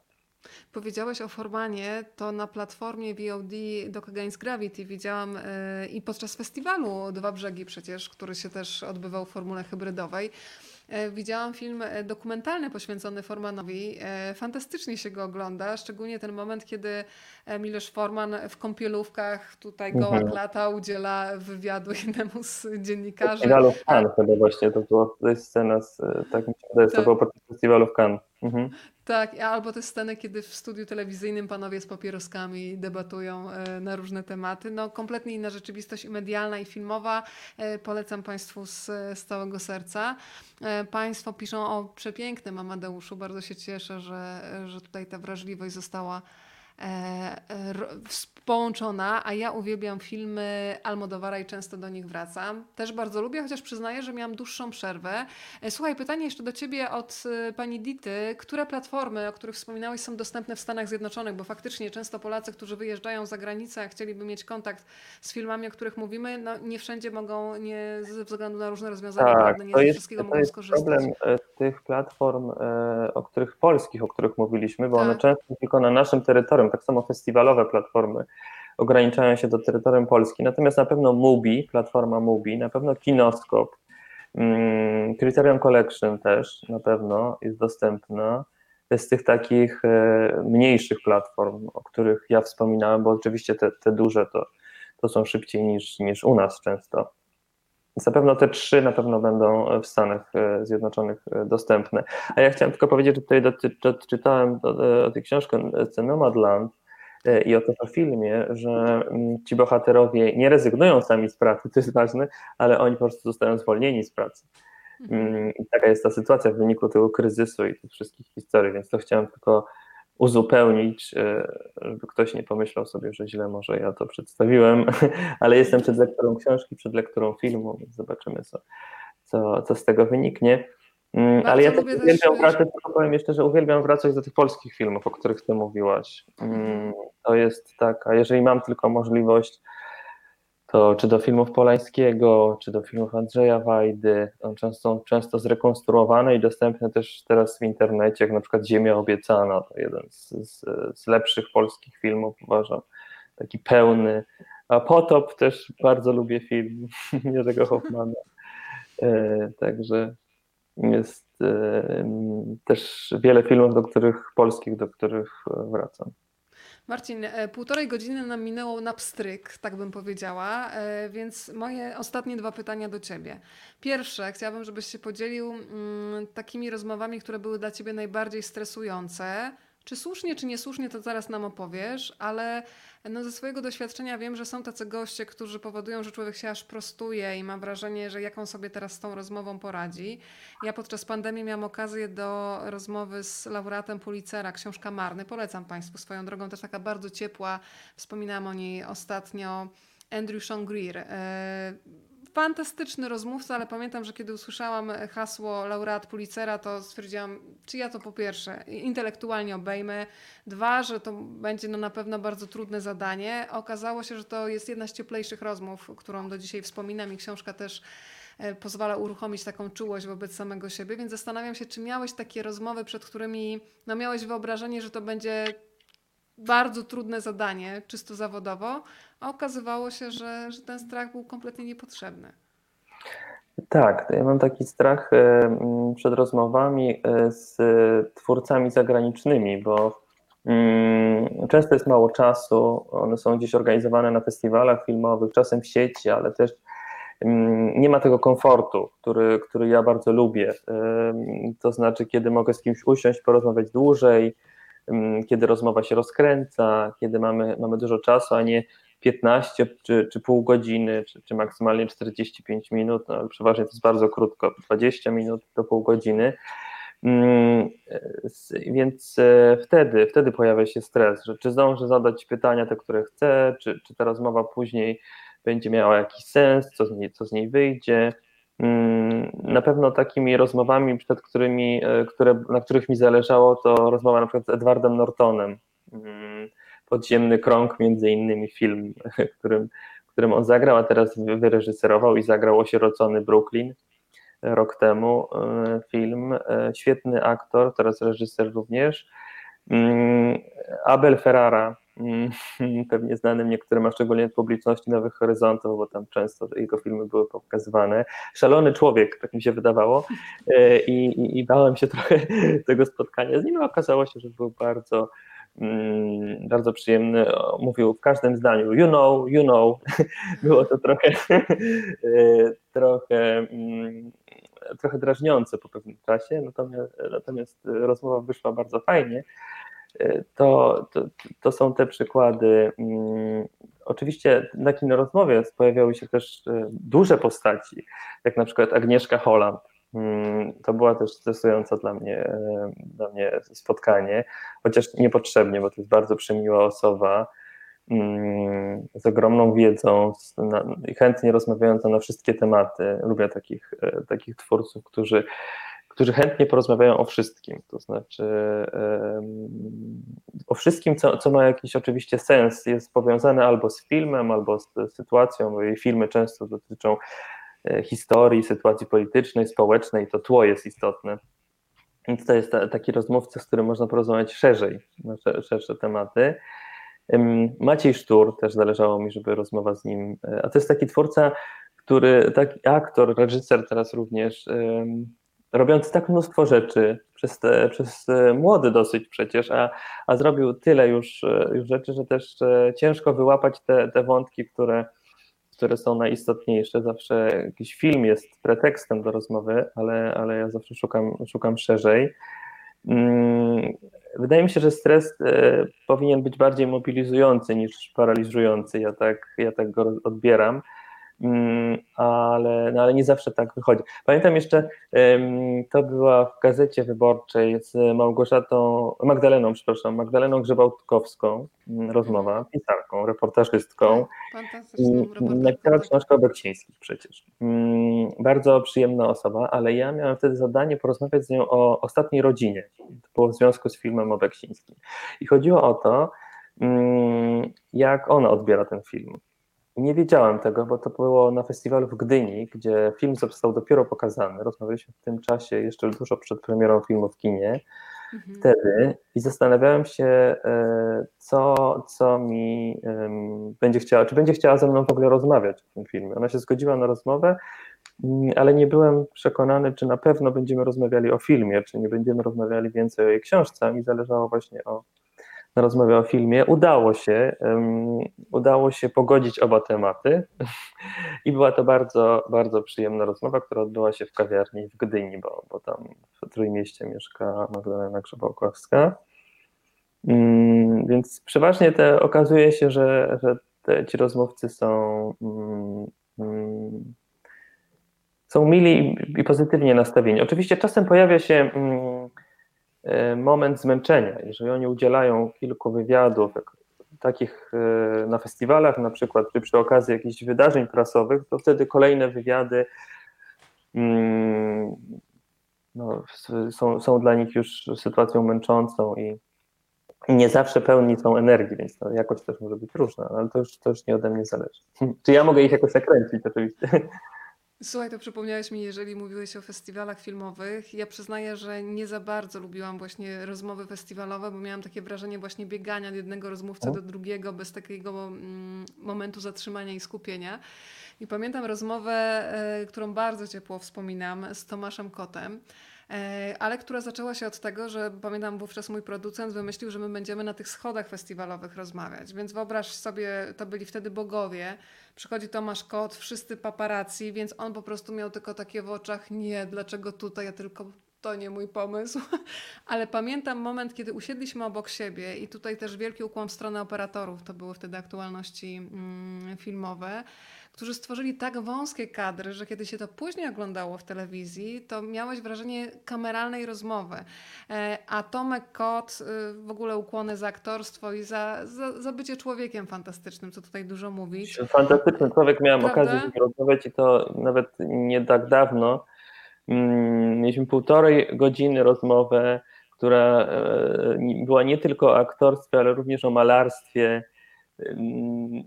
[SPEAKER 1] Powiedziałeś o Formanie, to na platformie VOD Doc Against Gravity widziałam yy, i podczas festiwalu Dwa Brzegi przecież, który się też odbywał w formule hybrydowej. E, widziałam film e, dokumentalny poświęcony Formanowi. E, fantastycznie się go ogląda, szczególnie ten moment, kiedy Milosz Forman w kąpielówkach, tutaj goła mhm. klata, udziela wywiadu jednemu z dziennikarzy.
[SPEAKER 2] Festiwalu w Cannes chyba właśnie, to, było, to jest scena, z, tak mi się wydaje, to było podczas festiwalu w Cannes. Mhm.
[SPEAKER 1] Tak, albo te sceny, kiedy w studiu telewizyjnym panowie z papieroskami debatują e, na różne tematy. No, kompletnie inna rzeczywistość i medialna, i filmowa. E, polecam Państwu z, z całego serca. E, państwo piszą o przepięknym Amadeuszu. Bardzo się cieszę, że, że tutaj ta wrażliwość została połączona, a ja uwielbiam filmy Almodowara i często do nich wracam. Też bardzo lubię, chociaż przyznaję, że miałam dłuższą przerwę. E, słuchaj, pytanie jeszcze do Ciebie od e, Pani Dity. Które platformy, o których wspominałeś, są dostępne w Stanach Zjednoczonych? Bo faktycznie często Polacy, którzy wyjeżdżają za granicę, a chcieliby mieć kontakt z filmami, o których mówimy, no nie wszędzie mogą, nie ze względu na różne rozwiązania tak, prawne, nie ze wszystkiego
[SPEAKER 2] to
[SPEAKER 1] mogą
[SPEAKER 2] jest
[SPEAKER 1] skorzystać.
[SPEAKER 2] problem e, tych platform, o których polskich, o których mówiliśmy, bo tak. one często tylko na naszym terytorium, tak samo festiwalowe platformy, ograniczają się do terytorium Polski. Natomiast na pewno Mubi, platforma Mubi, na pewno Kinoskop, mm, Criterion Collection też na pewno jest dostępna. Z tych takich e, mniejszych platform, o których ja wspominałem, bo oczywiście te, te duże to, to są szybciej niż, niż u nas często. Więc na pewno te trzy na pewno będą w Stanach e, Zjednoczonych e, dostępne. A ja chciałem tylko powiedzieć, że tutaj doczytałem o tej książce Nomadland i o tym filmie, że mm, ci bohaterowie nie rezygnują sami z pracy, to jest ważne, ale oni po prostu zostają zwolnieni z pracy. Mhm. Mm, I taka jest ta sytuacja w wyniku tego kryzysu i tych wszystkich historii, więc to chciałem tylko uzupełnić, e, żeby ktoś nie pomyślał sobie, że źle może ja to przedstawiłem, [LAUGHS] ale jestem przed lekturą książki, przed lekturą filmu, więc zobaczymy, co, co, co z tego wyniknie. Mm, ale ja też uwielbiam wracać, powiem jeszcze, że uwielbiam wracać do tych polskich filmów, o których ty mówiłaś. Mm, to jest tak, a jeżeli mam tylko możliwość, to czy do filmów Polańskiego, czy do filmów Andrzeja Wajdy, one często, często zrekonstruowane i dostępne też teraz w internecie, jak na przykład Ziemia Obiecana, to jeden z, z, z lepszych polskich filmów, uważam, taki pełny. A Potop też bardzo lubię film [LAUGHS] Jerzego Hoffmana. E, także jest e, też wiele filmów, do których polskich, do których wracam.
[SPEAKER 1] Marcin, e, półtorej godziny nam minęło na pstryk, tak bym powiedziała, e, więc moje ostatnie dwa pytania do Ciebie. Pierwsze, chciałabym, żebyś się podzielił mm, takimi rozmowami, które były dla Ciebie najbardziej stresujące. Czy słusznie, czy niesłusznie, to zaraz nam opowiesz, ale no ze swojego doświadczenia wiem, że są tacy goście, którzy powodują, że człowiek się aż prostuje i mam wrażenie, że jak on sobie teraz z tą rozmową poradzi. Ja podczas pandemii miałam okazję do rozmowy z laureatem Pulitzera, książka Marny. Polecam Państwu swoją drogą, też taka bardzo ciepła. Wspominałam o niej ostatnio. Andrew Sean Greer. E, fantastyczny rozmówca, ale pamiętam, że kiedy usłyszałam hasło laureat Pulitzera, to stwierdziłam, czy ja to po pierwsze intelektualnie obejmę, dwa, że to będzie no na pewno bardzo trudne zadanie. Okazało się, że to jest jedna z cieplejszych rozmów, którą do dzisiaj wspominam i książka też e, pozwala uruchomić taką czułość wobec samego siebie, więc zastanawiam się, czy miałeś takie rozmowy, przed którymi no miałeś wyobrażenie, że to będzie bardzo trudne zadanie, czysto zawodowo, a okazywało się, że, że ten strach był kompletnie niepotrzebny.
[SPEAKER 2] Tak, ja mam taki strach e, przed rozmowami e, z twórcami zagranicznymi, bo mm, często jest mało czasu, one są gdzieś organizowane na festiwalach filmowych, czasem w sieci, ale też mm, nie ma tego komfortu, który, który ja bardzo lubię. E, to znaczy, kiedy mogę z kimś usiąść, porozmawiać dłużej, kiedy rozmowa się rozkręca, kiedy mamy, mamy dużo czasu, a nie 15 czy, czy pół godziny, czy, czy maksymalnie 45 minut, no, przeważnie to jest bardzo krótko, 20 minut do pół godziny. Więc e, wtedy, wtedy pojawia się stres, że czy zdążę zadać pytania te, które chcę, czy, czy ta rozmowa później będzie miała jakiś sens, co z niej, co z niej wyjdzie. Mm, na pewno takimi rozmowami, przed którymi, e, które, na których mi zależało, to rozmowa na przykład z Edwardem Nortonem. Podziemny krąg, między innymi film, [LAUGHS] którym, którym on zagrał, a teraz wyreżyserował i zagrał Osierocony Brooklyn rok temu e, film. E, świetny aktor, teraz reżyser również. Mm, Abel Ferrara, Mm, [LAUGHS] pewnie znanym niektórym, a szczególnie publiczności Nowych Horyzontów, bo tam często jego filmy były pokazywane. Szalony człowiek, tak mi się wydawało e, i, i, i bałem się trochę [LAUGHS] tego spotkania z nim, a okazało się, że był bardzo bardzo przyjemny, mówił w każdym zdaniu you know, you know, [LAUGHS] było to trochę [LAUGHS] e, trochę mm, trochę drażniące po pewnym czasie, natomiast, natomiast rozmowa wyszła bardzo fajnie, to, to, to są te przykłady. Mm, oczywiście na kinorozmowie pojawiały się też e, duże postaci, jak na przykład Agnieszka Holland. Mm, to była też stresująca dla mnie, e, dla mnie spotkanie, chociaż niepotrzebnie, bo to jest bardzo przemiła osoba mm, z ogromną wiedzą i chętnie rozmawiająca na wszystkie tematy. Lubię takich, e, takich twórców, którzy którzy chętnie porozmawiają o wszystkim, to znaczy o wszystkim, co, co ma jakiś oczywiście sens, jest powiązane albo z filmem, albo z sytuacją, bo jej filmy często dotyczą historii, sytuacji politycznej, społecznej, to tło jest istotne. Więc to jest ta, taki rozmówca, z którym można porozmawiać szerzej, na szersze tematy. Maciej Sztur, też zależało mi, żeby rozmowa z nim, e, a to jest taki twórca, który, taki aktor, reżyser teraz również, robiący tak mnóstwo rzeczy, przez, te, przez młody dosyć przecież, a, a zrobił tyle już, e, już rzeczy, że też e, ciężko wyłapać te, te wątki, które, które są najistotniejsze. Zawsze jakiś film jest pretekstem do rozmowy, ale, ale ja zawsze szukam, szukam szerzej. Mm, wydaje mi się, że stres e, powinien być bardziej mobilizujący niż paraliżujący. Ja tak, ja tak go odbieram. Mm, ale, no ale nie zawsze tak wychodzi. Pamiętam jeszcze, to była w gazecie wyborczej z Małgorzatą, Magdaleną, przepraszam, Magdaleną Grzebałtkowską mm, rozmowa, pisarką, reportażystką. Napisała książkę o Beksińskich przecież. Mm, bardzo przyjemna osoba, ale ja miałem wtedy zadanie porozmawiać z nią o ostatniej rodzinie. To było w związku z filmem o Beksińskim. I chodziło o to, jak ona odbiera ten film nie wiedziałem tego, bo to było na festiwalu w Gdyni, gdzie film został dopiero pokazany. Rozmawialiśmy w tym czasie jeszcze dużo przed premierą filmu w kinie. Mhm. Wtedy i zastanawiałem się, e, co, co mi będzie chciała, czy będzie chciała ze mną w ogóle rozmawiać o tym filmie. Ona się zgodziła na rozmowę, mm, ale nie byłem przekonany, czy na pewno będziemy rozmawiali o filmie, czy nie będziemy rozmawiali więcej o jej książce. Mi zależało właśnie o, rozmowę o filmie. Udało się, um, udało się pogodzić oba tematy [LAUGHS] i była to bardzo, bardzo przyjemna rozmowa, która odbyła się w kawiarni w Gdyni, bo, bo tam w Trójmieście mieszka Magdalena Grzebałkowska. Um, więc przeważnie te, okazuje się, że, że te, ci rozmówcy są um, są mili i pozytywnie nastawieni. Oczywiście czasem pojawia się moment zmęczenia. Jeżeli oni udzielają kilku wywiadów, takich e, na festiwalach na przykład, czy przy okazji jakichś wydarzeń prasowych, to wtedy kolejne wywiady mm, no, są, są dla nich już sytuacją męczącą i nie zawsze pełni są energii, więc to jakoś też może być różna, ale to już, to już nie ode mnie zależy. Czy ja mogę ich jakoś nakręcić oczywiście?
[SPEAKER 1] Słuchaj, to przypomniałeś mi, jeżeli mówiłeś o festiwalach filmowych. Ja przyznaję, że nie za bardzo lubiłam właśnie rozmowy festiwalowe, bo miałam takie wrażenie właśnie biegania od jednego rozmówcy do drugiego bez takiego mm, momentu zatrzymania i skupienia. I pamiętam rozmowę, y, którą bardzo ciepło wspominam z Tomaszem Kotem. E, ale która zaczęła się od tego, że pamiętam wówczas mój producent wymyślił, że my będziemy na tych schodach festiwalowych rozmawiać. Więc wyobraź sobie, to byli wtedy bogowie. Przychodzi Tomasz Kot, wszyscy paparazzi, więc on po prostu miał tylko takie w oczach, nie, dlaczego tutaj, ja tylko to nie mój pomysł. [LAUGHS] Ale pamiętam moment, kiedy usiedliśmy obok siebie i tutaj też wielki ukłon w stronę operatorów, to były wtedy aktualności mm, filmowe którzy stworzyli tak wąskie kadry, że kiedy się to później oglądało w telewizji, to miałeś wrażenie kameralnej rozmowy. E, a Tomek Kot, y, w ogóle ukłony za aktorstwo i za, za, za bycie człowiekiem fantastycznym, co tutaj dużo mówić.
[SPEAKER 2] Fantastyczny człowiek, miałem Prawda? okazję z nim rozmawiać i to nawet nie tak dawno. Mm, mieliśmy półtorej godziny rozmowę, która e, była nie tylko o aktorstwie, ale również o malarstwie,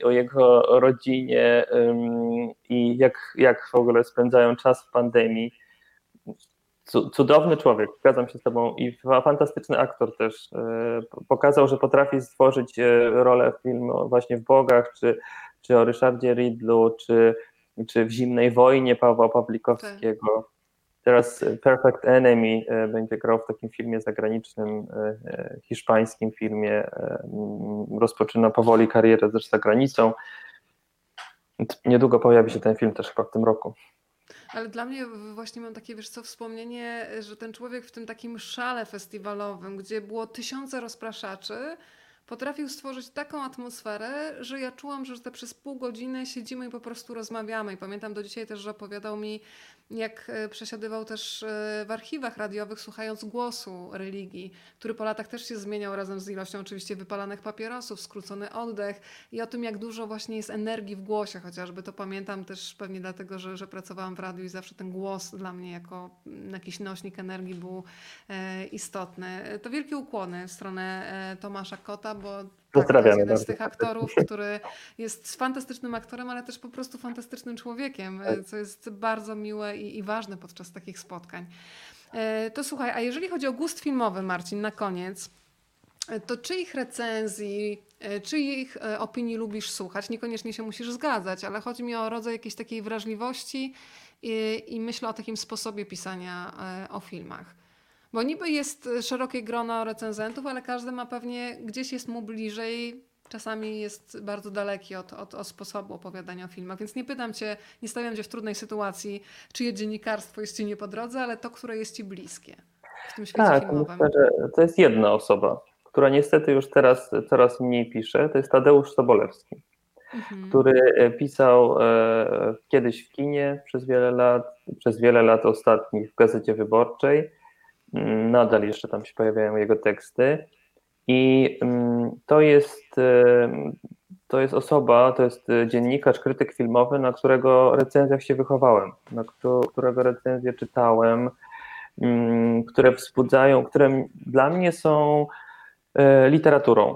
[SPEAKER 2] o jego rodzinie i jak, jak w ogóle spędzają czas w pandemii. Cudowny człowiek, zgadzam się z Tobą i fantastyczny aktor też. E, pokazał, że potrafi stworzyć e, rolę w filmu właśnie w Bogach, czy, czy o Ryszardzie Ridlu, czy, czy w Zimnej Wojnie Pawła Pawlikowskiego. Teraz Perfect Enemy e, będzie grał w takim filmie zagranicznym, e, e, hiszpańskim filmie. Rozpoczyna powoli karierę też za granicą. Niedługo pojawi się ten film też chyba w tym roku.
[SPEAKER 1] Ale dla mnie właśnie mam takie, wiesz co, wspomnienie, że ten człowiek w tym takim szale festiwalowym, gdzie było tysiące rozpraszaczy, potrafił stworzyć taką atmosferę, że ja czułam, że te przez pół godziny siedzimy i po prostu rozmawiamy. I pamiętam do dzisiaj też, że opowiadał mi jak e, przesiadywał też e, w archiwach radiowych, słuchając głosu religii, który po latach też się zmieniał razem z ilością oczywiście wypalanych papierosów, skrócony oddech i o tym, jak dużo właśnie jest energii w głosie, chociażby to pamiętam też pewnie dlatego, że, że pracowałam w radiu i zawsze ten głos dla mnie jako jakiś nośnik energii był e, istotny. To wielkie ukłony w stronę Tomasza Kota, bo.
[SPEAKER 2] Tak,
[SPEAKER 1] to jest jeden z tych aktorów, który jest fantastycznym aktorem, ale też po prostu fantastycznym człowiekiem, tak. co jest bardzo miłe i, i ważne podczas takich spotkań. E, to słuchaj, a jeżeli chodzi o gust filmowy, Marcin, na koniec, E, To czyich recenzji, e, czyich opinii lubisz słuchać? Niekoniecznie się musisz zgadzać, ale chodzi mi o rodzaj jakiejś takiej wrażliwości i, i myślę o takim sposobie pisania o filmach. Bo niby jest e, szerokie grono recenzentów, ale każdy ma pewnie, gdzieś jest mu bliżej, czasami jest bardzo daleki od, od, od sposobu opowiadania o filmach. Więc nie pytam cię, nie stawiam cię w trudnej sytuacji, czyje dziennikarstwo jest ci nie po drodze, ale to, które jest ci bliskie w tym świecie
[SPEAKER 2] Tak,
[SPEAKER 1] filmowym.
[SPEAKER 2] myślę, że to jest jedna osoba, która niestety już teraz coraz mniej pisze. To jest Tadeusz Sobolewski,
[SPEAKER 1] Mhm.
[SPEAKER 2] który e, pisał e, kiedyś w kinie przez wiele lat, przez wiele lat ostatnich w Gazecie Wyborczej. Nadal jeszcze tam się pojawiają jego teksty. I mm, to jest, e, to jest osoba, to jest e, dziennikarz, krytyk filmowy, na którego recenzjach się wychowałem, na któ- którego recenzje czytałem, mm, które wzbudzają, które dla mnie są e, literaturą.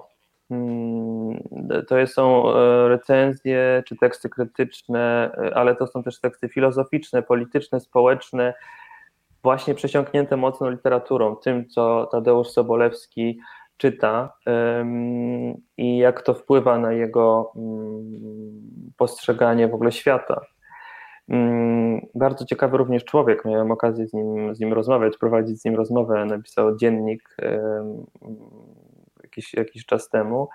[SPEAKER 2] Mm, To są recenzje czy teksty krytyczne, ale to są też teksty filozoficzne, polityczne, społeczne, właśnie przesiąknięte mocno literaturą, tym, co Tadeusz Sobolewski czyta i jak to wpływa na jego mm, postrzeganie w ogóle świata. Mm, Bardzo ciekawy również człowiek. Miałem okazję z nim, z nim rozmawiać, prowadzić z nim rozmowę. Napisał dziennik jakiś, jakiś czas temu.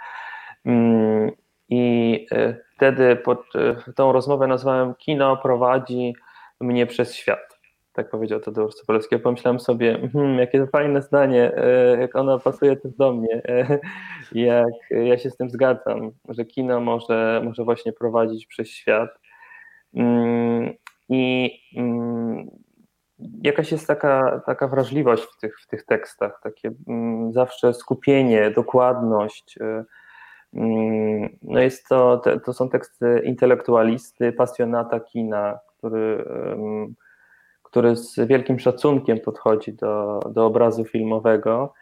[SPEAKER 2] Mm, I e, wtedy pod e, tą rozmowę nazwałem Kino prowadzi mnie przez świat. Tak powiedział Tadeusz Sobolewski. Ja pomyślałem sobie, hmm, jakie to fajne zdanie, e, jak ono pasuje też do mnie, e, jak ja się z tym zgadzam, że kino może, może właśnie prowadzić przez świat. Mm, I mm, jakaś jest taka, taka wrażliwość w tych, w tych tekstach, takie mm, zawsze skupienie, dokładność. No jest to, to są teksty intelektualisty, pasjonata kina, który, który z wielkim szacunkiem podchodzi do, do obrazu filmowego.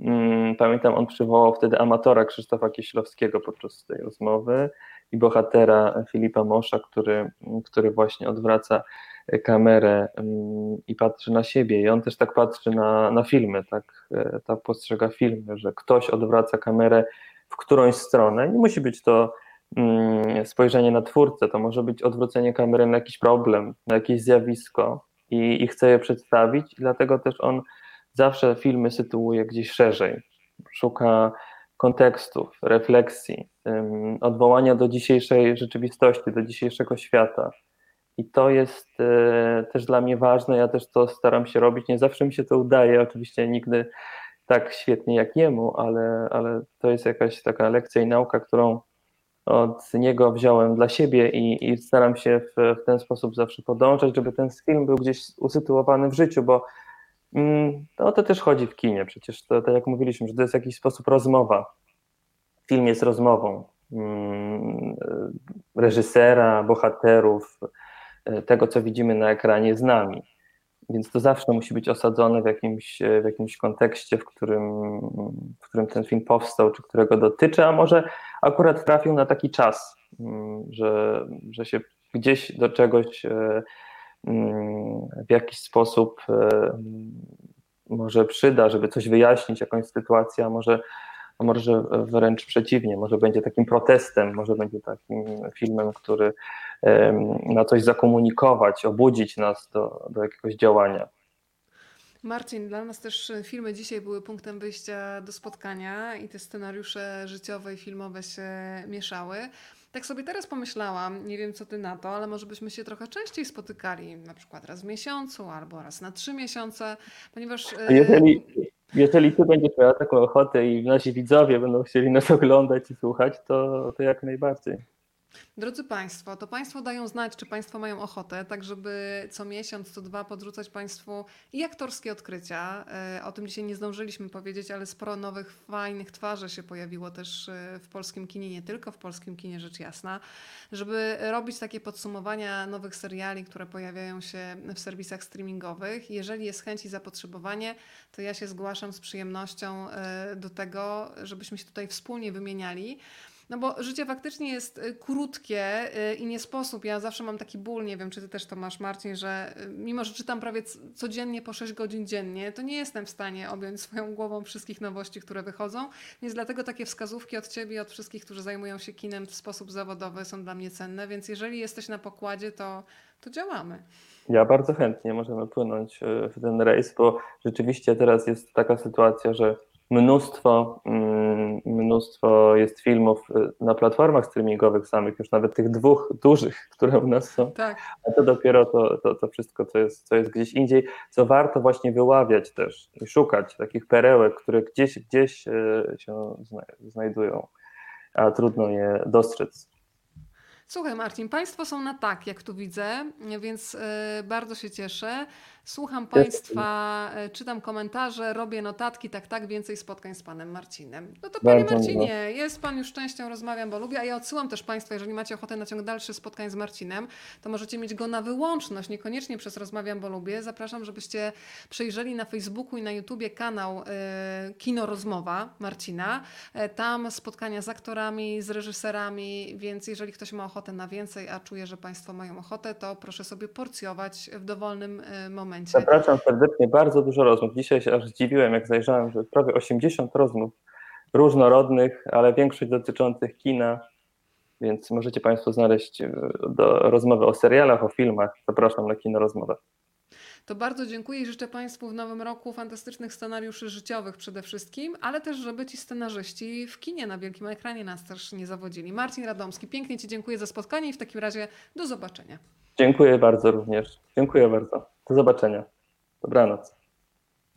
[SPEAKER 2] Mm, Pamiętam, on przywołał wtedy amatora Krzysztofa Kieślowskiego podczas tej rozmowy i bohatera Filipa Mosza, który, który właśnie odwraca kamerę mm, i patrzy na siebie. I on też tak patrzy na, na filmy, tak, e, tak postrzega filmy, że ktoś odwraca kamerę w którąś stronę. Nie musi być to mm, spojrzenie na twórcę, to może być odwrócenie kamery na jakiś problem, na jakieś zjawisko i, i chce je przedstawić, dlatego też on zawsze filmy sytuuje gdzieś szerzej. Szuka kontekstów, refleksji, odwołania do dzisiejszej rzeczywistości, do dzisiejszego świata. I to jest e, też dla mnie ważne. Ja też to staram się robić. Nie zawsze mi się to udaje, oczywiście nigdy tak świetnie jak jemu, ale, ale to jest jakaś taka lekcja i nauka, którą od niego wziąłem dla siebie i, i staram się w, w ten sposób zawsze podążać, żeby ten film był gdzieś usytuowany w życiu, bo mm, no, o to też chodzi w kinie. Przecież to, tak jak mówiliśmy, że to jest w jakiś sposób rozmowa. Film jest rozmową mm, reżysera, bohaterów, e, tego, co widzimy na ekranie z nami. Więc to zawsze musi być osadzone w jakimś, w jakimś kontekście, w którym, w którym ten film powstał, czy którego dotyczy, a może akurat trafił na taki czas, mm, że, że się gdzieś do czegoś e, mm, w jakiś sposób e, może przyda, żeby coś wyjaśnić, jakąś sytuację, a może, a może wręcz przeciwnie, może będzie takim protestem, może będzie takim filmem, który ma coś zakomunikować, obudzić nas do, do jakiegoś działania.
[SPEAKER 1] Marcin, dla nas też filmy dzisiaj były punktem wyjścia do spotkania i te scenariusze życiowe i filmowe się mieszały. Tak sobie teraz pomyślałam, nie wiem co ty na to, ale może byśmy się trochę częściej spotykali, na przykład raz w miesiącu albo raz na trzy miesiące, ponieważ...
[SPEAKER 2] Jeżeli, jeżeli ty będziesz miała taką ochotę i nasi widzowie będą chcieli nas oglądać i słuchać, to, to jak najbardziej.
[SPEAKER 1] Drodzy Państwo, to Państwo dają znać, czy Państwo mają ochotę, tak żeby co miesiąc, co dwa podrzucać Państwu i aktorskie odkrycia. E, O tym dzisiaj nie zdążyliśmy powiedzieć, ale sporo nowych, fajnych twarzy się pojawiło też e, w polskim kinie, nie tylko w polskim kinie, rzecz jasna, żeby robić takie podsumowania nowych seriali, które pojawiają się w serwisach streamingowych. Jeżeli jest chęć i zapotrzebowanie, to ja się zgłaszam z przyjemnością e, do tego, żebyśmy się tutaj wspólnie wymieniali. No bo życie faktycznie jest y, krótkie y, i nie sposób. Ja zawsze mam taki ból, nie wiem, czy ty też to masz, Marcin, że y, mimo, że czytam prawie codziennie po 6 godzin dziennie, to nie jestem w stanie objąć [LAUGHS] swoją głową wszystkich nowości, które wychodzą. Więc dlatego takie wskazówki od ciebie i od wszystkich, którzy zajmują się kinem w sposób zawodowy są dla mnie cenne. Więc jeżeli jesteś na pokładzie, to, to działamy.
[SPEAKER 2] Ja bardzo chętnie możemy płynąć w ten rejs, bo rzeczywiście teraz jest taka sytuacja, że mnóstwo, mm, mnóstwo jest filmów e, na platformach streamingowych samych, już nawet tych dwóch dużych, [LAUGHS] które u nas są,
[SPEAKER 1] Tak.
[SPEAKER 2] a to dopiero to, to, to wszystko, co jest, co jest gdzieś indziej, co warto właśnie wyławiać też i szukać takich perełek, które gdzieś, gdzieś e, się zna- znajdują, a trudno je dostrzec.
[SPEAKER 1] Słuchaj, Marcin, Państwo są na tak, jak tu widzę, więc e, bardzo się cieszę. Słucham Państwa, e, czytam komentarze, robię notatki, tak, tak, więcej spotkań z Panem Marcinem. No to Panie. Marcinie, jest Pan już częścią Rozmawiam, bo lubię, a ja odsyłam też Państwa, jeżeli macie ochotę na ciąg dalszy spotkań z Marcinem, to możecie mieć go na wyłączność, niekoniecznie przez Rozmawiam, bo lubię. Zapraszam, żebyście przejrzeli na Facebooku i na YouTubie kanał e, Kino Rozmowa Marcina. E, Tam spotkania z aktorami, z reżyserami, więc jeżeli ktoś ma ochotę na więcej, a czuję, że Państwo mają ochotę, to proszę sobie porcjować w dowolnym e, momencie.
[SPEAKER 2] Zapraszam serdecznie, bardzo dużo rozmów. Dzisiaj się aż zdziwiłem, jak zajrzałem, że prawie 80 rozmów różnorodnych, ale większość dotyczących kina, więc możecie Państwo znaleźć e, do rozmowy o serialach, o filmach. Zapraszam na kino rozmowę.
[SPEAKER 1] To bardzo dziękuję i życzę Państwu w nowym roku fantastycznych scenariuszy życiowych przede wszystkim, ale też, żeby ci scenarzyści w kinie na wielkim ekranie nas też nie zawodzili. Marcin Radomski, pięknie Ci dziękuję za spotkanie i w takim razie do zobaczenia.
[SPEAKER 2] Dziękuję bardzo również. Dziękuję bardzo. Do zobaczenia. Dobranoc.